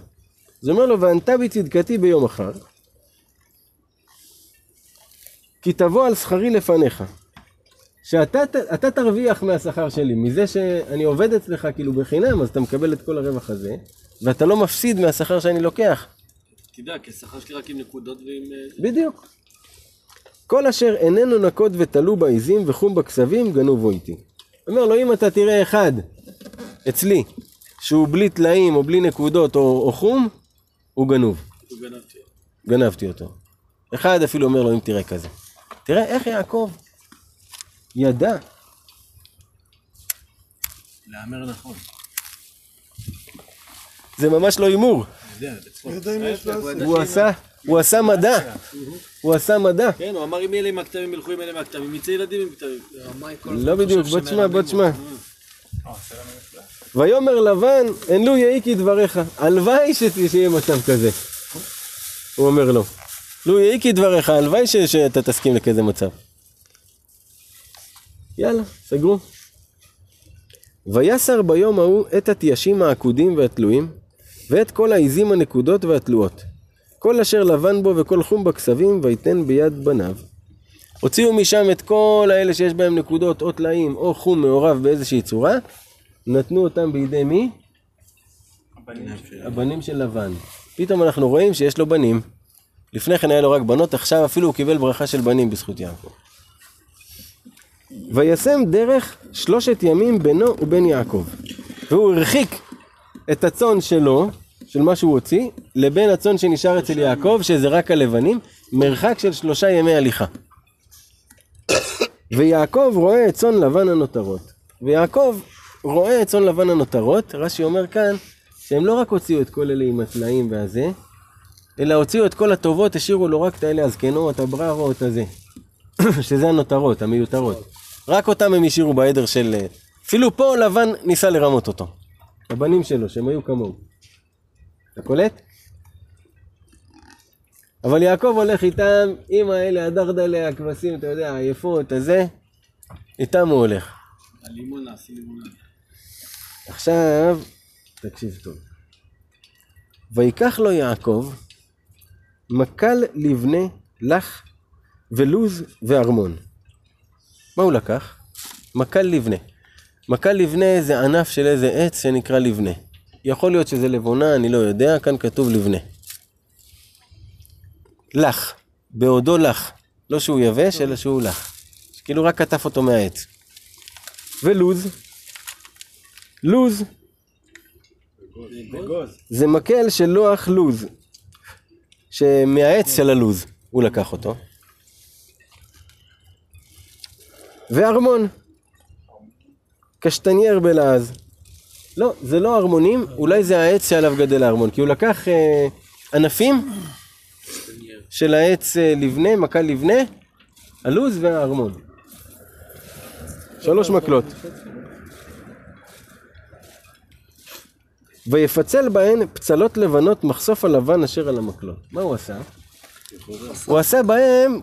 אז הוא אומר לו, וענתה בי צדקתי ביום אחר, כי תבוא על שכרי לפניך. שאתה אתה תרוויח מהשכר שלי, מזה שאני עובד אצלך כאילו בחינם, אז אתה מקבל את כל הרווח הזה, ואתה לא מפסיד מהשכר שאני לוקח. תדע, כי השכר שלי רק עם נקודות ועם... אה, בדיוק. כל אשר איננו נקוד ותלו בעיזים וחום בכסבים, גנובו איתי. אומר לו, אם אתה תראה אחד אצלי, שהוא בלי טלאים או בלי נקודות או, או חום, הוא גנוב. הוא גנבתי. גנבתי אותו. אחד אפילו אומר לו, אם תראה כזה. תראה איך יעקב ידע. להמר נכון. זה ממש לא הימור. עשר. הוא עשה, הוא עשה מדע. הוא עשה מדע. כן, הוא אמר אם אלה עם הכתמים ילכו עם אלה עם הכתמים, יצא ילדים עם כתמים. לא בדיוק, בוא תשמע, בוא תשמע. ויאמר לבן, אין לו יהי כדבריך. הלוואי שיהיה מצב כזה. הוא אומר לו. לו יהי כדבריך, הלוואי שאתה תסכים לכזה מצב. יאללה, סגרו. ויסר ביום ההוא את התיישים העקודים והתלויים, ואת כל העיזים הנקודות והתלויות. כל אשר לבן בו וכל חום בכסבים, ויתן ביד בניו. הוציאו משם את כל האלה שיש בהם נקודות או טלאים או חום מעורב באיזושהי צורה, נתנו אותם בידי מי? הבנים של לבן. פתאום אנחנו רואים שיש לו בנים. לפני כן היה לו רק בנות, עכשיו אפילו הוא קיבל ברכה של בנים בזכות יעקב. וישם דרך שלושת ימים בינו ובין יעקב. והוא הרחיק את הצאן שלו, של מה שהוא הוציא, לבין הצאן שנשאר אצל יעקב, שזה רק הלבנים, מרחק של שלושה ימי הליכה. ויעקב רואה את צאן לבן הנותרות. ויעקב רואה את צאן לבן הנותרות, רש"י אומר כאן, שהם לא רק הוציאו את כל אלה עם הטלאים והזה, אלא הוציאו את כל הטובות, השאירו לו רק את האלה הזקנו, את הבררו, את הזה. שזה הנותרות, המיותרות. רק אותם הם השאירו בעדר של... אפילו פה לבן ניסה לרמות אותו. הבנים שלו, שהם היו כמוהו. אתה קולט? אבל יעקב הולך איתם, עם האלה, הדרדלה, הכבשים, אתה יודע, היפות, הזה, איתם הוא הולך. הלימון נעשה לימון. עכשיו, תקשיב טוב. ויקח לו יעקב מקל לבנה, לך ולוז וארמון. מה הוא לקח? מקל לבנה. מקל לבנה זה ענף של איזה עץ שנקרא לבנה. יכול להיות שזה לבונה, אני לא יודע, כאן כתוב לבנה. לך, בעודו לך. לא שהוא יבש, אלא שהוא לך. כאילו רק קטף אותו מהעץ. ולוז, לוז זה מקל של לוח לוז, שמהעץ של הלוז, הוא לקח אותו. וארמון, קשטנייר בלעז. לא, זה לא ארמונים, אולי זה העץ שעליו גדל הארמון, כי הוא לקח אה, ענפים של העץ אה, לבנה, מקל לבנה, הלוז והארמון. שלוש מקלות. ויפצל בהן פצלות לבנות מחשוף הלבן אשר על המקלות. מה הוא עשה? הוא עשה בהם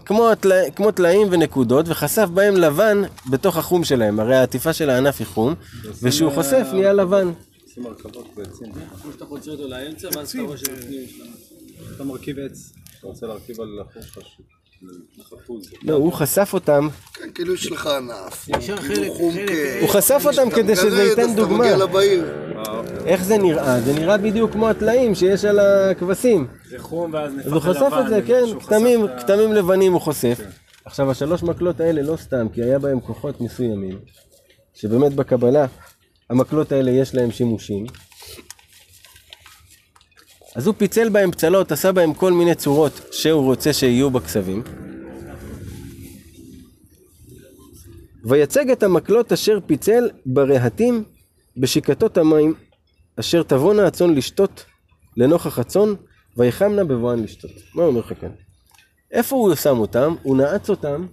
כמו, טלאים ונקודות, וחשף בהם לבן בתוך החום שלהם. הרי העטיפה של הענף היא חום, וכשהוא חושף נהיה לבן. עושים הרכבות בעצים. כמו שאתה חוצה אותו לאמצע, ואז אתה רואה מרכיב עץ. אתה רוצה להרכיב על החור שלך. לא, הוא חשף אותם, כן, כאילו יש לך ענף. כאילו הוא חשף אותם כדי שזה ייתן דוגמה. איך זה נראה? זה נראה בדיוק כמו הטלאים שיש על הכבשים. זה חום ואז נפח אז הוא חשף את זה, כן, כתמים, לבנים הוא חושף. עכשיו, השלוש מקלות האלה לא סתם, כי היה בהם כוחות מסוימים, שבאמת בקבלה, המקלות האלה יש להם שימושים. אז הוא פיצל בהם פצלות, עשה בהם כל מיני צורות שהוא רוצה שיהיו בכסבים. ויצג את המקלות אשר פיצל ברהטים בשיקתות המים, אשר תבואנה הצאן לשתות לנוכח הצאן, ויחמנה בבואן לשתות. מה הוא אומר לך כאן? איפה הוא שם אותם? הוא נעץ אותם,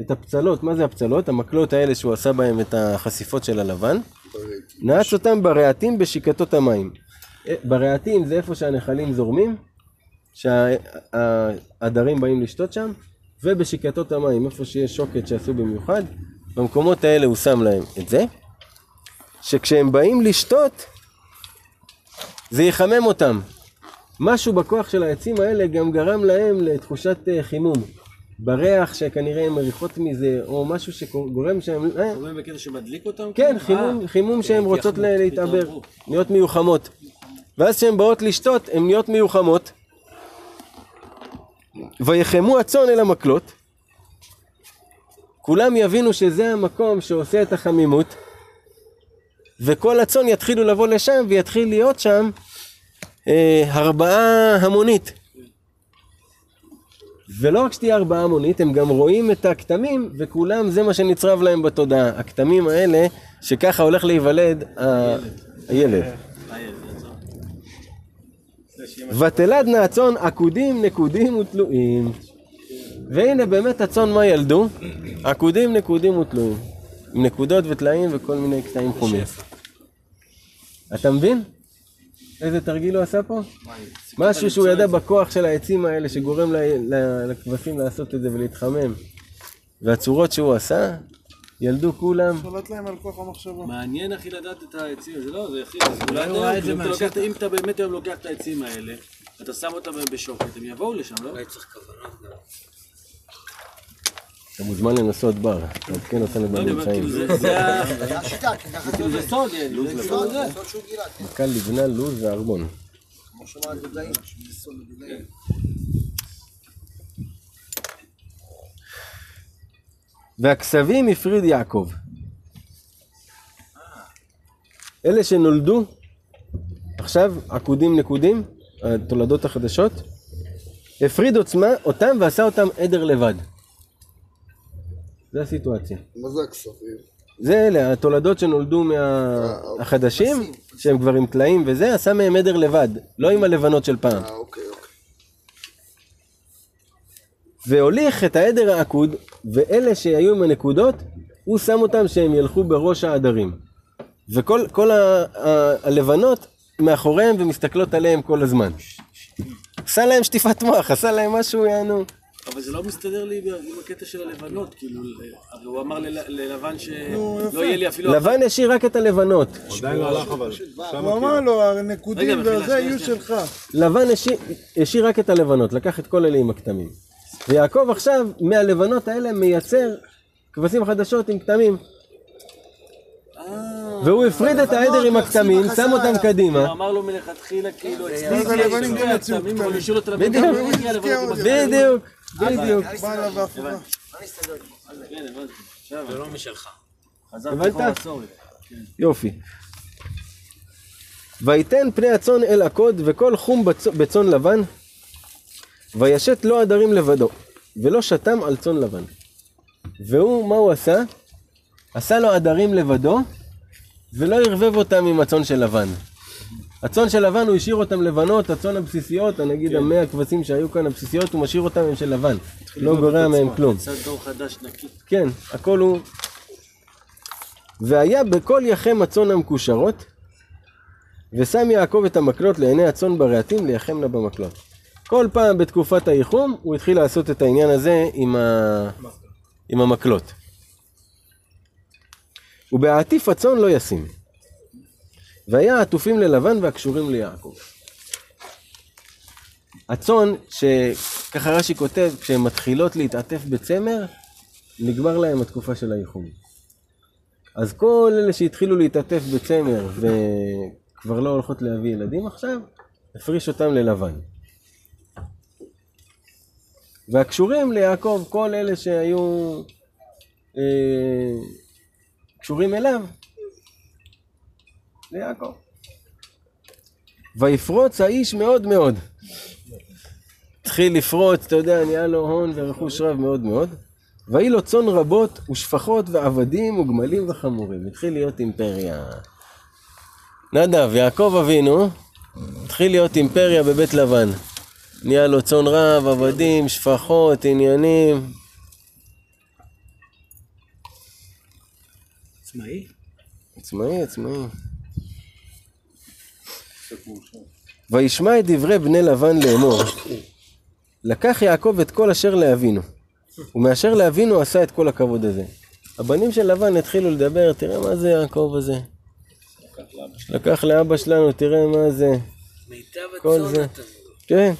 את הפצלות, מה זה הפצלות? המקלות האלה שהוא עשה בהם את החשיפות של הלבן, נעץ אותם ברהטים בשיקתות המים. אה, ברהטים זה איפה שהנחלים זורמים, שהעדרים באים לשתות שם, ובשיקתות המים, איפה שיש שוקת שעשו במיוחד, במקומות האלה הוא שם להם את זה, שכשהם באים לשתות, זה יחמם אותם. משהו בכוח של העצים האלה גם גרם להם לתחושת אה, חימום. בריח שכנראה הן מריחות מזה, או משהו שגורם שהם... אה, אומרים בקטע שמדליק אותם? כן? חימום, אה, חימום שהן כי רוצות להתעבר. להיות מיוחמות. ואז כשהן באות לשתות, הן נהיות מיוחמות. ויחמו הצאן אל המקלות. כולם יבינו שזה המקום שעושה את החמימות. וכל הצאן יתחילו לבוא לשם ויתחיל להיות שם אה, הרבעה המונית. ולא רק שתהיה הרבעה המונית, הם גם רואים את הכתמים, וכולם זה מה שנצרב להם בתודעה. הכתמים האלה, שככה הולך להיוולד ה- הילד. ותלדנה הצאן עקודים, נקודים ותלויים. והנה באמת הצאן מה ילדו? עקודים, נקודים ותלויים. עם נקודות וטלאים וכל מיני קטעים חומים. אתה מבין? איזה תרגיל הוא עשה פה? משהו שהוא ידע בכוח של העצים האלה שגורם לכבשים לעשות את זה ולהתחמם. והצורות שהוא עשה, ילדו כולם. שולט להם על כוח המחשבה. מעניין אחי לדעת את העצים, זה לא, זה הכי, זה אולי הוא ראה אתה את זה אם אתה לוקח- מהשטח. אם אתה באמת היום לוקח את העצים האלה, אתה שם אותם בשוקת, הם יבואו לשם, לא? אולי צריך כוונות גם. אתה מוזמן לנסות בר, תעדכן אותנו לא, בממצאים. כאילו, זה- זה ה... זה השיטה, כי ככה כאילו, זה סוד, זה זה. סוד שהוא גילה. מכה לבנה, לוז וערבון. כמו שאמר הדודאים, שזה סוד והכסבים הפריד יעקב. אלה שנולדו, עכשיו עקודים נקודים, התולדות החדשות, הפריד עוצמה אותם ועשה אותם עדר לבד. זה הסיטואציה. מה זה הכספים? זה אלה, התולדות שנולדו מהחדשים, שהם כבר עם טלאים וזה, עשה מהם עדר לבד, לא עם הלבנות של פעם. אה, אוקיי, אוקיי. והוליך את העדר העקוד, ואלה שהיו עם הנקודות, הוא שם אותם שהם ילכו בראש העדרים. וכל כל ה, ה, הלבנות מאחוריהם ומסתכלות עליהם כל הזמן. עשה להם שטיפת מוח, עשה להם משהו, יענו. אבל זה לא מסתדר לי עם הקטע של הלבנות, כאילו, הרי הוא אמר ל- ללבן. שלא יהיה לי אפילו... לבן השאיר רק את הלבנות. עדיין לא הלך אבל. הוא אמר לו, הנקודים מחילה, יהיו שלך. לבן השאיר רק את הלבנות, לקח את כל אלה עם הכתמים. ויעקב עכשיו, מהלבנות האלה מייצר כבשים חדשות עם כתמים. והוא הפריד את העדר עם הכתמים, שם אותם הוא קדימה. אמר לו מלכתחילה, כאילו, אצלי זה הלבנים יש גם קטנים. אבל השאיר אותו לבן, בדיוק. הוא. בדיוק, זה לא משלך. הבנת? יופי. ויתן פני הצאן אל עקוד וכל חום בצ- בצאן לבן וישת לו עדרים לבדו ולא שתם על צאן לבן. והוא, מה הוא עשה? עשה לו עדרים לבדו ולא ערבב אותם עם הצאן של לבן. הצאן של לבן הוא השאיר אותם לבנות, הצאן הבסיסיות, נגיד המאה כבשים שהיו כאן הבסיסיות, הוא משאיר אותם הם של לבן. לא גורע מהם כלום. כן, הכל הוא... והיה בכל יחם הצאן המקושרות, ושם יעקב את המקלות לעיני הצאן ברהטים ליחמנה במקלות. כל פעם בתקופת הייחום הוא התחיל לעשות את העניין הזה עם, ה... עם המקלות. ובעטיף הצאן לא ישים. והיה העטופים ללבן והקשורים ליעקב. הצאן, שככה רש"י כותב, כשהן מתחילות להתעטף בצמר, נגמר להם התקופה של הייחום. אז כל אלה שהתחילו להתעטף בצמר וכבר לא הולכות להביא ילדים עכשיו, הפריש אותם ללבן. והקשורים ליעקב, כל אלה שהיו אה, קשורים אליו, ליעקב. ויפרוץ האיש מאוד מאוד. התחיל לפרוץ, אתה יודע, נהיה לו הון ורכוש רב מאוד מאוד. ויהי לו צאן רבות ושפחות ועבדים וגמלים וחמורים. התחיל להיות אימפריה. נדב, יעקב אבינו, התחיל להיות אימפריה בבית לבן. נהיה לו צאן רב, עבדים, שפחות, עניינים. עצמאי? עצמאי, עצמאי. וישמע את דברי בני לבן לאמור. לקח יעקב את כל אשר לאבינו, ומאשר לאבינו עשה את כל הכבוד הזה. הבנים של לבן התחילו לדבר, תראה מה זה יעקב הזה. לקח לאבא שלנו, תראה מה זה. מיטב הצאן לו. כן.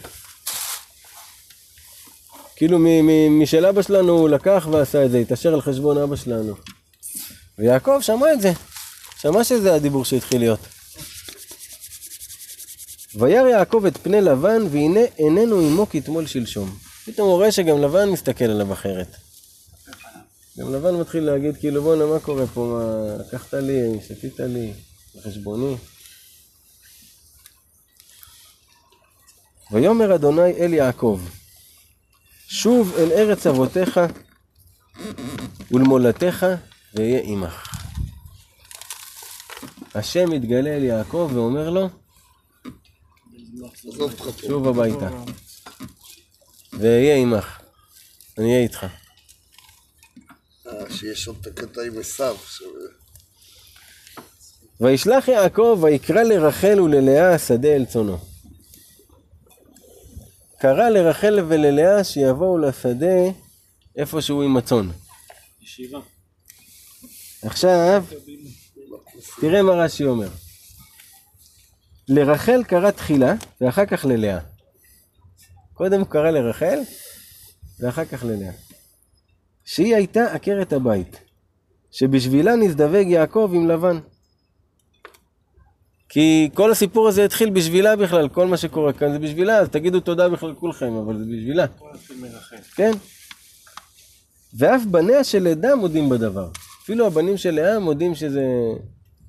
כאילו משל אבא שלנו הוא לקח ועשה את זה, התעשר על חשבון אבא שלנו. ויעקב שמע את זה, שמע שזה הדיבור שהתחיל להיות. וירא יעקב את פני לבן, והנה איננו עמו כתמול שלשום. פתאום הוא רואה שגם לבן מסתכל עליו אחרת. גם לבן מתחיל להגיד, כאילו, בואנה, מה קורה פה? מה, לקחת לי, שתית לי, חשבוני. ויאמר אדוני אל יעקב, שוב אל ארץ אבותיך ולמולדתך ואהיה עמך. השם מתגלה אל יעקב ואומר לו. שוב הביתה. ואהיה עמך. אני אהיה איתך. אה, שיש עוד את הקטע עם עשיו. ש- וישלח יעקב ויקרא לרחל וללאה השדה אל צונו. קרא לרחל וללאה שיבואו לשדה איפשהו עם הצאן. ישיבה. עכשיו, תראה מה רש"י אומר. לרחל קרא תחילה, ואחר כך ללאה. קודם הוא קרא לרחל, ואחר כך ללאה. שהיא הייתה עקרת הבית, שבשבילה נזדווג יעקב עם לבן. כי כל הסיפור הזה התחיל בשבילה בכלל, כל מה שקורה כאן זה בשבילה, אז תגידו תודה בכלל כולכם, אבל זה בשבילה. כן? ואף בניה של עדה מודים בדבר. אפילו הבנים של לאה מודים שזה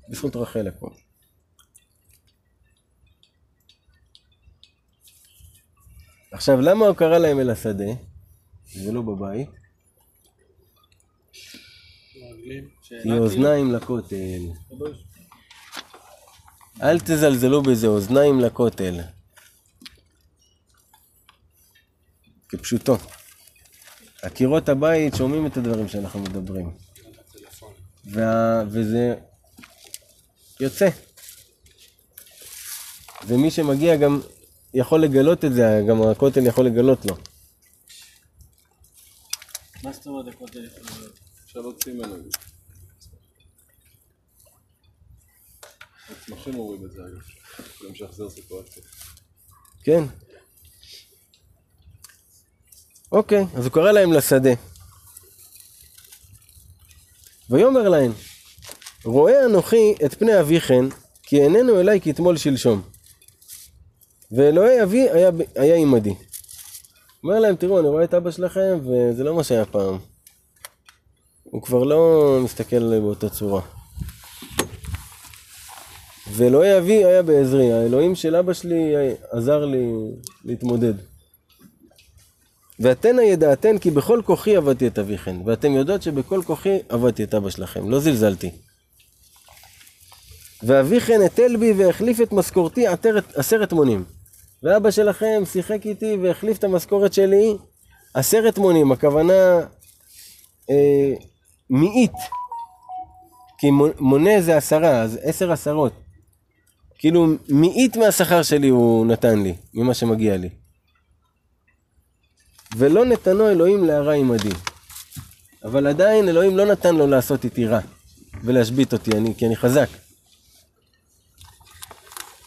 בזכות רחל הכל. עכשיו, למה הוא קרא להם אל השדה, ולא בבית? כי אוזניים לכותל. אל תזלזלו בזה, אוזניים לכותל. כפשוטו. הקירות הבית שומעים את הדברים שאנחנו מדברים. וה... וזה יוצא. ומי שמגיע גם יכול לגלות את זה, גם הכותל יכול לגלות לו. מה זאת אומרת הכותל יכול להיות? אפשר להוציא ממנו את זה. הצמחים אומרים את זה אגב. יכולים לשחזר סיטואציה. כן. אוקיי, אז הוא קרא להם לשדה. ויאמר להם, רואה אנוכי את פני אביכן, כי איננו אליי כתמול שלשום. ואלוהי אבי היה, היה עמדי. אומר להם, תראו, אני רואה את אבא שלכם, וזה לא מה שהיה פעם. הוא כבר לא מסתכל באותה צורה. ואלוהי אבי היה בעזרי, האלוהים של אבא שלי עזר לי להתמודד. ואתנה ידעתן כי בכל כוחי עבדתי את אביכן, ואתם יודעות שבכל כוחי עבדתי את אבא שלכם, לא זלזלתי. ואביכן הטל בי והחליף את משכורתי עשרת מונים. ואבא שלכם שיחק איתי והחליף את המשכורת שלי עשרת מונים, הכוונה אה, מאית. כי מונה זה עשרה, אז עשר עשרות. כאילו מאית מהשכר שלי הוא נתן לי, ממה שמגיע לי. ולא נתנו אלוהים להרע עמדי. אבל עדיין אלוהים לא נתן לו לעשות איתי רע ולהשבית אותי, אני, כי אני חזק.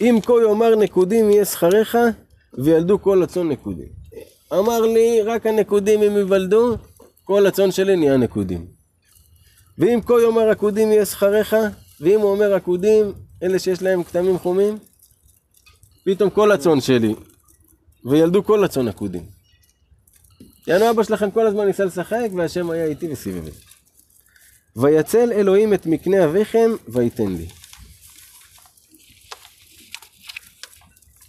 אם כה יאמר נקודים יהיה שכריך וילדו כל הצאן נקודים. אמר לי רק הנקודים אם ייוולדו, כל הצאן שלי נהיה נקודים. ואם כה יאמר עקודים יהיה שכריך, ואם הוא אומר עקודים, אלה שיש להם כתמים חומים, פתאום כל הצאן שלי, וילדו כל הצאן עקודים. יענו אבא שלכם כל הזמן ניסה לשחק, והשם היה איתי זה. ויצל אלוהים את מקנה אביכם, ויתן לי.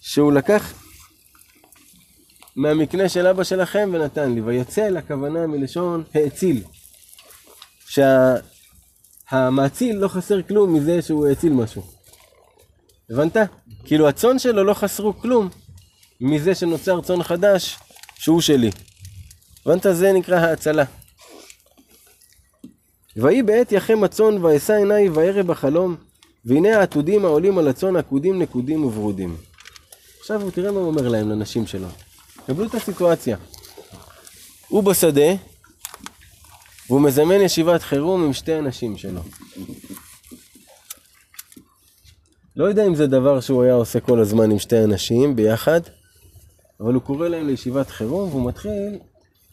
שהוא לקח מהמקנה של אבא שלכם ונתן לי. ויצל, הכוונה מלשון האציל. שהמאציל לא חסר כלום מזה שהוא האציל משהו. הבנת? כאילו הצאן שלו לא חסרו כלום מזה שנוצר צאן חדש שהוא שלי. הבנת? זה נקרא האצלה. ויהי בעת יחם הצאן ואשא עיניי וירא בחלום והנה העתודים העולים על הצאן עקודים נקודים וברודים. עכשיו הוא תראה מה הוא אומר להם לנשים שלו. קבלו את הסיטואציה. הוא בשדה והוא מזמן ישיבת חירום עם שתי הנשים שלו. לא יודע אם זה דבר שהוא היה עושה כל הזמן עם שתי אנשים ביחד, אבל הוא קורא להם לישיבת חירום והוא מתחיל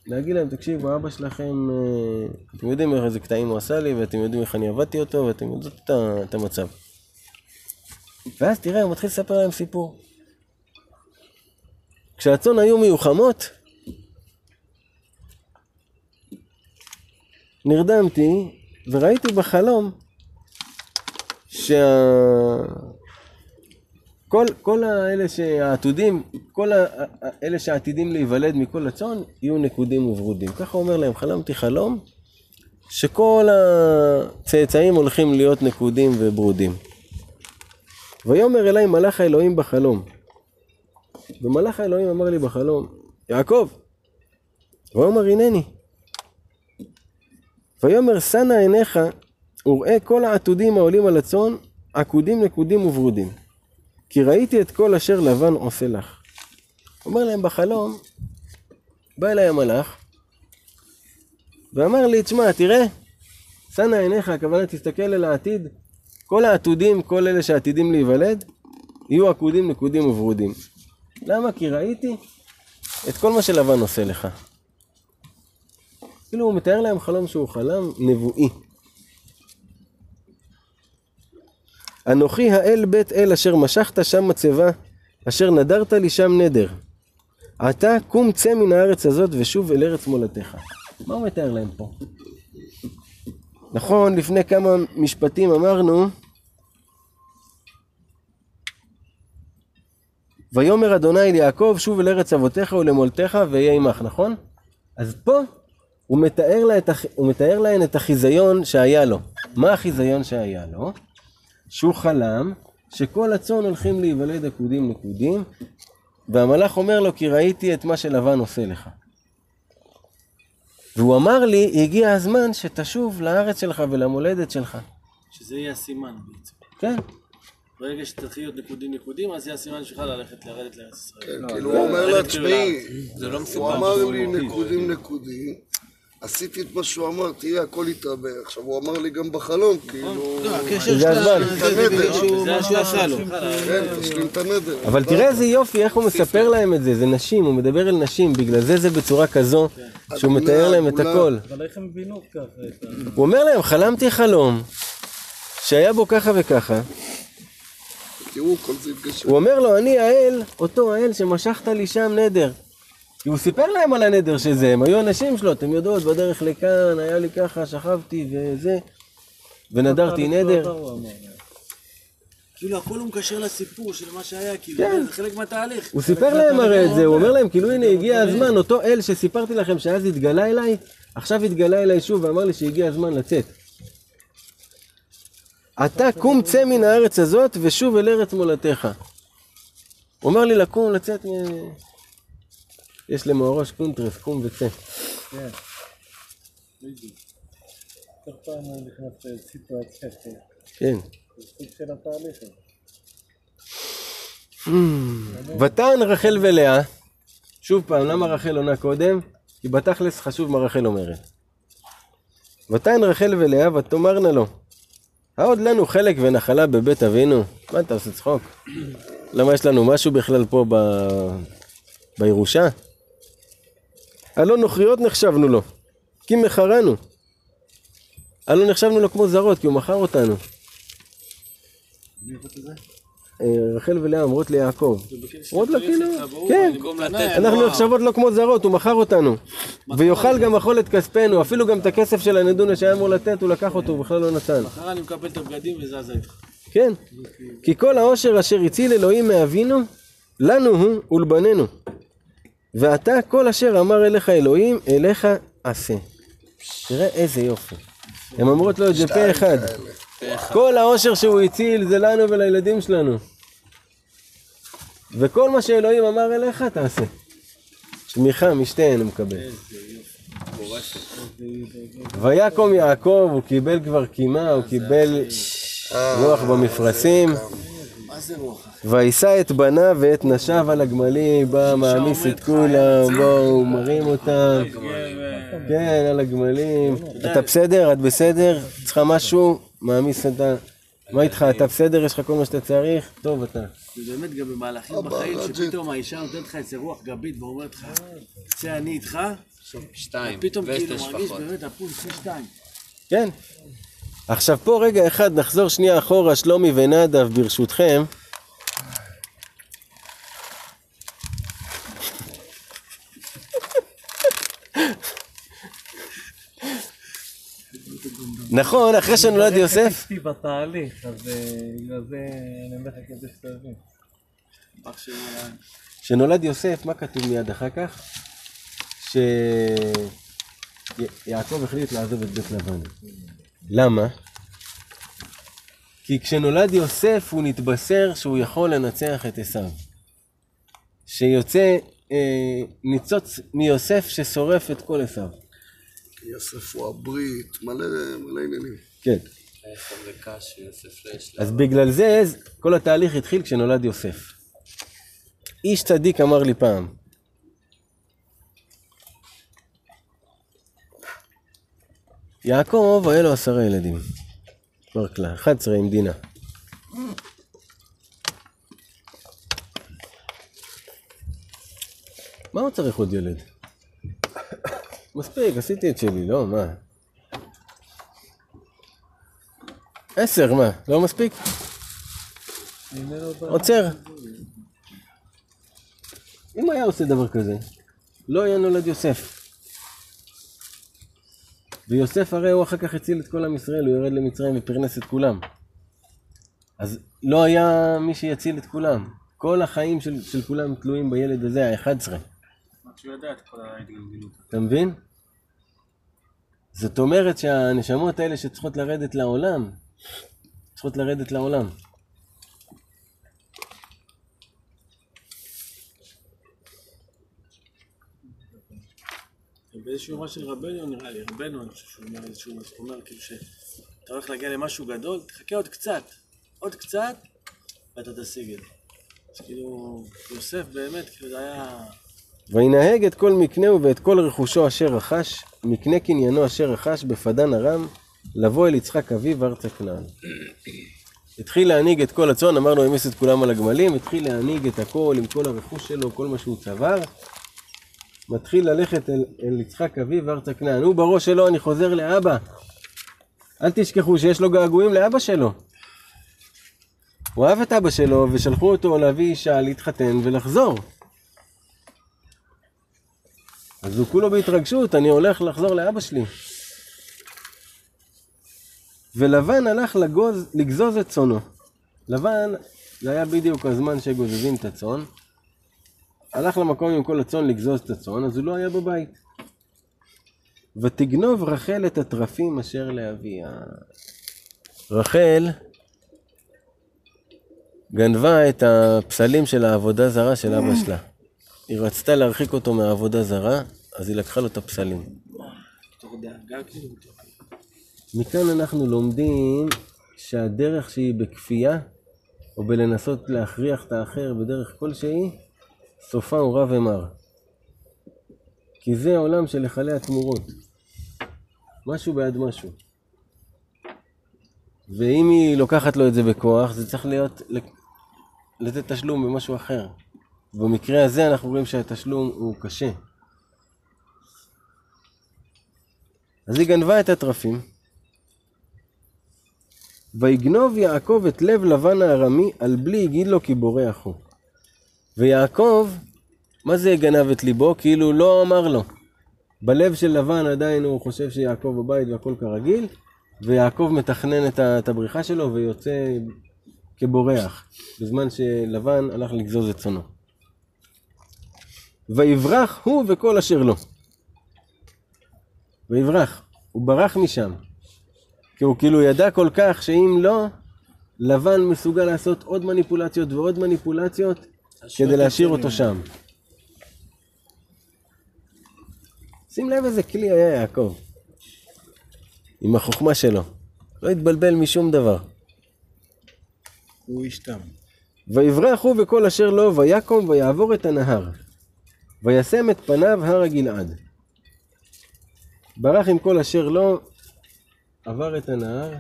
להגיד להם, תקשיבו, אבא שלכם, אה, אתם יודעים איזה קטעים הוא עשה לי, ואתם יודעים איך אני עבדתי אותו, ואתם יודעים את, את המצב. ואז תראה, הוא מתחיל לספר להם סיפור. כשהצאן היו מיוחמות, נרדמתי וראיתי בחלום שה... כל, כל האלה שהעתודים, כל האלה שעתידים להיוולד מכל הצאן, יהיו נקודים וברודים. ככה אומר להם, חלמתי חלום, שכל הצאצאים הולכים להיות נקודים וברודים. ויאמר אליי מלאך האלוהים בחלום. ומלאך האלוהים אמר לי בחלום, יעקב. ויאמר הנני. ויאמר שנה עיניך וראה כל העתודים העולים על הצאן, עקודים נקודים וברודים. כי ראיתי את כל אשר לבן עושה לך. אומר להם בחלום, בא אליי המלאך, ואמר לי, תשמע, תראה, שנה עיניך, הכוונה תסתכל אל העתיד, כל העתודים, כל אלה שעתידים להיוולד, יהיו עקודים, נקודים וברודים. למה? כי ראיתי את כל מה שלבן עושה לך. כאילו הוא מתאר להם חלום שהוא חלם נבואי. אנוכי האל בית אל אשר משכת שם מצבה, אשר נדרת לי שם נדר. עתה קום צא מן הארץ הזאת ושוב אל ארץ מולדתך. מה הוא מתאר להם פה? נכון, לפני כמה משפטים אמרנו ויאמר אדוני ליעקב שוב אל ארץ אבותיך ולמולדתך ואהיה עמך, נכון? אז פה הוא מתאר, לה את, הוא מתאר להן את החיזיון שהיה לו. מה החיזיון שהיה לו? שהוא חלם שכל הצאן הולכים להיוולד עקודים נקודים, והמלאך אומר לו, כי ראיתי את מה שלבן עושה לך. והוא אמר לי, הגיע הזמן שתשוב לארץ שלך ולמולדת שלך. שזה יהיה הסימן בעצם. כן. ברגע שתתחיל להיות נקודים נקודים, אז יהיה הסימן שלך ללכת לרדת לארץ ישראל. כן, כאילו הוא אומר לה, תשמעי, זה לא הוא. אמר לי נקודים נקודים, עשיתי את מה שהוא אמר, תראה, הכל התרבה. עכשיו, הוא אמר לי גם בחלום, כאילו... הקשר זה הזמן. זה מה שהוא עשה לו. כן, תשלים את הנדר. אבל תראה איזה יופי, איך הוא מספר להם את זה, זה נשים, הוא מדבר אל נשים, בגלל זה זה בצורה כזו, שהוא מתאר להם את הכל. אבל איך הם הבינו ככה את ה... הוא אומר להם, חלמתי חלום, שהיה בו ככה וככה, תראו, כל זה התגשם. הוא אומר לו, אני האל, אותו האל שמשכת לי שם נדר. כי הוא סיפר להם על הנדר שזה, הם היו אנשים שלו, אתם יודעות, בדרך לכאן, היה לי ככה, שכבתי וזה, ונדרתי נדר. כאילו הכל הוא מקשר לסיפור של מה שהיה, כאילו כן. זה חלק מהתהליך. הוא סיפר להם הרי את זה, הוא אומר להם, כאילו הנה הגיע הזמן, אותו אל שסיפרתי לכם שאז התגלה אליי, עכשיו התגלה אליי שוב ואמר לי שהגיע הזמן לצאת. אתה קום צא מן הארץ הזאת ושוב אל ארץ מולדתך. הוא אומר לי לקום, לצאת מ... יש למאורש קונטרס, קום וצא. כל פעם הוא נכנס לסיטואציה, כן. של התהליך הזה. ותען רחל ולאה, שוב פעם, למה רחל עונה קודם? כי בתכלס חשוב מה רחל אומרת. ותען רחל ולאה ותאמרנה לו, העוד לנו חלק ונחלה בבית אבינו? מה אתה עושה צחוק? למה יש לנו משהו בכלל פה ב... בירושה? הלא נוכריות נחשבנו לו, כי מכרנו. הלא נחשבנו לו כמו זרות, כי הוא מכר אותנו. אה, רחל ולאה אומרות ליעקב. אומרות לו כאילו, כן, אנחנו נחשבות לו כמו זרות, הוא מכר אותנו. ויאכל גם אכול את כספנו, אפילו גם את הכסף של הנדונה שהיה אמור לתת, הוא לקח אותו, הוא בכלל לא נתן. מחר אני מקבל את הבגדים וזזה איתך. כן, כי כל העושר אשר הציל אלוהים מאבינו, לנו הוא ולבנינו. ועתה כל אשר אמר אליך אלוהים, אליך עשה. תראה איזה יופי. הן אומרות לו את זה פה אחד. כל העושר שהוא הציל זה לנו ולילדים שלנו. וכל מה שאלוהים אמר אליך תעשה. תמיכה משתיהן הוא מקבל. ויקום יעקב, הוא קיבל כבר קימה, הוא קיבל רוח במפרשים. זה? וישא את בניו ואת נשיו על הגמלים, בא מעמיס את כולם, בואו, מרים אותם. כן, על הגמלים. אתה בסדר? את בסדר? צריכה משהו? מעמיס את ה... מה איתך? אתה בסדר? יש לך כל מה שאתה צריך? טוב אתה. זה באמת גם במהלכים בחיים, שפתאום האישה נותנת לך איזה רוח גבית ואומרת לך, צא אני איתך, שתיים, פתאום כאילו מרגיש. באמת הפול שתיים. כן. עכשיו פה רגע אחד, נחזור שנייה אחורה, שלומי ונדב, ברשותכם. נכון, אחרי שנולד יוסף, אשתי בתהליך, אז אה, בגלל זה אני אומר לך כדי שתבין. כשנולד יוסף, מה כתוב מיד אחר כך? שיעקב החליט לעזוב את בית לבן. למה? כי כשנולד יוסף הוא נתבשר שהוא יכול לנצח את עשיו. שיוצא אה, ניצוץ מיוסף ששורף את כל עשיו. יוסף הוא הברית, מלא מלא עניינים. כן. אז בגלל זה כל התהליך התחיל כשנולד יוסף. איש צדיק אמר לי פעם, יעקב היה לו עשרה ילדים, ברקלה, 11 עם דינה. מה הוא צריך עוד ילד? מספיק, עשיתי את שלי, לא, מה? עשר, מה? לא מספיק? עוצר. אם היה עושה דבר כזה, לא היה נולד יוסף. ויוסף הרי הוא אחר כך הציל את כל עם ישראל, הוא ירד למצרים ופרנס את כולם. אז לא היה מי שיציל את כולם. כל החיים של, של כולם תלויים בילד הזה, ה-11. רק שהוא ידע את כל ההתגלגלות. אתה מבין? זאת אומרת שהנשמות האלה שצריכות לרדת לעולם, צריכות לרדת לעולם. באיזשהו מה של רבנו נראה לי, רבנו אני חושב שהוא אומר איזשהו משהו, הוא אומר כאילו שאתה הולך להגיע למשהו גדול, תחכה עוד קצת, עוד קצת, ואתה תשיג את זה. אז כאילו, יוסף באמת, כאילו זה היה... וינהג את כל מקנהו ואת כל רכושו אשר רכש, מקנה קניינו אשר רכש בפדן ארם, לבוא אל יצחק אביו ארצה כנען. התחיל להנהיג את כל הצאן, אמרנו העמיס את כולם על הגמלים, התחיל להנהיג את הכל עם כל הרכוש שלו, כל מה שהוא צבר. מתחיל ללכת אל, אל יצחק אביו ארצה כנען. הוא בראש שלו, אני חוזר לאבא. אל תשכחו שיש לו געגועים לאבא שלו. הוא אהב את אבא שלו ושלחו אותו להביא אישה, להתחתן ולחזור. אז הוא כולו בהתרגשות, אני הולך לחזור לאבא שלי. ולבן הלך לגוז, לגזוז את צאנו. לבן, זה היה בדיוק הזמן שגוזזים את הצאן. הלך למקום עם כל הצאן לגזוז את הצאן, אז הוא לא היה בבית. ותגנוב רחל את התרפים אשר לאביה. רחל גנבה את הפסלים של העבודה זרה של אבא שלה. היא רצתה להרחיק אותו מהעבודה זרה, אז היא לקחה לו את הפסלים. מכאן אנחנו לומדים שהדרך שהיא בכפייה או בלנסות להכריח את האחר בדרך כלשהי, סופה הוא רע ומר. כי זה עולם של היכלי התמורות. משהו בעד משהו. ואם היא לוקחת לו את זה בכוח, זה צריך להיות, לתת תשלום במשהו אחר. במקרה הזה אנחנו רואים שהתשלום הוא קשה. אז היא גנבה את התרפים. ויגנוב יעקב את לב לבן הארמי על בלי הגיד לו כי בורח הוא. ויעקב, מה זה גנב את ליבו? כאילו לא אמר לו. בלב של לבן עדיין הוא חושב שיעקב בבית והכל כרגיל, ויעקב מתכנן את הבריחה שלו ויוצא כבורח, בזמן שלבן הלך לגזוז את צונו. ויברח הוא וכל אשר לו. ויברח, הוא ברח משם. כי הוא כאילו ידע כל כך שאם לא, לבן מסוגל לעשות עוד מניפולציות ועוד מניפולציות כדי להשאיר אותו שם. שים לב איזה כלי היה יעקב. עם החוכמה שלו. לא התבלבל משום דבר. הוא איש תם. ויברח הוא וכל אשר לו, ויקום ויעבור את הנהר. וישם את פניו הר הגלעד. ברח עם כל אשר לו, עבר את הנהר,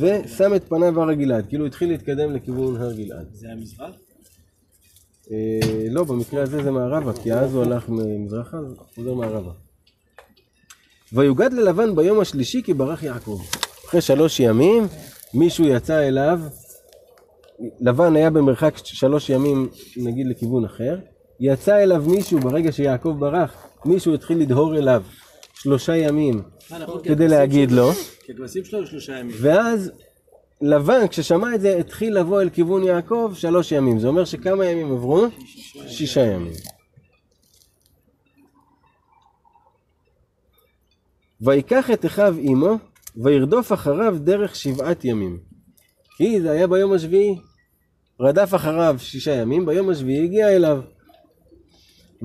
ושם את פניו הר הגלעד. כאילו התחיל להתקדם לכיוון הר גלעד. זה המזרח? אה, לא, במקרה הזה זה מערבה, כי אז הוא הלך מזרחה, אז חוזר מערבה. ויוגד ללבן ביום השלישי כי ברח יעקב. אחרי שלוש ימים, מישהו יצא אליו, לבן היה במרחק שלוש ימים, נגיד לכיוון אחר, יצא אליו מישהו ברגע שיעקב ברח, מישהו התחיל לדהור אליו שלושה ימים כדי הכבשים להגיד שלו- לו, כי הכבשים שלו היו שלושה ימים. ואז לבן, כששמע את זה, התחיל לבוא אל כיוון יעקב שלוש ימים. זה אומר שכמה ימים עברו? שישה ימים. ויקח את אחיו עמו, וירדוף אחריו דרך שבעת ימים. כי זה היה ביום השביעי. רדף אחריו שישה ימים, ביום השביעי הגיע אליו.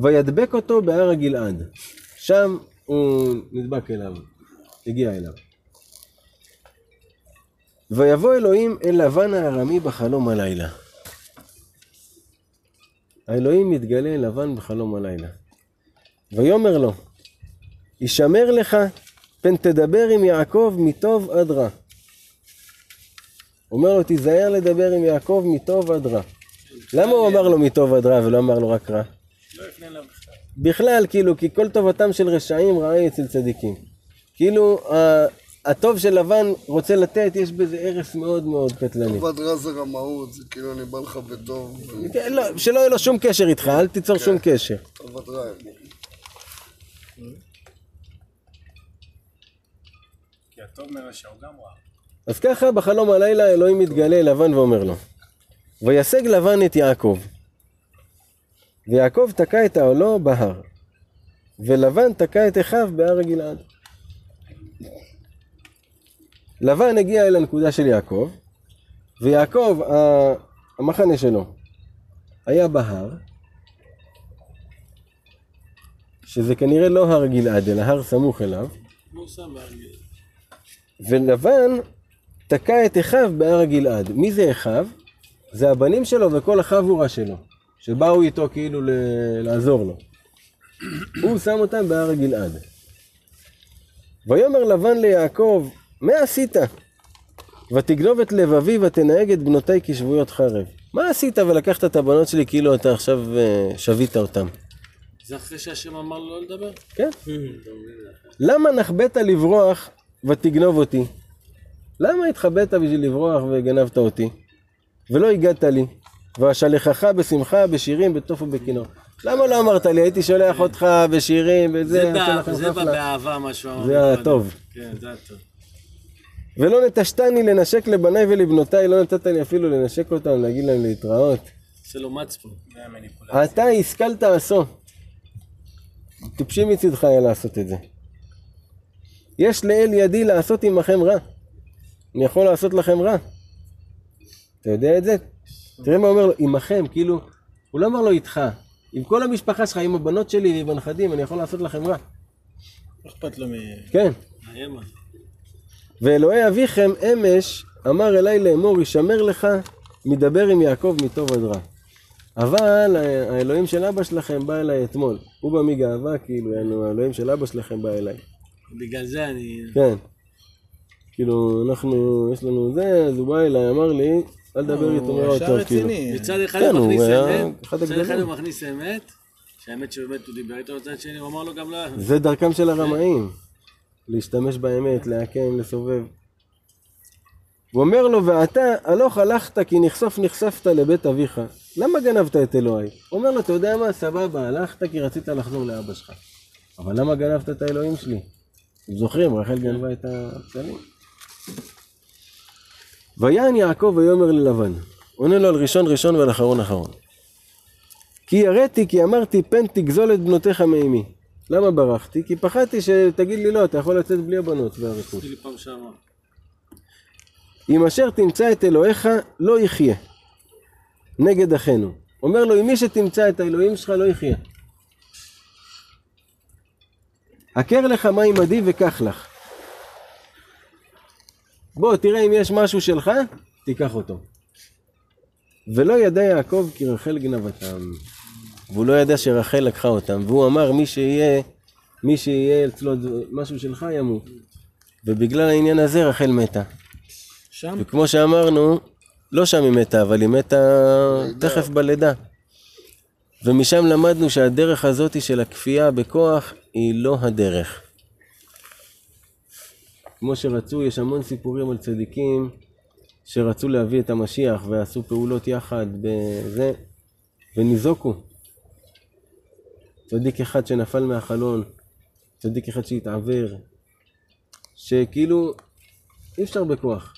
וידבק אותו בהר הגלעד. שם הוא נדבק אליו, הגיע אליו. ויבוא אלוהים אל לבן הארמי בחלום הלילה. האלוהים מתגלה אל לבן בחלום הלילה. ויאמר לו, הישמר לך, פן תדבר עם יעקב מטוב עד רע. אומר לו, תיזהר לדבר עם יעקב מטוב עד רע. למה הוא אמר לו מטוב עד רע ולא אמר לו רק רע? לא בכלל. כאילו, כי כל טובתם של רשעים רעה אצל צדיקים. כאילו, ה- הטוב של לבן רוצה לתת, יש בזה הרס מאוד מאוד קטלני. עבד רע זה רמאות, זה כאילו אני בא לך בטוב. כן, לא, שלא יהיה לו שום קשר איתך, אל תיצור שום קשר. עבד רע. כי הטוב מרשע הוא גם רע. אז ככה בחלום הלילה אלוהים מתגלה לבן ואומר לו, וישג לבן את יעקב. ויעקב תקע את העולו בהר, ולבן תקע את אחיו בהר הגלעד. לבן הגיע אל הנקודה של יעקב, ויעקב, המחנה שלו, היה בהר, שזה כנראה לא הר גלעד, אלא הר סמוך אליו? ולבן תקע את אחיו בהר הגלעד. מי זה אחיו? זה הבנים שלו וכל החבורה שלו, שבאו איתו כאילו ל- לעזור לו. הוא שם אותם בהר הגלעד. ויאמר לבן ליעקב, מה עשית? ותגנוב את לבבי ותנהג את בנותיי כשבויות חרב. מה עשית ולקחת את הבנות שלי כאילו אתה עכשיו אה, שבית אותם? זה אחרי שהשם אמר לו לא לדבר? כן. למה נחבאת לברוח ותגנוב אותי? למה התחבאת בשביל לברוח וגנבת אותי? ולא הגעת לי, ואשלחך בשמחה, בשירים, בטוף ובכינור. למה לא אמרת לי? הייתי שולח אותך בשירים, וזה, זה בא-. באהבה מה שהוא אמר. זה. הטוב. כן, זה הטוב. ולא נטשתני לנשק לבניי ולבנותיי, לא נתת לי אפילו לנשק אותם, להגיד להם להתראות. עושה לו מצפון. זה המניפולציה. אתה השכלת עשו. טיפשי מצידך היה לעשות את זה. יש לאל ידי לעשות עמכם רע. אני יכול לעשות לכם רע. אתה יודע את זה? תראה מה הוא אומר לו, עמכם, כאילו, הוא לא אמר לו איתך. עם כל המשפחה שלך, עם הבנות שלי ועם הנכדים, אני יכול לעשות לכם רע. לא אכפת לו מ... כן. ואלוהי אביכם אמש אמר אליי לאמור, ישמר לך, מדבר עם יעקב מטוב עד רע. אבל האלוהים של אבא שלכם בא אליי אתמול. הוא בא מגאווה, כאילו, האלוהים של אבא שלכם בא אליי. בגלל זה אני... כן. כאילו, אנחנו, יש לנו זה, אז הוא בא אליי, אמר לי, אל תדבר איתו נראה ישר יותר, כאילו. מצד אחד כן, הוא מכניס אמת, מצד אחד. הוא מכניס אמת, שהאמת שבאמת הוא דיבר איתו, מצד שני הוא אמר לו גם לא... זה דרכם של הרמאים, להשתמש באמת, לעקם, לסובב. הוא אומר לו, ואתה הלוך הלכת כי נחשוף נחשפת לבית אביך. למה גנבת את אלוהי? הוא אומר לו, אתה יודע מה, סבבה, הלכת כי רצית לחזור לאבא שלך. אבל למה גנבת את האלוהים שלי? אתם זוכרים, רחל גנבה את הפסלים. ויען יעקב ויאמר ללבן, עונה לו על ראשון ראשון ועל אחרון אחרון. כי יראתי כי אמרתי פן תגזול את בנותיך מאמי. למה ברחתי? כי פחדתי שתגיד לי לא, אתה יכול לצאת בלי הבנות והרכוש. אם אשר תמצא את אלוהיך לא יחיה. נגד אחינו. אומר לו, אם מי שתמצא את האלוהים שלך לא יחיה. הכר לך מים עדי וקח לך. בוא, תראה אם יש משהו שלך, תיקח אותו. ולא ידע יעקב כי רחל גנבתם. והוא לא ידע שרחל לקחה אותם. והוא אמר, מי שיהיה, מי שיהיה אצלו משהו שלך ימות. ובגלל העניין הזה רחל מתה. שם? וכמו שאמרנו, לא שם היא מתה, אבל היא מתה תכף בלידה. ומשם למדנו שהדרך הזאת של הכפייה בכוח היא לא הדרך. כמו שרצו, יש המון סיפורים על צדיקים שרצו להביא את המשיח ועשו פעולות יחד בזה, וניזוקו. צדיק אחד שנפל מהחלון, צדיק אחד שהתעוור, שכאילו אי אפשר בכוח.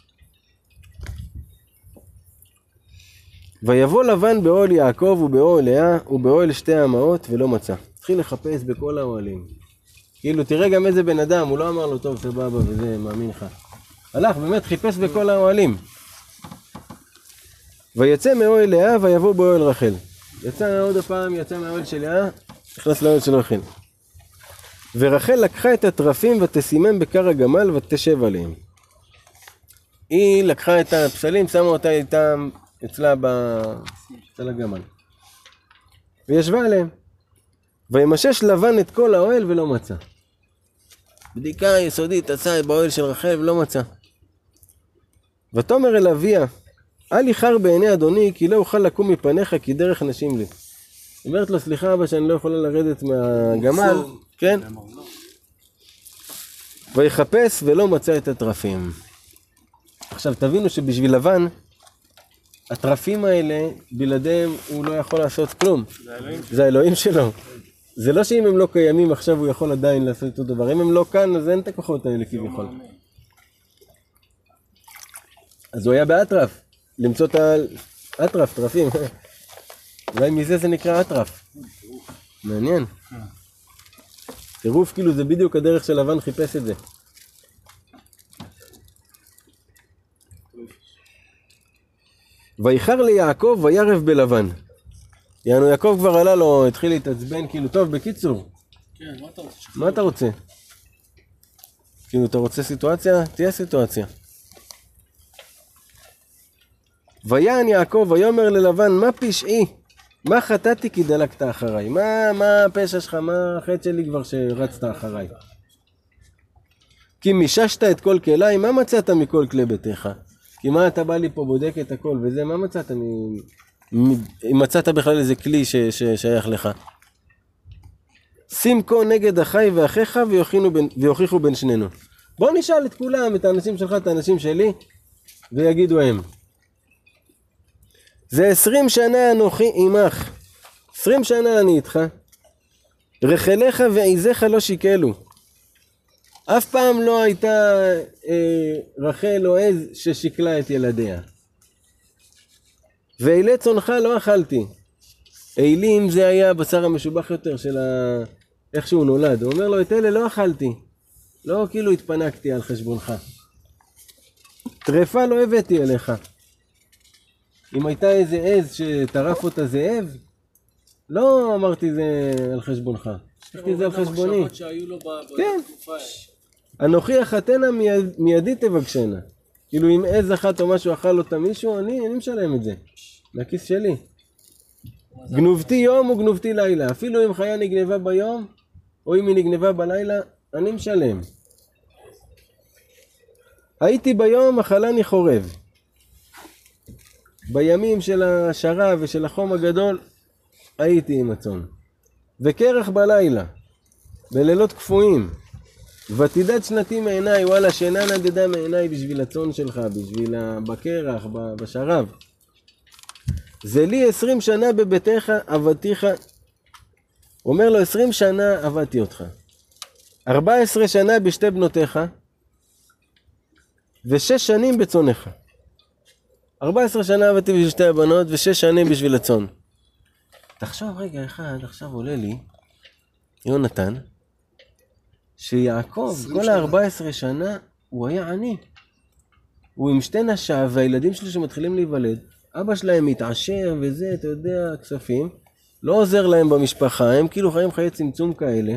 ויבוא לבן באוהל יעקב ובאוהל לאה ובאוהל שתי האמהות ולא מצא. התחיל לחפש בכל האוהלים. כאילו, תראה גם איזה בן אדם, הוא לא אמר לו, טוב, סבבה, וזה, מאמין לך. הלך, באמת, חיפש בכל האוהלים. ויצא מאוהל לאה ויבוא באוהל רחל. יצא עוד הפעם, יצא מהאוהל של לאה, נכנס לאוהל של רחל. ורחל לקחה את התרפים ותשימם בכר הגמל ותשב עליהם. היא לקחה את הפסלים, שמה אותה איתם אצלה ב... אצל הגמל. וישבה עליהם. וימשש לבן את כל האוהל ולא מצא. בדיקה יסודית עשה באוהל של רחל ולא מצא. ותאמר אל אביה, אל איחר בעיני אדוני כי לא אוכל לקום מפניך כי דרך נשים לי. אומרת לו, סליחה אבא שאני לא יכולה לרדת מהגמל, כן? ויחפש ולא מצא את התרפים. עכשיו תבינו שבשביל לבן, התרפים האלה, בלעדיהם הוא לא יכול לעשות כלום. זה האלוהים שלו. זה לא שאם הם לא קיימים עכשיו הוא יכול עדיין לעשות אותו דבר. אם הם לא כאן אז אין את הכוחות האלה כביכול. אז הוא היה באטרף, למצוא את האטרף, טרפים. אולי מזה זה נקרא אטרף. מעניין. טירוף כאילו זה בדיוק הדרך של לבן חיפש את זה. ויחר ליעקב וירב בלבן. יענו יעקב כבר עלה לו, התחיל להתעצבן, כאילו, טוב, בקיצור, כן, מה אתה רוצה? מה אתה רוצה? כאילו, אתה רוצה סיטואציה? תהיה סיטואציה. ויען יעקב ויאמר ללבן, מה פשעי? מה חטאתי כי דלקת אחריי? מה, מה הפשע שלך? מה החטא שלי כבר שרצת אחריי? כי מיששת את כל כליי, מה מצאת מכל כלי ביתך? כי מה אתה בא לי פה בודק את הכל וזה, מה מצאת מ... מ... אם מצאת בכלל איזה כלי ש... ששייך לך? שים כה נגד אחי ואחיך בין, ויוכיחו בין שנינו. בוא נשאל את כולם, את האנשים שלך, את האנשים שלי, ויגידו הם. זה עשרים שנה אנוכי עמך, עשרים שנה אני איתך, רחליך ועיזיך לא שיקלו. אף פעם לא הייתה אה, רחל או עז ששיקלה את ילדיה. ואילי צונך לא אכלתי. אילים זה היה הבשר המשובח יותר של ה... איך שהוא נולד. הוא אומר לו, את אלה לא אכלתי. לא כאילו התפנקתי על חשבונך. טרפה לא הבאתי אליך. אם הייתה איזה עז שטרף אותה זאב, לא אמרתי זה על חשבונך. לקחתי זה על חשבוני. כן. אנוכי אחתנה מיד, מידי תבקשנה. כאילו אם עז אחת או משהו אכל אותה מישהו, אני, אני משלם את זה. מהכיס שלי. גנובתי יום וגנובתי לילה. אפילו אם חיה נגנבה ביום, או אם היא נגנבה בלילה, אני משלם. הייתי ביום, אכלני חורב. בימים של השרב ושל החום הגדול, הייתי עם הצאן. וקרח בלילה, בלילות קפואים. ותדד שנתי מעיניי, וואלה, שינה נדדה מעיניי בשביל הצאן שלך, בשביל בקרח, בשרב. זה לי עשרים שנה בביתך, עבדתיך. אומר לו, עשרים שנה עבדתי אותך. ארבע עשרה שנה בשתי בנותיך, ושש שנים בצונך. ארבע עשרה שנה עבדתי בשביל שתי הבנות, ושש שנים בשביל הצאן. תחשוב רגע אחד, עכשיו עולה לי, יונתן, שיעקב, כל ה-14 שנה, הוא היה עני. הוא עם שתי נשיו, והילדים שלו שמתחילים להיוולד, אבא שלהם מתעשר וזה, אתה יודע, כספים, לא עוזר להם במשפחה, הם כאילו חיים חיי צמצום כאלה.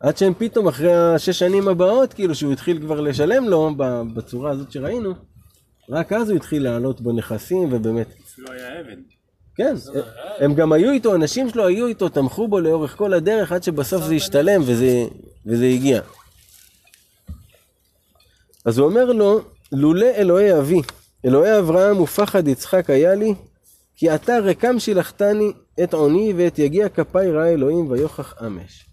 עד שהם פתאום, אחרי השש שנים הבאות, כאילו שהוא התחיל כבר לשלם לו, בצורה הזאת שראינו, רק אז הוא התחיל לעלות בנכסים, ובאמת, אפילו היה עבד. כן, הם גם היו איתו, אנשים שלו היו איתו, תמכו בו לאורך כל הדרך, עד שבסוף זה השתלם וזה, וזה הגיע. אז הוא אומר לו, לולא אלוהי אבי, אלוהי אברהם ופחד יצחק היה לי, כי אתה רקם שילחתני את עוני ואת יגיע כפיי ראה אלוהים ויוכח אמש.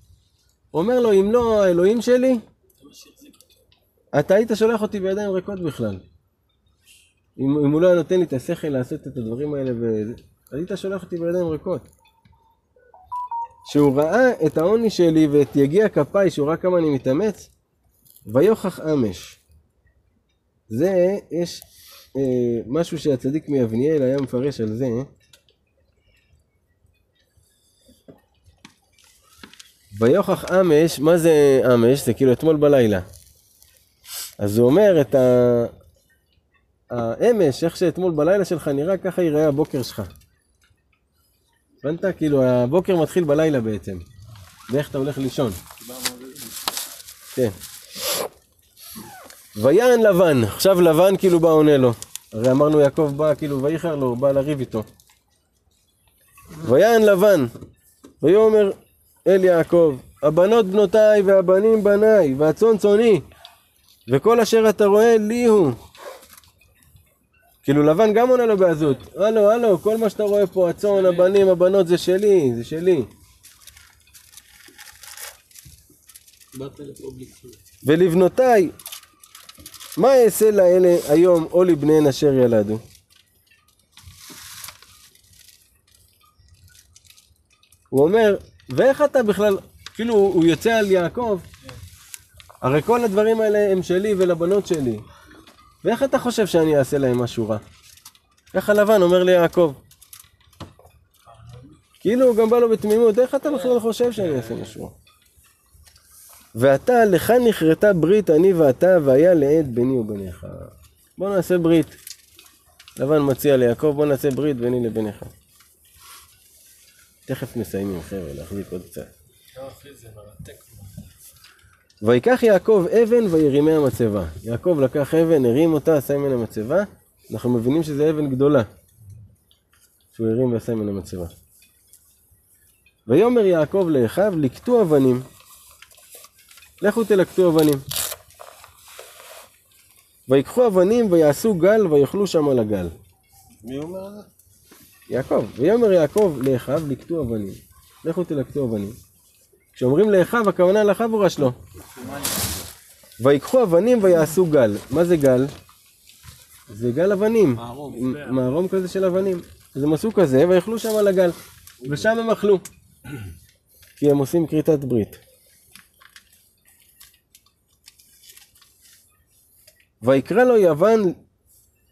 אומר לו, אם לא האלוהים שלי, אתה היית שולח אותי בידיים ריקות בכלל. אם, אם הוא לא היה נותן לי את השכל לעשות את הדברים האלה, ו... היית שולח אותי בידיים ריקות. שהוא ראה את העוני שלי ואת יגיע כפיי, שהוא ראה כמה אני מתאמץ, ויוכח אמש. זה, יש אה, משהו שהצדיק מיבניאל היה מפרש על זה. ויוכח אמש, מה זה אמש? זה כאילו אתמול בלילה. אז הוא אומר את ה... האמש, איך שאתמול בלילה שלך נראה, ככה ייראה הבוקר שלך. הבנת? כאילו הבוקר מתחיל בלילה בעצם. ואיך אתה הולך לישון. כן. ויען לבן, עכשיו לבן כאילו בא עונה לו. הרי אמרנו יעקב בא כאילו וייחר לו, הוא בא לריב איתו. ויען לבן, ויאמר אל יעקב, הבנות בנותיי והבנים בניי, והצאן צאני, וכל אשר אתה רואה לי הוא. כאילו לבן גם עונה לו בעזות, הלו, הלו, כל מה שאתה רואה פה, הצאן, הבנים, הבנות, זה שלי, זה שלי. ולבנותיי, מה אעשה לאלה היום או לבניהן אשר ילדו? הוא אומר, ואיך אתה בכלל, כאילו הוא יוצא על יעקב, הרי כל הדברים האלה הם שלי ולבנות שלי, ואיך אתה חושב שאני אעשה להם משהו רע? ככה לבן אומר ליעקב. כאילו הוא גם בא לו בתמימות, איך אתה בכלל חושב שאני אעשה משהו רע? ואתה, לך נכרתה ברית אני ואתה, והיה לעד ביני וביניך. בוא נעשה ברית. לבן מציע ליעקב, בוא נעשה ברית ביני לביניך. תכף מסיימים, חבר'ה, להחזיק עוד קצת. ויקח יעקב אבן וירימי המצבה. יעקב לקח אבן, הרים אותה, עשה ממנה מצבה. אנחנו מבינים שזה אבן גדולה. שהוא הרים ועשה ממנה מצבה. ויאמר יעקב לאחיו, לקטו אבנים. לכו תלקטו אבנים. ויקחו אבנים ויעשו גל ויאכלו שם על הגל. מי אומר את זה? יעקב. ויאמר יעקב לאחיו, לקטו אבנים. לכו תלקטו אבנים. כשאומרים לאחיו, הכוונה לחבורה שלו. ויקחו אבנים ויעשו גל. מה זה גל? זה גל אבנים. מערום. מערום כזה של אבנים. אז הם עשו כזה ויאכלו שם על הגל. ושם הם אכלו. כי הם עושים כריתת ברית. ויקרא לו יוון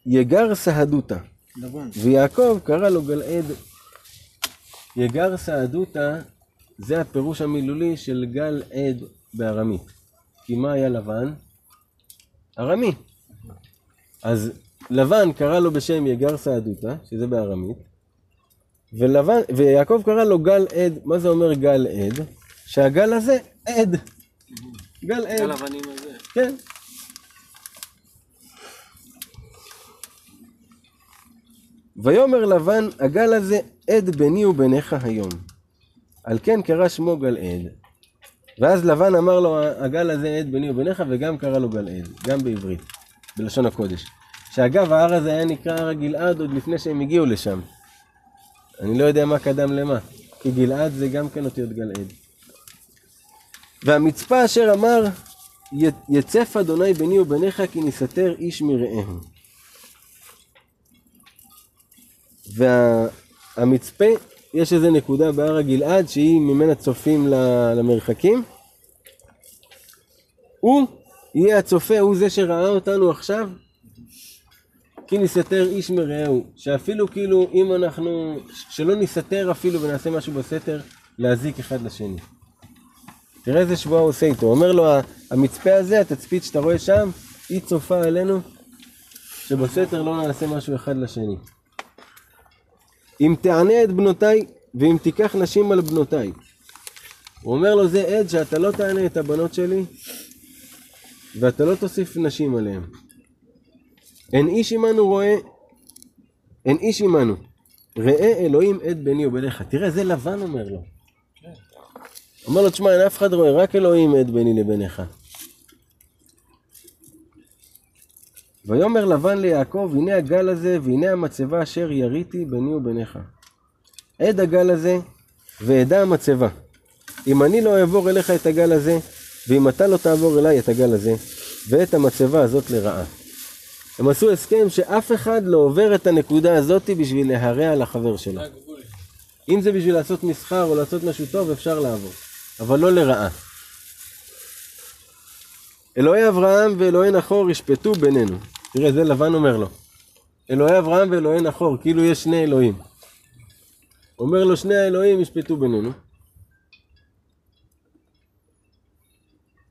יגר סהדותא. לבן. ויעקב קרא לו גלעד יגר סעדותא, זה הפירוש המילולי של גל עד בארמית. כי מה היה לבן? ארמי. אז לבן קרא לו בשם יגר סעדותא, שזה בארמית, ולבן, ויעקב קרא לו גל עד, מה זה אומר גל עד? שהגל הזה עד. גל עד. גל אבנים הזה. כן. ויאמר לבן, הגל הזה עד ביני וביניך היום. על כן קרא שמו גלעד. ואז לבן אמר לו, הגל הזה עד ביני וביניך, וגם קרא לו גלעד, גם בעברית, בלשון הקודש. שאגב, ההר הזה היה נקרא הר הגלעד עוד לפני שהם הגיעו לשם. אני לא יודע מה קדם למה, כי גלעד זה גם כן אותיות גלעד. והמצפה אשר אמר, "י- יצף אדוני ביני וביניך כי נסתר איש מרעהו. והמצפה, יש איזה נקודה בהר הגלעד שהיא ממנה צופים למרחקים. הוא יהיה הצופה, הוא זה שראה אותנו עכשיו, כי נסתר איש מרעהו, שאפילו כאילו אם אנחנו, שלא נסתר אפילו ונעשה משהו בסתר, להזיק אחד לשני. תראה איזה שבועה הוא עושה איתו, אומר לו, המצפה הזה, התצפית שאתה רואה שם, היא צופה עלינו, שבסתר לא נעשה משהו אחד לשני. אם תענה את בנותיי, ואם תיקח נשים על בנותיי. הוא אומר לו, זה עד שאתה לא תענה את הבנות שלי, ואתה לא תוסיף נשים עליהם. אין איש עמנו רואה, אין איש עמנו. ראה אלוהים עד ביני וביניך. תראה, זה לבן אומר לו. אומר לו, תשמע, אין אף אחד רואה, רק אלוהים עד ביני לביניך. ויאמר לבן ליעקב, הנה הגל הזה, והנה המצבה אשר יריתי ביני וביניך. עד הגל הזה, ועדה המצבה. אם אני לא אעבור אליך את הגל הזה, ואם אתה לא תעבור אליי את הגל הזה, ואת המצבה הזאת לרעה. הם עשו הסכם שאף אחד לא עובר את הנקודה הזאת בשביל להרע לחבר שלו. אם זה בשביל לעשות מסחר או לעשות משהו טוב, אפשר לעבור, אבל לא לרעה. אלוהי אברהם ואלוהי נחור ישפטו בינינו. תראה, זה לבן אומר לו. אלוהי אברהם ואלוהי נחור, כאילו יש שני אלוהים. אומר לו, שני האלוהים ישפטו בינינו.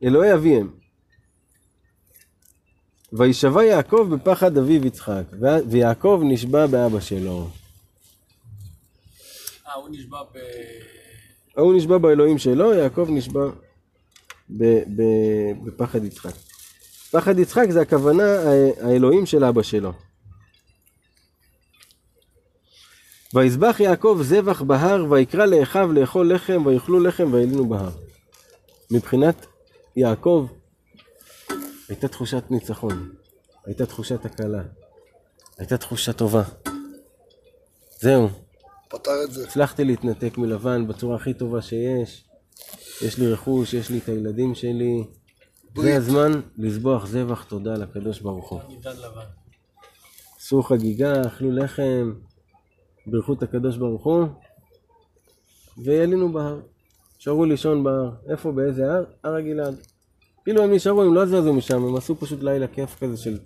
אלוהי אביהם. וישבע יעקב בפחד אביו יצחק, ויעקב נשבע באבא שלו. אה, הוא נשבע ב... ההוא נשבע באלוהים שלו, יעקב נשבע בפחד יצחק. פחד יצחק זה הכוונה ה- האלוהים של אבא שלו. ויזבח יעקב זבח בהר, ויקרא לאחיו לאכול לחם, ויאכלו לחם וילינו בהר. מבחינת יעקב הייתה תחושת ניצחון, הייתה תחושת הקלה, הייתה תחושה טובה. זהו, פתר את זה. הצלחתי להתנתק מלבן בצורה הכי טובה שיש. יש לי רכוש, יש לי את הילדים שלי. זה הזמן לזבוח זבח תודה לקדוש ברוך הוא. עשו חגיגה, אכלו לחם, בירכו את הקדוש ברוך הוא, וילינו בהר. נשארו לישון בהר. איפה, באיזה הר? הר הגלעד. כאילו הם נשארו, הם לא זזו משם, הם עשו פשוט לילה כיף כזה של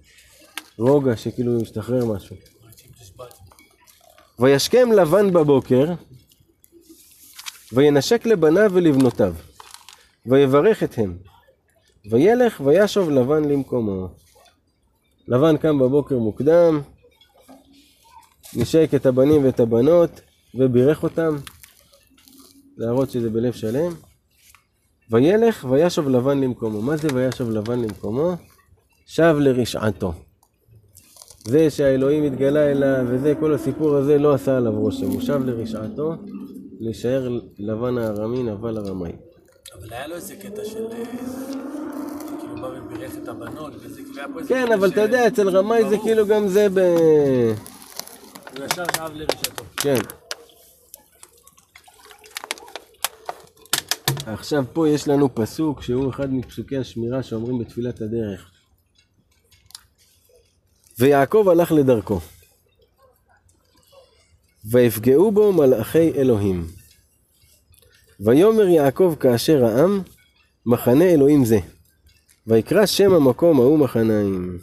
רוגע, שכאילו השתחרר משהו. וישכם לבן בבוקר, וינשק לבניו ולבנותיו, ויברך אתהם. וילך וישוב לבן למקומו. לבן קם בבוקר מוקדם, נשק את הבנים ואת הבנות, ובירך אותם, להראות שזה בלב שלם. וילך וישוב לבן למקומו. מה זה וישוב לבן למקומו? שב לרשעתו. זה שהאלוהים התגלה אליו, וזה, כל הסיפור הזה לא עשה עליו רושם. הוא שב לרשעתו, להישאר לבן הארמי, נבל הרמאי. אבל היה לו איזה קטע של... שכאילו בא ובירך את הבנות, וזה כאילו היה פה איזה... כן, אבל אתה יודע, אצל רמאי זה. כאילו גם זה ב... הוא ישר שאב לרשתו. כן. עכשיו פה יש לנו פסוק שהוא אחד מפסוקי השמירה שאומרים בתפילת הדרך. ויעקב הלך לדרכו. ויפגעו בו מלאכי אלוהים. ויאמר יעקב כאשר העם, מחנה אלוהים זה. ויקרא שם המקום ההוא מחניים.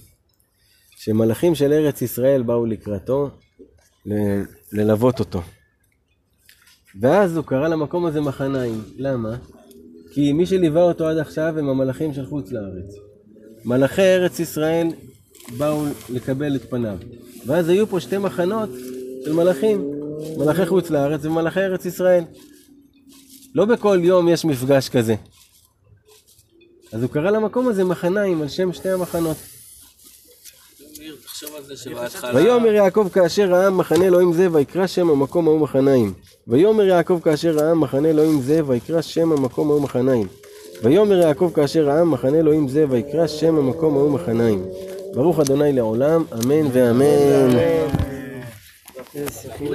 שמלאכים של ארץ ישראל באו לקראתו ל- ללוות אותו. ואז הוא קרא למקום הזה מחניים. למה? כי מי שליווה אותו עד עכשיו הם המלאכים של חוץ לארץ. מלאכי ארץ ישראל באו לקבל את פניו. ואז היו פה שתי מחנות של מלאכים, מלאכי חוץ לארץ ומלאכי ארץ ישראל. לא בכל יום יש מפגש כזה. אז הוא קרא למקום הזה מחניים על שם שתי המחנות. ויאמר יעקב כאשר ראה מחנה אלוהים זה ויקרא שם המקום ההוא מחניים. ויאמר יעקב כאשר ראה מחנה אלוהים זה ויקרא שם המקום ההוא מחניים. ויאמר יעקב כאשר ראה מחנה אלוהים זה ויקרא שם המקום ההוא מחניים. ברוך אדוני לעולם, אמן ואמן. איזה סיפור.